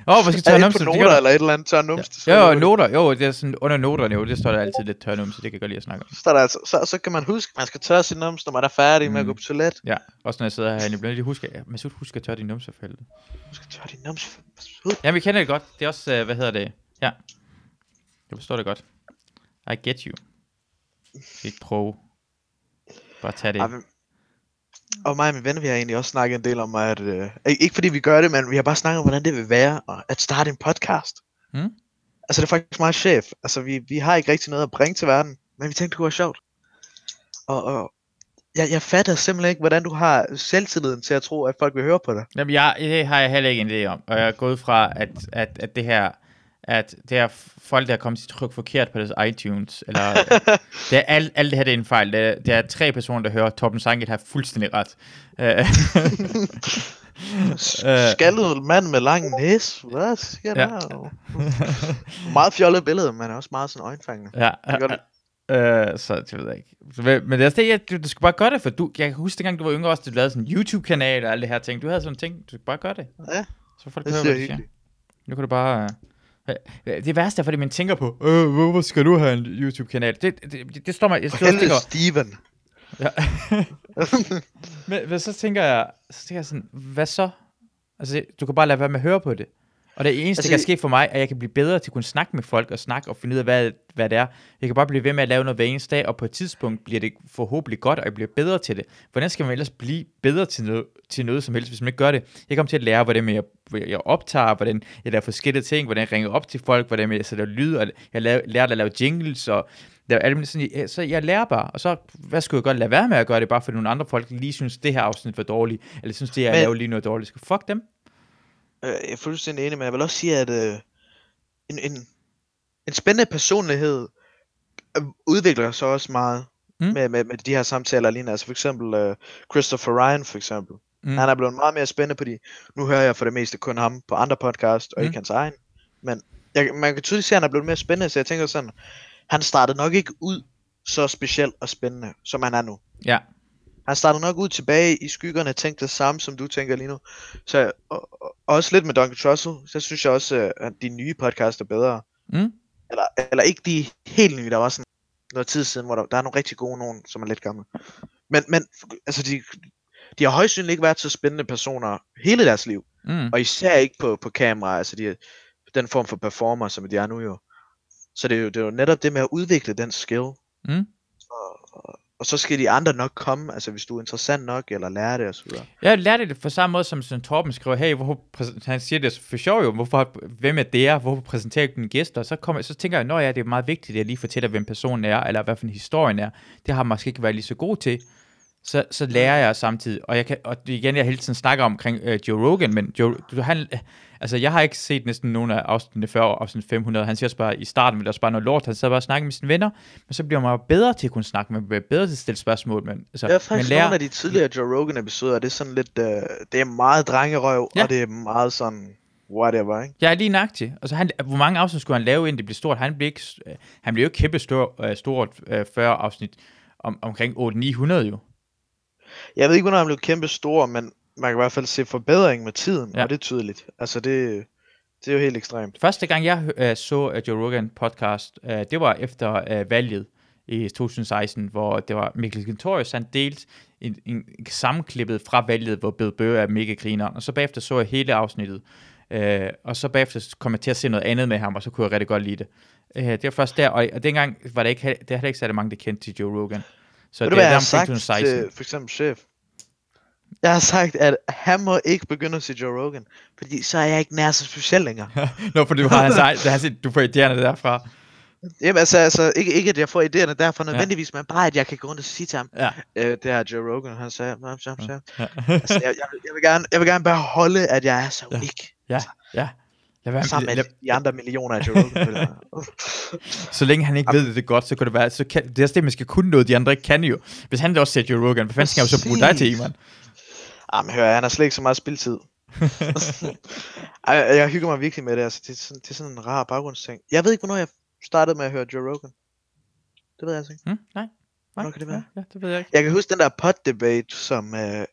Åh, oh, måske er tør det numse. det noter der. eller et eller andet tør nums? det skal Jo, jeg jo, noter. Jo, det er sådan, under noterne, jo, det står der altid lidt tør numse. Det kan jeg godt lide at snakke om. Så, står der altså, så, så kan man huske, man skal tørre sin nums, når man er færdig mm. med at Mm. gå på toilet. Ja, også når jeg sidder herinde, jeg bliver lige huske, ja, Masud, husk at tørre din numse for helvede. Du skal tørre din nums. Ud. Jamen, vi kender det godt. Det er også, øh, hvad hedder det? Ja. Jeg forstår det godt. I get you. Skal ikke prøve. Bare tag det. Ej, men- Og mig og min ven, vi har egentlig også snakket en del om, at... Øh, ikke fordi vi gør det, men vi har bare snakket om, hvordan det vil være at- at starte en podcast. Mm. Altså, det er faktisk meget chef. Altså, vi, vi har ikke rigtig noget at bringe til verden, men vi tænkte, det kunne være sjovt. Og, og jeg, jeg fatter simpelthen ikke, hvordan du har selvtilliden til at tro, at folk vil høre på dig. Jamen, jeg, det har jeg heller ikke en idé om. Og jeg er gået fra, at, at, at det her at det er folk, der er kommet til at trykke forkert på deres iTunes, eller det er alt, alt det her det er en fejl. Det er, det er tre personer, der hører Torben Sanket har fuldstændig ret. Øh, Øh. Skaldet mand med lang næse. Hvad sker Ja. der? meget fjollet billede, men også meget sådan øjenfængende. ja, det. Øh, så det ved jeg ikke. Men det er også det, jeg, du, du skal bare gøre det, for du, jeg kan huske, dengang du var yngre også, du lavede sådan en YouTube-kanal og alle det her ting. Du havde sådan en ting, du skal bare gøre det. Ja, Så folk det høre, ser hvad du siger. Nu kan du bare... øh, øh, Det værste er, fordi man tænker på, øh, hvorfor skal du have en YouTube-kanal? Det, det, det, det står mig... Jeg For skal også helvede, tænke over- Steven. Ja. men, men så tænker jeg, så tænker jeg sådan, hvad så? Altså, du kan bare lade være med at høre på det. Og det eneste, altså, der kan ske for mig, er, at jeg kan blive bedre til at kunne snakke med folk og snakke og finde ud af, hvad, hvad det er. Jeg kan bare blive ved med at lave noget hver eneste dag, og på et tidspunkt bliver det forhåbentlig godt, og jeg bliver bedre til det. Hvordan skal man ellers blive bedre til noget, til noget som helst, hvis man ikke gør det? Jeg kommer til at lære, hvordan jeg, jeg optager, hvordan jeg laver forskellige ting, hvordan jeg ringer op til folk, hvordan jeg sætter lyd, og jeg lærer, lærer at lave jingles, og lave alle mulige sådan, så jeg lærer bare, og så, hvad skulle jeg godt lade være med at gøre det, bare fordi nogle andre folk lige synes, det her afsnit var dårligt, eller synes, det jeg Men- laver lige noget dårligt. Fuck dem. Øh, Jeg er fuldstændig enig, men jeg vil også sige, at øh, en, en, en spændende personlighed øh, udvikler sig også meget Mm. med, med, med de her samtaler alene. Altså for eksempel øh, Christopher Ryan for eksempel. Mm. Han er blevet meget mere spændende, fordi nu hører jeg for det meste kun ham på andre podcast, og mm. ikke hans egen. Men jeg, man kan tydeligt se, at han er blevet mere spændende, så jeg tænker sådan, han startede nok ikke ud så specielt og spændende, som han er nu. Ja. Han startede nok ud tilbage i skyggerne og tænkte det samme, som du tænker lige nu. Så og, og, også lidt med Duncan Trussell, så synes jeg også, øh, at de nye podcast er bedre. Mm. Eller, eller ikke de helt nye, der var sådan noget tid siden, hvor der, der er nogle rigtig gode nogen, som er lidt gamle. Men, men altså, de, de har højst sandsynligt ikke været så spændende personer hele deres liv. Mm. Og især ikke på, på kamera, altså de, den form for performer, som de er nu jo. Så det er jo, det er jo netop det med at udvikle den skill. Mm. Og, så skal de andre nok komme, altså hvis du er interessant nok, eller lærer det osv. Jeg lærte det på samme måde, som sådan Torben skriver, hey, hvorfor han siger det for sjov jo, hvorfor, hvem er det er, hvorfor præsenterer du dine gæster? Så, kommer, så tænker jeg, når ja, det er meget vigtigt, at jeg lige fortæller, hvem personen er, eller hvad for en historien er. Det har jeg måske ikke været lige så god til. Så, så lærer jeg samtidig, og jeg kan, og det igen, jeg hele tiden snakker omkring øh, Joe Rogan, men Joe, du, han, altså jeg har ikke set næsten nogen af afsnittene før afsnit 500, han siger også bare, i starten, det er også bare noget lort, han sad bare og snakkede med sine venner, men så bliver man bedre til at kunne snakke, man bliver bedre til at stille spørgsmål, men, altså, Der er faktisk lærer, nogle af de tidligere Joe Rogan episoder, det er sådan lidt, øh, det er meget drengerøv, Ja. og det er meget sådan, whatever, ikke? Jeg er lige nøjagtig. Altså, han, hvor mange afsnit skulle han lave, inden det blev stort? Han blev ikke, øh, han blev jo ikke kæmpe stor, øh, stort øh, 40 afsnit. om, omkring 800-900 jo. Jeg ved ikke, hvornår han blev kæmpe stor, men man kan i hvert fald se forbedring med tiden, Ja. og det er tydeligt. Altså, det, det er jo helt ekstremt. Første gang jeg uh, så uh, Joe Rogan podcast, uh, det var efter uh, valget i 2016, hvor det var Mikkel Kentorius, han delte en, en, en sammenklippet fra valget, hvor Bill Burr er mega griner, og så bagefter så jeg hele afsnittet, uh, og så bagefter kom jeg til at se noget andet med ham, og så kunne jeg rigtig godt lide det. Uh, det var først der, og, og dengang var det ikke, det heller ikke særlig mange, der kendte til Joe Rogan. Så Ved det du, er har omkring sagt 2016. til for eksempel chef? Jeg har sagt, at han må ikke begynde at se Joe Rogan, fordi så er jeg ikke nær så speciel længere. Nå, for du har, egen- det har set, du får idéerne derfra. Jamen altså, altså ikke, ikke at jeg får idéerne derfra nødvendigvis, men bare at jeg kan gå rundt og sige til ham, Ja. øh, det har Joe Rogan, han sagde, "Nå, så, så. ja. Altså, jeg, jeg, vil- jeg, vil gerne, jeg vil gerne beholde, at jeg er så Ja. unik, ja, ja. Lad være, sammen lad, med de andre millioner af Joe Rogan. Så længe han ikke ved det, det godt, så kan det være, så kan, det er også det, man skal kunne noget, de andre ikke kan jo. Hvis han også ser Joe Rogan, hvad fanden skal han jo så bruge dig til, Iman? Jamen hør, han har slet ikke så meget spiltid. Ej, jeg hygger mig virkelig med det, altså det er sådan, det er sådan en rar baggrundsting. Jeg ved ikke, hvornår jeg startede med at høre Joe Rogan. Det ved jeg altså ikke. Hmm? Nej. Hvornår kan det være? Ja, ja, det ved jeg ikke. Jeg kan huske den der pod-debate, som, øh,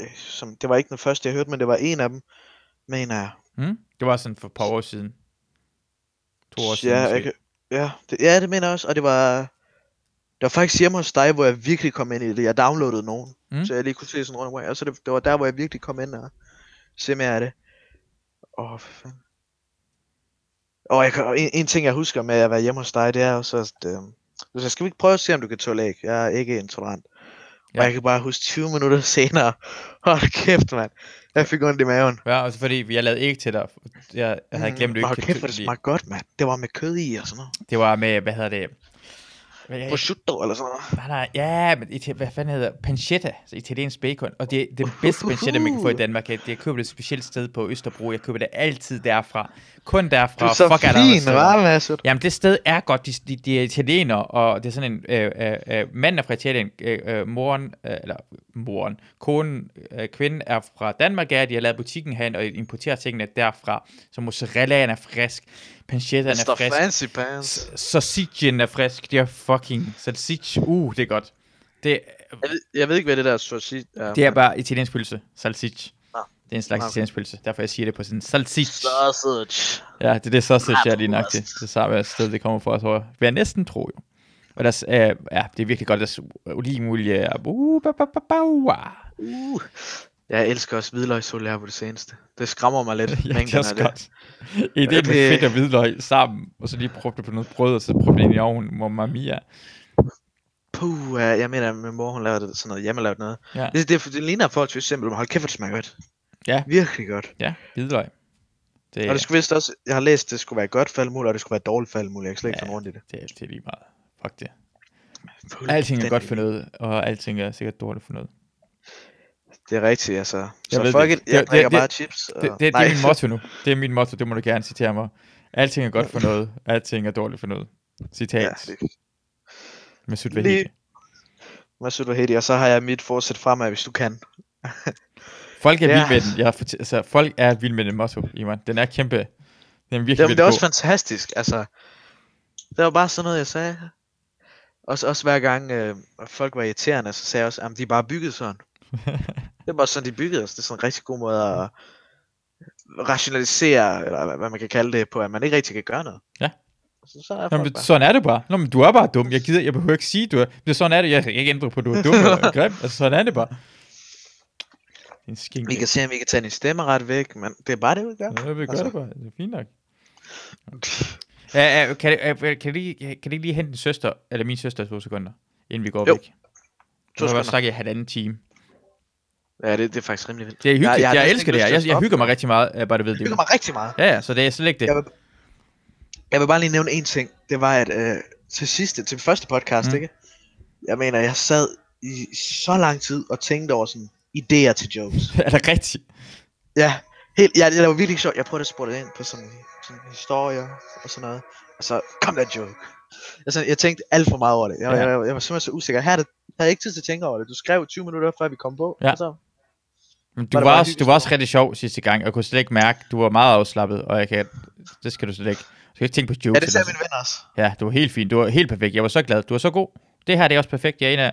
øh, som, det var ikke den første, jeg hørte, men det var en af dem, mener jeg. Hmm? Det var sådan for et par år siden. To år siden ja, måske. jeg kan, ja, det, ja, det mener jeg også, og det var, det var faktisk hjemme hos dig, hvor jeg virkelig kom ind i det. Jeg downloadede nogen, Mm. så jeg lige kunne se sådan rundt omkring, og så det, det var der, hvor jeg virkelig kom ind og se mere af det. Åh, oh, for fanden. Og jeg kan, en, en ting, jeg husker med at være hjemme hos dig, det er også, at øh, sagde, skal vi ikke prøve at se, om du kan tåle æg? Jeg er ikke intolerant. Ja. Og jeg kan bare huske 20 minutter senere, hold kæft, mand. Jeg fik ondt i maven. Ja, og så fordi jeg lavede ikke til dig. Jeg, jeg havde glemt, Mm, ikke hold kæft, det smagte godt, mand. Det var med kød i og sådan noget. Det var med, hvad hedder det? Hvad, Prosciutto eller sådan noget. nej, nej, ja, men hvad fanden hedder pancetta, altså italiensk bacon, og det er den bedste pancetta, man kan få i Danmark. Jeg, jeg køber det et specielt sted på Østerbro, jeg køber det altid derfra. Kun derfra. Du er så Fuck, er fin, hva' Masud? Jamen, det sted er godt. De, de, de er italienere, og det er sådan en... Øh, øh, øh, manden er fra Italien, øh, øh, moren, øh, eller moren, konen, øh, kvinden er fra Danmark, er, de har lavet butikken herinde og importerer tingene derfra. Så mozzarellaen er frisk, panchettaen er frisk, Fancy Pants. sausagen er frisk, det er fucking salsiccia. Uh, det er godt. Det, Jeg ved, jeg ved ikke, hvad det der sausage er. det er bare italiensk pølse, salsiccia. Ah. Det er en slags Okay. italiensk pølse, derfor jeg siger det på sådan salsiccia. Sausage. Ja, det er det sausage, jeg er lige nok til. Det samme sted, det kommer fra, tror jeg. Vil jeg næsten tro, jo. Og der, er, øh, ja, det er virkelig godt, der er olivenolie. er- Uh, ba, ba, ba, ba, uh. Jeg elsker også hvidløgsolie her på det seneste. Det skræmmer mig lidt, Ja, det er også godt. I det med Det- fedt og hvidløg sammen, og så lige proppe det på noget brød, og så proppe det ind i ovnen, mamma mia. Puh, uh, jeg mener, at min mor hun laver det, sådan noget hjemmelavet noget. Ja, Det, det, det ligner forholdsvis simpelt, men hold kæft, det smager godt. Ja. Virkelig godt. ja, hvidløg. Det, Og det skulle vist også, jeg har læst, det skulle være godt for muligt, og det skulle være dårligt for muligt. Jeg kan slet ikke Ja. rundt i det. det, det er lige meget. Fuck det. Alting er godt for noget, og alting er sikkert dårligt for noget. Det er rigtigt, altså. Så ved fuck det. it, jeg Det- drikker det- bare chips. Og... Det, det, det er min motto nu. Det er min motto, det må du gerne citere mig. Alting er godt for noget, alting er dårligt for noget. Citat. Ja, det, Lige- Masud Vahedi, og så har jeg mit fortsæt fremad, hvis du kan. Folk er Ja. vilde med den. Jeg har fortæ- altså, folk er vilde med den motto, Iman. Den er kæmpe. Den er virkelig Jamen, det er også god. fantastisk, altså. Det var bare sådan noget, jeg sagde. Også, også hver gang øh, folk var irriterende, så sagde jeg også, at de er bare bygget sådan. Det er bare sådan, de byggede os. Det er sådan en rigtig god måde at rationalisere, eller hvad- man kan kalde det, på, at man ikke rigtig kan gøre noget. Ja. Så, så er Nå, men sådan er det bare. Nå, men du er bare dum. Jeg gider, jeg behøver ikke sige, du er. Men sådan er det. Jeg kan ikke ændre på, at du er dum eller grim. Altså, sådan er det bare. En skink. Vi kan se, om vi kan tage din stemmeret væk, men det er bare det, vi gør. Ja, vi gør altså. det bare. Det er fint nok. Ja, ja, kan, kan, kan, lige, kan lige hente din søster, eller min søster to sekunder, inden vi går Jo. væk? To har jeg sekunder. snakket i halvanden time. Ja, det, det er faktisk rimelig vildt. Det er hyggeligt. Jeg- Jeg, jeg jeg, jeg elsker det her. Jeg, jeg hygger mig rigtig meget, øh, bare det ved Jeg det. hygger mig rigtig meget. Ja, ja, så det er slet ikke det. Jeg vil, jeg vil bare lige nævne en ting. Det var, at øh, til sidste, til første podcast, Mm. ikke? Jeg mener, jeg sad i så lang tid og tænkte over sådan idéer til jokes. er det rigtigt? Ja, helt, ja, det var virkelig sjovt. Jeg prøvede at spurgte det ind på sådan, sådan historier og sådan noget. Og så kom der joke. Jeg, sådan, jeg tænkte alt for meget over det. Jeg, Ja. ja. jeg, jeg, var simpelthen så usikker. Her er det, jeg havde ikke tid til at tænke over det. Du skrev 20 minutter før vi kom på. Ja. Og så, Men du Var var, også, du var også rigtig sjov sidste gang, og jeg kunne slet ikke mærke, du var meget afslappet, og jeg kan, det skal du slet ikke. Du skal ikke tænke på ja, jokes. det sagde mine venner også. ja, du var helt fint. Du var helt perfekt. Jeg var så glad. Du var så god. Det her det er også perfekt. Jeg er en af...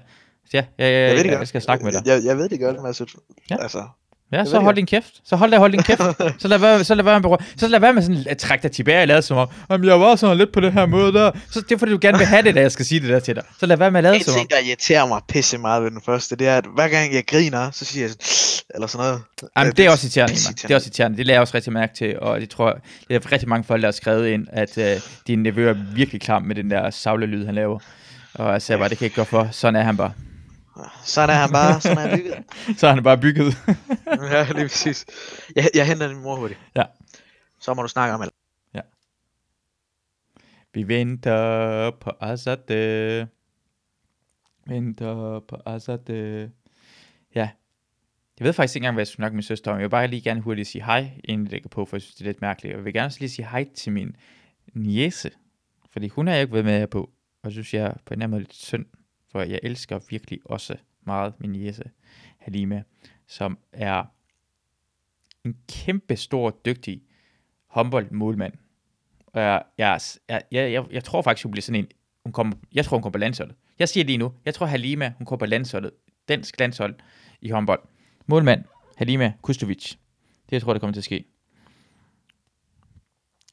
Ja, ja, ja, Jeg ved det jeg, godt. jeg skal snakke med dig. Jeg, jeg ved det godt, Mads. Ja. Ja. Altså, Ja, så hold din kæft. Så hold da hold din kæft. Så lad være, så lad være med, berø- så lad være med sådan at trække dig tilbage og lade som om, jamen jeg var sådan lidt på det her måde der. Så det er fordi, du gerne vil have det, da jeg skal sige det der til dig. Så lad være med at lade en som om. ting, der irriterer mig pisse meget ved den første, det er, at hver gang jeg griner, så siger jeg sådan, eller sådan noget. Jamen, Øh, det er også irriterende. Det er også irriterende. Det lader jeg også rigtig mærke til, og det tror jeg, det er rigtig mange folk, der har skrevet ind, at øh, din nevø er virkelig klam med den der savlelyd, han laver. Og jeg sagde bare, det kan jeg ikke gå for. Sådan er han bare. Sådan er han bare, sådan er han bygget. Så er han bare bygget. ja, lige præcis. Jeg, jeg henter din mor hurtigt. Ja. Så må du snakke om alt. Vi venter på Azade. Venter på Azade. Ja. Jeg ved faktisk ikke engang, hvad jeg skulle snakke med min søster om. Jeg vil bare lige gerne hurtigt sige hej, inden det lægger på, for jeg synes, det er lidt mærkeligt. Og jeg vil gerne også lige sige hej til min niece. Fordi hun har jeg ikke været med her på. Og jeg synes, jeg er på en anden måde lidt synd. For jeg elsker virkelig også meget min niece, Halima, som er en kæmpe stor, dygtig håndboldmålmand. Og jeg, jeg, jeg, jeg, jeg, tror faktisk, hun bliver sådan en... Hun kommer, jeg tror, hun kommer på landsholdet. Jeg siger lige nu, jeg tror, Halima, hun kommer på landsholdet. Dansk landshold i håndbold. Målmand, Halima Kustovic. Det jeg tror, der kommer til at ske.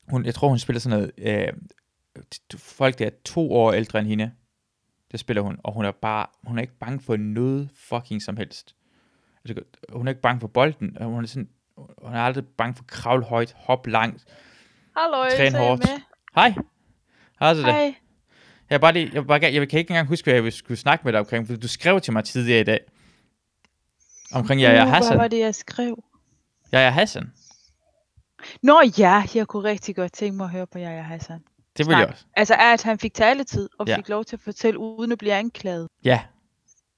Hun, jeg tror, hun spiller sådan noget... Øh, folk, der er to år ældre end hende, det spiller hun. Og hun er bare... Hun er ikke bange for noget fucking som helst. Altså, hun er ikke bange for bolden. Hun er sådan... Hun er aldrig bange for kravl højt, hop langt. Hallo, Træn jeg hårdt. med. Hej. Hej så det. Hej. Jeg, bare lige, jeg, bare, gerne- jeg kan ikke engang huske, hvad jeg skulle snakke med dig omkring, for du skrev til mig tidligere i dag. Omkring Jaja Uh, Hvad Hassan. var det, jeg skrev? Jaja Hassan. Nå ja, jeg kunne rigtig godt tænke mig at høre på Jaja Hassan. Det vil jeg også. Altså, at han fik taletid og Ja. fik lov til at fortælle, uden at blive anklaget. Ja,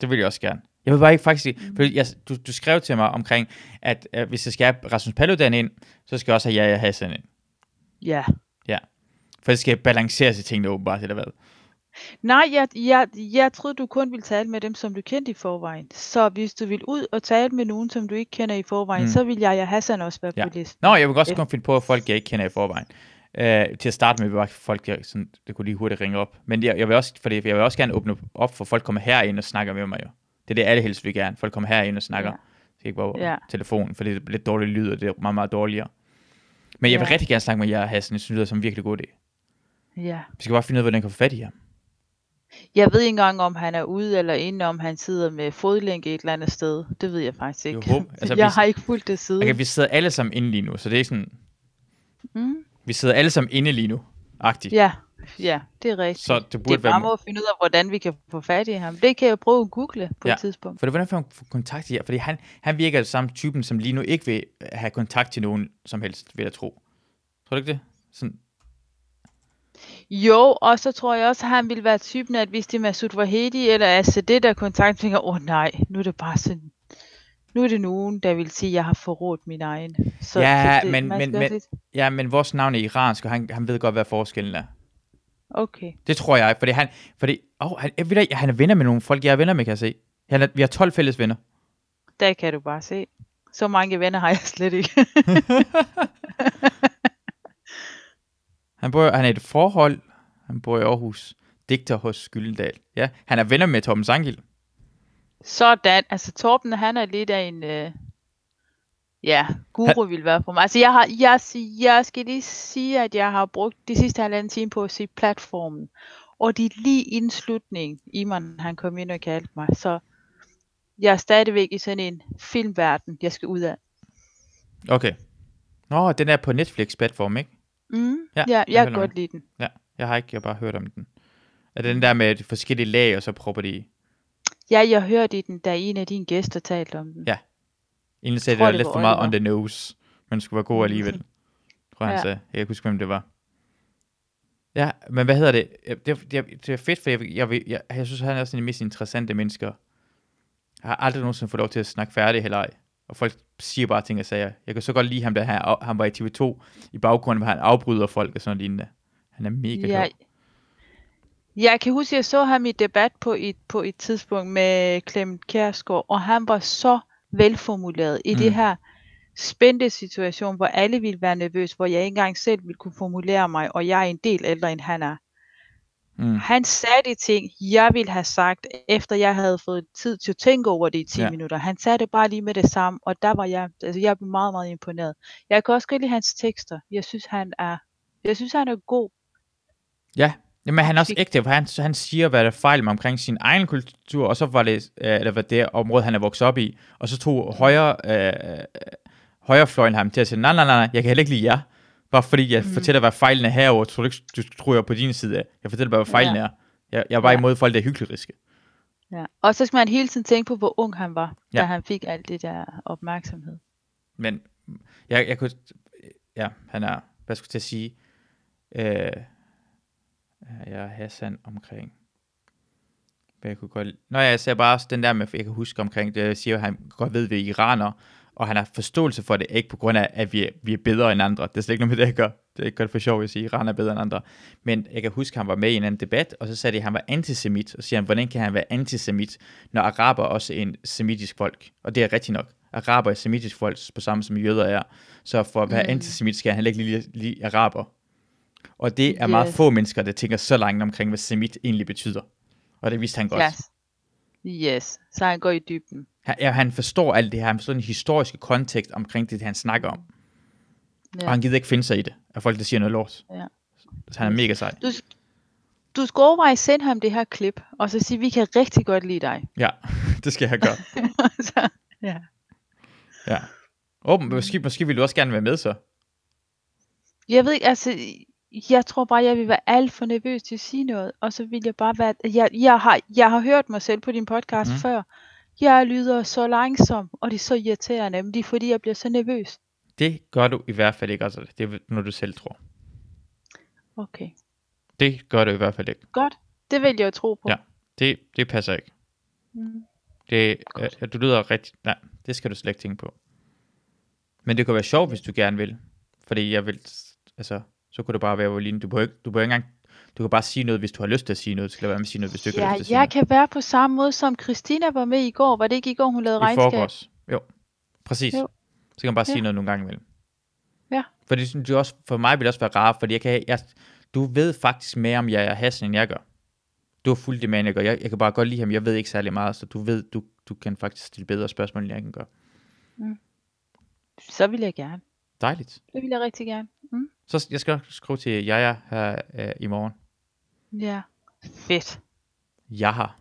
det vil jeg også gerne. Jeg vil bare ikke faktisk sige, Mm. for jeg, du, du skrev til mig omkring, at uh, hvis jeg skal have Rasmus Paludan ind, så skal jeg også have Jaja Hassan ind. Ja. For det skal balanceres i tingene åbenbart, eller hvad? Nej, jeg, jeg, jeg troede, du kun ville tale med dem, som du kendte i forvejen. Så hvis du vil ud og tale med nogen, som du ikke kender i forvejen, Mm. så vil Jaja Hassan også være Ja. på listen. Nå, jeg vil også Ja. godt finde på, at folk, jeg ikke kender i forvejen. Uh, til at starte med, var folk, jeg sådan, det kunne lige hurtigt ringe op. Men jeg, jeg vil også, fordi jeg vil også gerne åbne op for, folk kommer herind og snakker med mig jo. Det er det, alle helst vil gerne. Folk kommer herind og snakker. Ja. Det er ikke bare Ja. telefonen, for det er lidt dårligt lyd, og det er meget, meget dårligere. Men jeg vil Ja. rigtig gerne snakke med jer, Hassan. Jeg synes, det lyder som en virkelig god idé. Ja. Vi skal bare finde ud af, hvordan jeg kan få fat i ham. Jeg ved ikke engang, om han er ude eller inde, om han sidder med fodlænke et eller andet sted. Det ved jeg faktisk ikke. håber- altså, jeg hvis- har ikke fulgt det siden. Okay, vi sidder alle sammen inde lige nu, så det er ikke sådan... Mm. Vi sidder alle sammen inde lige nu, agtigt. Ja, ja, det er rigtigt. Så det det burde er bare være... må at finde ud af, hvordan vi kan få fat i ham. Det kan jeg prøve at google på Ja. et tidspunkt. For det, hvordan får han kontakt til jer? Fordi han, han virker som typen, som lige nu ikke vil have kontakt til nogen som helst, vil jeg tro. Tror du ikke det? Sådan, Jo, og så tror jeg også, at han ville være typen, at hvis det er Masud Vahedi eller ACD, der er kontakt, tænker, åh oh, nej, nu er det bare sådan, nu er det nogen, der vil sige, at jeg har forrådt min egen. Så, Ja, så det, men- men- men- lidt- ja, men vores navn er iransk, og han, han ved godt, hvad forskellen er. Okay. Det tror jeg, fordi han, fordi, oh, han, jeg ved, da- han er venner med nogle folk, jeg er venner med, kan jeg se. Han er, vi har 12 fælles venner. Der kan du bare se. Så mange venner har jeg slet ikke. Han, bor, han er i et forhold. Han bor i Aarhus. Digter hos Gyldendal. Ja, han er venner med Torben Sangil. Sådan, altså Torben, han er lidt af en, øh, ja, guru vil være for mig. Altså jeg, har, jeg, jeg skal lige sige, at jeg har brugt de sidste halvanden time på at se platformen. Og det er lige inden slutningen, Iman han kom ind og kaldte mig. Så jeg er stadigvæk i sådan en filmverden, jeg skal ud af. Okay. Nå, den er på Netflix-platform, ikke? Mm, Ja, ja, jeg kan godt lide den. Ja, jeg har ikke, jeg har bare hørt om den. Er den der med de forskellige lag, og så propper de? Ja, jeg hørte i den, da en af dine gæster talte om den. Ja. Egentlig sagde, det det lidt for meget on the nose, men skulle være god alligevel. Tror han Ja. sagde. Jeg kan ikke huske, hvem det var. Ja, men hvad hedder det? Det, det, det er fedt, for jeg, jeg, jeg, jeg, jeg synes, han er sådan de mest interessante mennesker. Jeg har aldrig nogensinde fået lov til at snakke færdig heller ej. Og folk siger bare ting og sager. Jeg kan så godt lide ham, der han, han var i TV2 i baggrunden, hvor han afbryder folk og sådan noget lignende. Han er mega Ja, sjov. Jeg kan huske, at jeg så ham i debat på et, på et tidspunkt med Clement Kjærsgaard, og han var så velformuleret i mm. Det her spændte situation, hvor alle ville være nervøse, hvor jeg ikke engang selv ville kunne formulere mig, og jeg er en del ældre, end han er. Mm. Han sagde de ting, jeg ville have sagt, efter jeg havde fået tid til at tænke over det i 10 Ja. ja. minutter. Han sagde det bare lige med det samme, og der var jeg, altså jeg blev meget, meget imponeret. Jeg kan også godt lide hans tekster. Jeg synes, han er, jeg synes, han er god. Ja, Jamen, han er også ægte, for han, han siger, hvad der er fejl med omkring sin egen kultur, og så var det, øh, eller hvad det område, han er vokset op i, og så tog højre, øh, højrefløjen ham til at sige, nej, nej, nej, nej, jeg kan heller ikke lide jer, bare fordi jeg mm. Fortæller, hvad fejlen er herovre, tror du ikke, du tror jeg på din side af. Jeg fortæller bare, hvad fejlen Ja. er. Jeg, jeg er bare Ja. imod folk, der er hykleriske. Ja. Og så skal man hele tiden tænke på, hvor ung han var, Ja. da han fik alt det der opmærksomhed. Men jeg, jeg kunne, ja, han er, hvad skulle jeg sige, øh, jeg er Hassan omkring, jeg kunne godt, Nå ja, jeg ser bare også den der med, jeg kan huske omkring det, jeg siger, at han godt ved, at vi er iraner, og han har forståelse for det, ikke på grund af, at vi er, vi er bedre end andre. Det er slet ikke noget med det, jeg gør. Det er ikke godt for sjov, at sige, at Iran er bedre end andre. Men jeg kan huske, at han var med i en anden debat, og så sagde de, at han var antisemit, og siger han, hvordan kan han være antisemit, når araber også er en semitisk folk? Og det er rigtigt nok. Araber er semitisk folk, på samme som jøder er. Så for at være mm. Antisemit, skal han heller ikke lide, lide araber. Og det er meget Yes. få mennesker, der tænker så langt omkring, hvad semit egentlig betyder. Og det vidste han godt. Yes. Yes, så han går i dybden. Han, ja, han forstår alt det her, han forstår den historiske kontekst omkring det, han snakker om. Ja. Og han gider ikke finde sig i det, af folk, der siger noget lort. Ja. Så han er mega sej. Du, du skal overveje at sende ham det her klip, og så sige, vi kan rigtig godt lide dig. Ja, det skal jeg gøre. så, ja. Ja. Åben, måske, måske vil du også gerne være med så. Jeg ved ikke, altså, jeg tror bare, jeg vil være alt for nervøs til at sige noget, og så vil jeg bare være, jeg, jeg, har, jeg har hørt mig selv på din podcast mm. før. Jeg lyder så langsom, og det er så irriterende, men det er fordi, jeg bliver så nervøs. Det gør du i hvert fald ikke, altså. Det er når du selv tror. Okay, Det gør du i hvert fald ikke. godt. Det vil jeg jo tro på. Ja. Det, det passer ikke. Mm. Det, Godt. øh, du lyder rigtig... Nej, det skal du slet ikke tænke på. Men det kunne være sjovt, hvis du gerne vil. Fordi jeg vil... Altså, så kunne det bare være Eveline. Du behøver ikke, du behøver ikke engang... Du kan bare sige noget, hvis du har lyst til at sige noget. Du skal være med at sige noget, hvis du ikke har Ja, lyst til at sige jeg noget. kan være på samme måde, som Christina var med i går. Var det ikke i går, hun lavede I regnskab? forgårs. Jo, præcis. Jo. Så kan man bare sige Ja. noget nogle gange imellem. Ja. For det synes jeg også, for mig vil det også være rart, fordi jeg kan, jeg, du ved faktisk mere om jeg er Hassan, end jeg gør. Du har fuldt det med, end jeg gør. Jeg, jeg kan bare godt lide ham. Jeg ved ikke særlig meget, så du ved, du, du kan faktisk stille bedre spørgsmål, end jeg kan gøre. Så vil jeg gerne. Dejligt. Det vil jeg rigtig gerne. Mm. Så jeg skal skrive til Jaja her øh, i morgen. Ja, fedt. Jeg har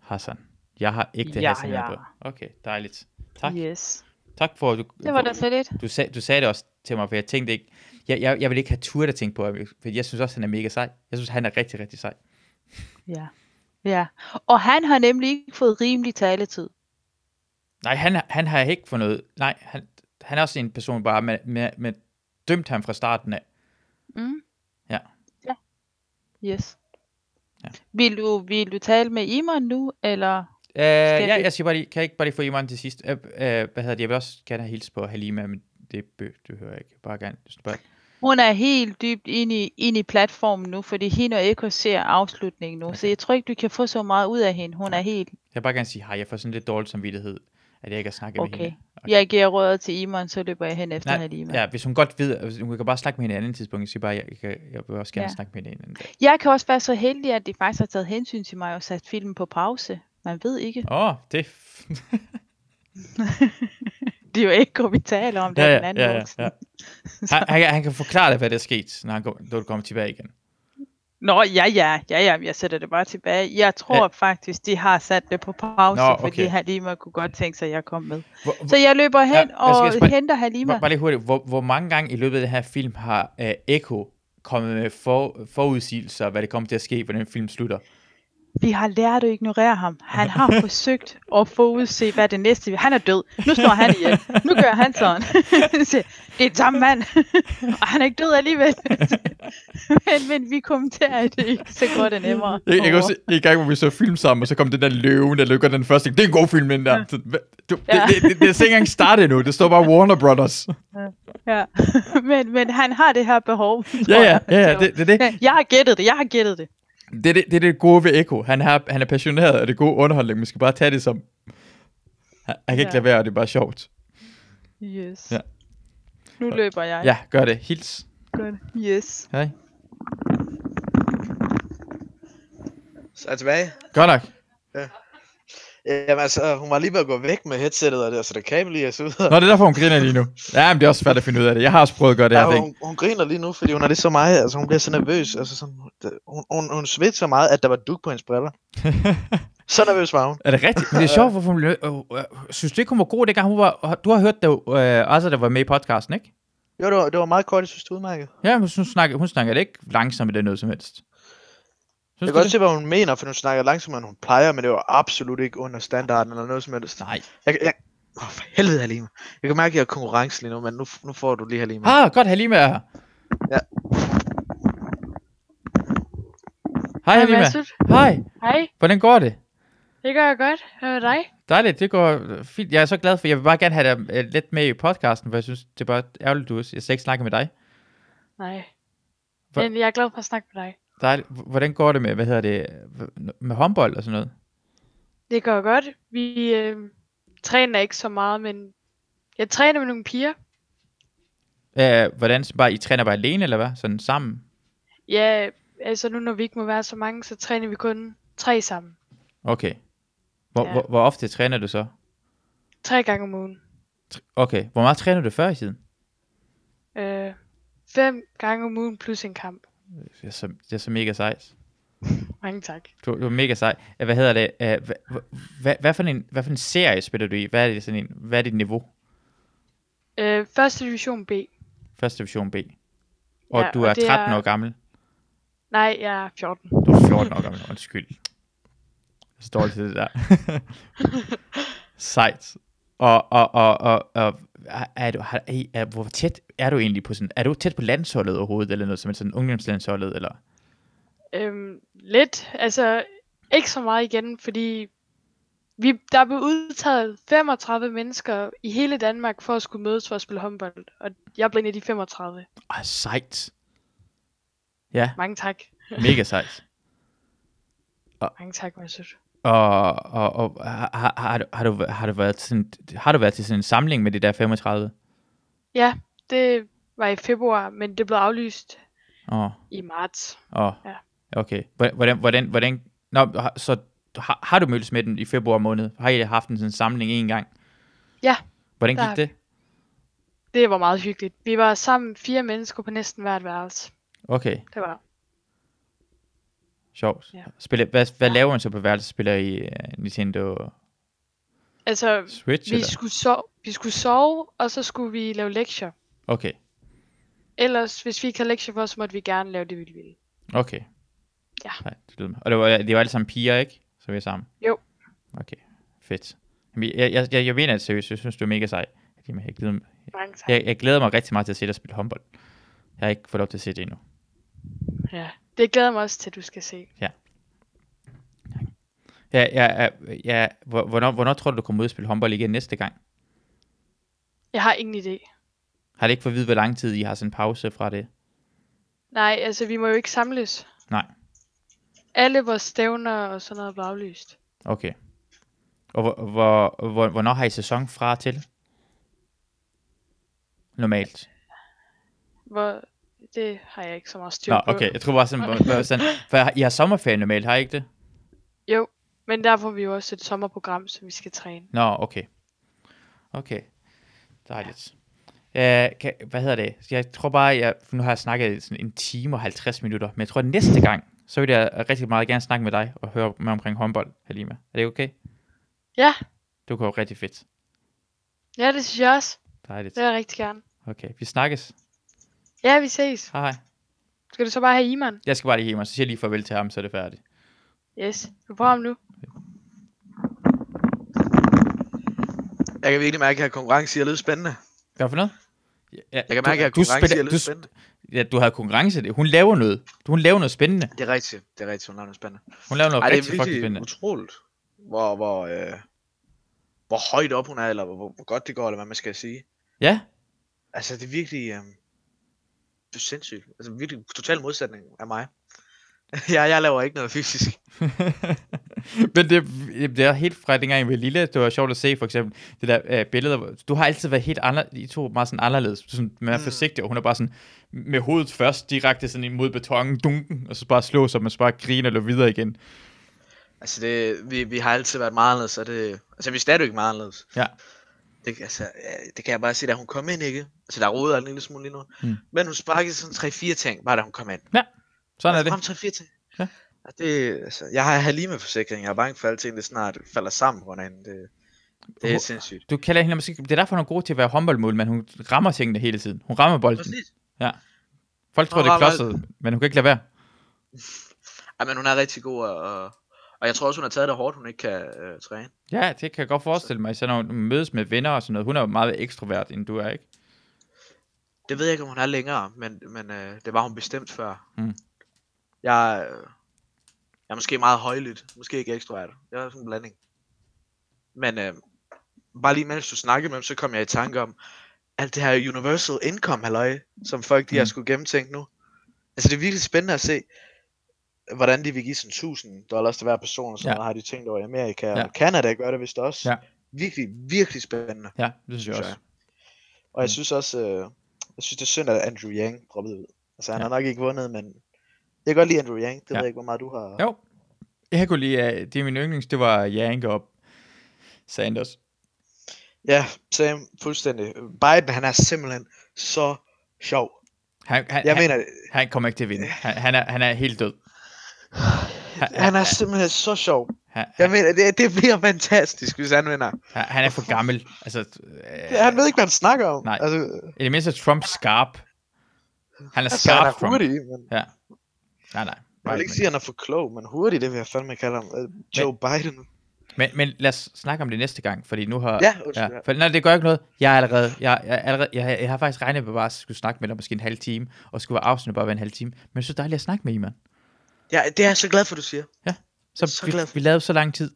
Hassan. Jeg har ægte Ja, Hassan. ja. Okay, dejligt. Tak. Yes. Tak for, at du, Det var for, da så lidt. du, sag, du sagde det også til mig, for jeg tænkte ikke, jeg, jeg, jeg vil ikke have tur at tænke på, for jeg synes også, han er mega sej. Jeg synes, han er rigtig, rigtig sej. Ja. Ja. Og han har nemlig ikke fået rimelig taletid. Nej, han, han har ikke fået noget, nej, han, han er også en person, bare med, med, med dømt ham fra starten af. Mm. Ja. Ja. Yes. Ja. Vil, du, vil du tale med Iman nu, eller? Uh, ja, vi- jeg siger bare lige, kan jeg ikke bare lige få Iman til sidst? Uh, uh, hvad hedder det, jeg vil også gerne have hils på Halima, men det, det hører jeg ikke. Bare gerne, du bare, Hun er helt dybt inde i, inde i platformen nu, fordi hende og Eko ser afslutningen nu. Okay. Så jeg tror ikke, du kan få så meget ud af hende. Hun er helt... jeg vil bare gerne sige hej, jeg får sådan lidt dårlig samvittighed, at jeg ikke har snakket med Okay. hende. Jeg giver rådet til Iman, så løber jeg hen efter Nej, Halima. Ja, hvis hun godt ved, hun kan bare snakke med hende et andet tidspunkt, jeg siger bare, jeg, jeg, jeg vil også gerne Ja. snakke med hende en anden dag. Jeg kan også være så heldig, at de faktisk har taget hensyn til mig og sat filmen på pause. Man ved ikke. Åh, oh, det... Det er jo ikke, vi taler om det ja, ja, den anden ja, ja, ja. Han, han, kan- han kan forklare dig, hvad der er sket, når, han går, når du kommer tilbage igen. Nå, ja, ja, ja, ja, jeg sætter det bare tilbage. Jeg tror Ja. faktisk, de har sat det på pause, Nå, fordi okay. Halima kunne godt tænke sig, at jeg kom med. Hvor, hvor, Så jeg løber hen Ja, jeg og også bare- henter Halima. bare, bare lige hurtigt, hvor, hvor mange gange i løbet af den her film har uh, Echo kommet med for, forudsigelser, hvad det kommer til at ske, hvordan den film slutter? Vi har lært at ignorere ham. Han har forsøgt at forudse, hvad det næste... Han er død. Nu står han ihjel. Nu gør han sådan. Så, det er samme mand. Og han er ikke død alligevel. men, men vi kommenterer det ikke, så går det nemmere. Jeg, jeg kan også i gang, hvor vi så film sammen, og så kom den der løven, der lykker den første. Det er en god film, den der. Hvad- du, Ja. det, det, det, det, er ikke engang startet nu. Det står bare Warner Brothers. Ja. men, men han har det her behov. Ja, ja, ja, ja det, det, det, Ja, Jeg har gættet det, jeg har gættet det. Det, det, det er det gode ved Echo. Han, har, han er passioneret af det gode underholdning. Man skal bare tage det som... Han, han kan ikke Ja. lade være, og det er bare sjovt. Yes. Ja. Nu løber jeg. Ja, gør det. Hils. Godt. Yes. Hej. Så er jeg tilbage. Godt nok. Jamen altså, hun var lige ved at gå væk med headsettet, og det, så der kabel lige ud. Nå, det er derfor, hun griner lige nu. Ja, men det er også svært at finde ud af det. Jeg har også prøvet at gøre det her Ja, ting. hun, hun, griner lige nu, fordi hun er lidt så meget, altså hun bliver så nervøs, altså sådan, hun, hun, hun svedte så meget, at der var duk på hendes briller. Så nervøs var hun. Er det rigtigt? Men det er sjovt, hvorfor hun blev... Øh, øh, synes du ikke, hun var god, dengang hun var... Du har hørt det øh, også, der var med i podcasten, ikke? Jo, det var, det var meget kort, jeg synes, det udmærket. Ja, men hun snakker, hun snakker det ikke langsomt det noget som helst. Jeg kan godt se, hvad hun mener, for hun snakker langsommere, end hun plejer, men det var absolut ikke under standarden eller noget som helst. Nej. Jeg, jeg, oh, for helvede, Halima. Jeg kan mærke, at jeg har konkurrence lige nu, men nu, nu får du lige Halima. Ah, godt, Halima er her. Ja. Hej, Halima. Hej. Hej, Hvordan går det? det gør jeg godt. Hvad med dig? Dejligt, det går fint. Jeg er så glad for, jeg vil bare gerne have dig øh, lidt med i podcasten, for jeg synes, det er bare ærgerligt, du jeg skal ikke snakke med dig. Nej. Hva- Men jeg er glad for at snakke med dig. Dejligt. Hvordan går det med, hvad hedder det, med håndbold og sådan noget? Det går godt. Vi øh, træner ikke så meget, men jeg træner med nogle piger. Øh, hvordan, bare, I træner bare alene, eller hvad? Sådan sammen? Ja, altså nu når vi ikke må være så mange, så træner vi kun tre sammen. Okay. Hvor, Ja. hvor, hvor ofte træner du så? Tre gange om ugen. Okay. Hvor meget træner du før i tiden? Øh, fem gange om ugen plus en kamp. Det er så, det er så mega sejt. Mange tak. Du, du er mega sej. Hvad hedder det? Hvad, hvad, hvad, for en, hvad for en serie spiller du i? Hvad er det sådan en, hvad er dit niveau? Øh, første division B. Første division B. Og Ja, du og er det 13 er- år gammel. Nej, jeg er 14. Du er 14 år gammel. Undskyld. Så dårligt til det der. Sejt. Og, og, og, og, og er, er du, har, er, er, hvor tæt er du egentlig på sådan, er du tæt på landsholdet overhovedet, eller noget som er sådan ungdomslandsholdet, eller? Øhm, lidt. Altså, ikke så meget igen, fordi vi, der blev udtaget 35 mennesker i hele Danmark for at skulle mødes for at spille håndbold. Og jeg blev en af de 35. Ah, sejt. Ja, Mange tak. mega sejt. Mange tak, Masud. Og, og, og har, har, har, du, har, du, har, du været til sådan, har du været til sådan en samling med de der 35? Ja, det var i februar, men det blev aflyst Åh, i marts. åh, Ja. okay. Hvordan, hvordan, hvordan, Nå, så har, har du mødtes med den i februar måned? Har I haft en sådan samling en gang? Ja, Hvordan gik det? Det var meget hyggeligt. Vi var sammen fire mennesker på næsten hvert værelse. Okay, Det var sjovt. Ja. Spiller, hvad hvad Ja. laver man så på værelset? Spiller I uh, Nintendo Altså, Switch? vi eller? skulle, sove, vi skulle sove, og så skulle vi lave lektier. Okay, Ellers, hvis vi ikke havde lektier for, så måtte vi gerne lave det, vi ville. okay. Ja. Nej, det lyder, og det var, det var alle sammen piger, ikke? Så vi er sammen? Jo. Okay, fedt. Jamen, Jeg, jeg, jeg, jeg mener det seriøst. Jeg synes, du er mega sej. Jeg, jeg, glæder, tak. jeg, jeg glæder mig rigtig meget til at se dig spille håndbold. Jeg har ikke fået lov til at se det endnu. Ja, det glæder mig også til, at du skal se. Ja, ja, ja, ja, hvor- hvornår, hvornår tror du, du kommer ud og spille håndbold igen næste gang? Jeg har ingen idé. Har det ikke fået at vide, hvor lang tid I har sådan en pause fra det? Nej, altså vi må jo ikke samles. Nej. Alle vores stævner og sådan noget blev aflyst. Okay. Og hvor, hvor, hvor, hvornår har I sæson fra til? Normalt. Hvor, det har jeg ikke så meget styr Nå, på. okay. Jeg tror bare sådan, sådan for I har sommerferie normalt, har I ikke det? Jo, men der får vi jo også et sommerprogram, som vi skal træne. Nå, okay. Okay. Dejligt. Uh, kan, hvad hedder det? Jeg tror bare, jeg, nu har jeg snakket sådan en time og 50 minutter, men jeg tror, at næste gang, så vil jeg rigtig meget gerne snakke med dig og høre med omkring håndbold, Halima. Er det okay? Ja, Det går rigtig fedt. ja, det synes jeg også. Dejligt. Det vil jeg rigtig gerne. Okay, vi snakkes. Ja, vi ses. Hej hej. Skal du så bare have Iman? Jeg skal bare lige hjem, og så siger jeg lige farvel til ham, så er det færdigt. Yes. Du får ham nu. Jeg kan virkelig mærke, at konkurrence er lidt spændende. Hvad for noget? Ja, Jeg kan mærke, at konkurrence er lidt spændende. ja, du havde konkurrence. Hun laver noget. Hun laver noget spændende. Det er rigtigt. Det er rigtigt, hun har noget spændende. Hun laver noget Ej, det rigtig er fucking virkelig spændende. utroligt, hvor, hvor, øh, hvor højt op hun er, eller hvor, hvor godt det går, eller hvad man skal sige. Ja, Altså, det er virkelig, øh, det er sindssygt. Altså, virkelig total modsætning af mig. jeg, jeg laver ikke noget fysisk. Men det, det er helt fra dengang jeg var lille, det var sjovt at se for eksempel det der øh, billeder, hvor- du har altid været helt anderledes, I to meget sådan anderledes, du er sådan mere Mm. forsigtig, og hun er bare sådan med hovedet først direkte sådan imod betongen, dunken, og så bare slå sig, og man så bare griner og løber videre igen. Altså, det, vi, vi har altid været meget anderledes, og det, altså, vi er stadigvæk meget anderledes. Ja. Det, altså, ja, det kan jeg bare sige, da hun kom ind, ikke? Altså, der er rodet en lille smule lige nu. Mm. Men hun sparkede sådan 3-4 ting, bare da hun kom ind. Sådan er det. kom 3-4 ting. Ja. Og det, altså, jeg har Halima-forsikring, jeg er bange for, at alting det snart falder sammen på af hende. Det, det er Hvor- sindssygt. Du kalder hende måske, det er derfor, hun er god til at være håndboldmål, men hun rammer tingene hele tiden. Hun rammer bolden. Præcis. Folk tror, Hun det er klodset, men hun kan ikke lade være. Ja, men hun er rigtig god, og, og, jeg tror også, hun har taget det hårdt, hun ikke kan øh, træne. Ja, det kan jeg godt forestille mig, især når hun mødes med venner og sådan noget. Hun er jo meget ekstrovert, end du er, ikke? Det ved jeg ikke, om hun er længere, men, men øh, det var hun bestemt før. Mm. Jeg, øh, jeg er måske meget højlydt, måske ikke ekstrovert. Jeg er sådan en blanding. Men øh, bare lige mens du snakkede med dem, så kom jeg i tanke om, alt det her universal income halløj, som folk de har Mm. skulle gennemtænke nu. Altså det er virkelig spændende at se, hvordan de vil give sådan 1000 dollars til hver person, og sådan Ja. har de tænkt over i Amerika, Ja. og Canada gør det vist også. Ja. Virkelig, virkelig spændende. Ja, det synes jeg Synes også. jeg. Og jeg synes også, øh, jeg synes det er synd, at Andrew Yang droppede ud. Altså han Ja. har nok ikke vundet, men jeg kan godt lide Andrew Yang. Det Ja. ved jeg ikke, hvor meget du har. Jo. Jeg kunne lide, uh, det er min yndlings, det var Janke og Sanders. Ja, Sam, fuldstændig. Biden, han er simpelthen så sjov. Han, han, Jeg han, mener, han kommer ikke til at vinde. Han, han, er, han er helt død. Han, han er simpelthen så sjov. han, Jeg mener, det, det bliver fantastisk, hvis han vinder. han, han er for gammel. Altså, Ja, han ved ikke, hvad han snakker om. Nej. Altså, I det mindste er Trump skarp. Han er altså han skarp, er Trump. hurtig, men Nej, nej. jeg vil ikke men- sige, at han er for klog, men hurtig, det vil jeg fandme kalde ham. Øh, Joe Biden. Men, men lad os snakke om det næste gang, fordi nu har... Ja, undskyld. Ja, for, nej, det gør ikke noget. Jeg er allerede, jeg, jeg, er allerede, jeg, jeg har faktisk regnet med bare at skulle snakke med dig måske en halv time, og skulle være afsnittet bare være en halv time. Men så dejligt at snakke med Iman. Ja, det er jeg så glad for, du siger. Så, Så vi, glad for- vi lavede så lang tid.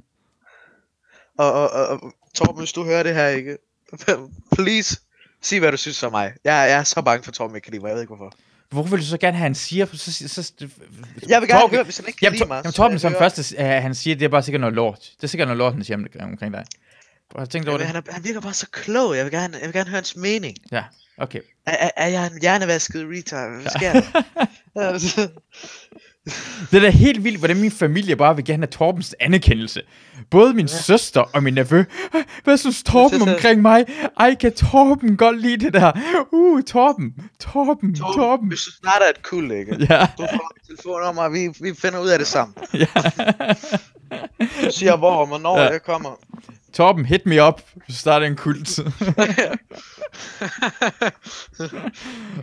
Og, og, og, og Torben, hvis du hører det her, ikke? Please, sig hvad du synes om mig. Jeg, jeg er så bange for Torben ikke kan lide mig, jeg ved ikke hvorfor. Hvorfor vil du så gerne have, han siger? Så, så, så, Jeg vil gerne Torben- høre, hvis han ikke kan Jamen, lide mig. jamen Torben som jeg høre- første, uh, han siger, det er bare sikkert noget lort. Det er sikkert noget lort, han siger om- omkring dig. Har du tænkt over det? han, er, han virker bare så klog. Jeg vil gerne, jeg vil gerne høre hans mening. Ja, okay. Er, er, er jeg en hjernevasket retard? Hvad sker der? Det er da helt vildt, hvordan min familie bare vil gerne have Torbens anerkendelse. Både min ja. søster og min nevø. Hvad synes Torben omkring mig? Ej, kan Torben godt lide det der? Uh, Torben, Torben, Torben, Torben. hvis du snart er et kul, ikke? Ja, Du får telefonnummer, vi, vi finder ud af det sammen. ja. Du siger, hvor og hvornår Ja. jeg kommer. Torben, hit me up. Du starter en kult.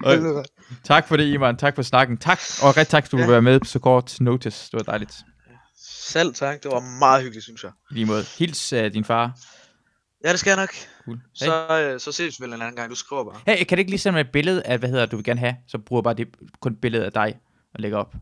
Helvede. tak for det, Iman. Tak for snakken. Tak, og rigtig tak, at du Ja. ja. være med på så kort notice. Det var dejligt. Selv tak, det var meget hyggeligt, synes jeg. I lige måde. Hils uh, din far. Ja, det skal jeg nok. Cool. Hey. Så, øh, så ses vi vel en anden gang, du skriver bare. hey, kan du ikke lige sende mig et billede af, hvad hedder du vil gerne have? Så bruger bare det, kun et billede af dig og lægger op.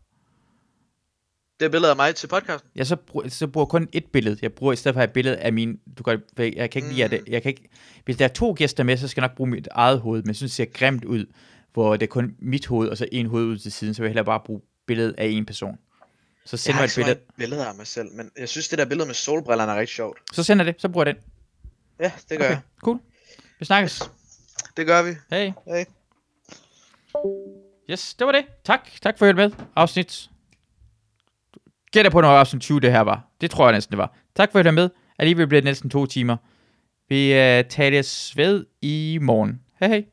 Det er billeder af mig til podcasten. Jeg så, bruger, så bruger jeg kun et billede. Jeg bruger i stedet for et billede af min... Du kan, jeg, jeg kan ikke lide, at det, jeg kan ikke... Hvis der er to gæster med, så skal jeg nok bruge mit eget hoved, men jeg synes, det ser grimt ud, hvor det er kun mit hoved, og så en hoved ud til siden, så vil jeg hellere bare bruge billedet af en person. Så Jeg send mig et så mange billede. af mig selv, men jeg synes, det der billede med solbrillerne er rigtig sjovt. Så sender jeg det, så bruger jeg den. Ja, det gør Okay, jeg. cool. Vi snakkes. Det gør vi. Hej. Hej. Yes, det var det. Tak. Tak for at med. Afsnit. Gætter på, når afsnit 20 det her var. Det tror jeg næsten, det var. Tak for at høre med. Alligevel bliver det næsten to timer. Vi øh, uh, tales ved i morgen. Hej hej.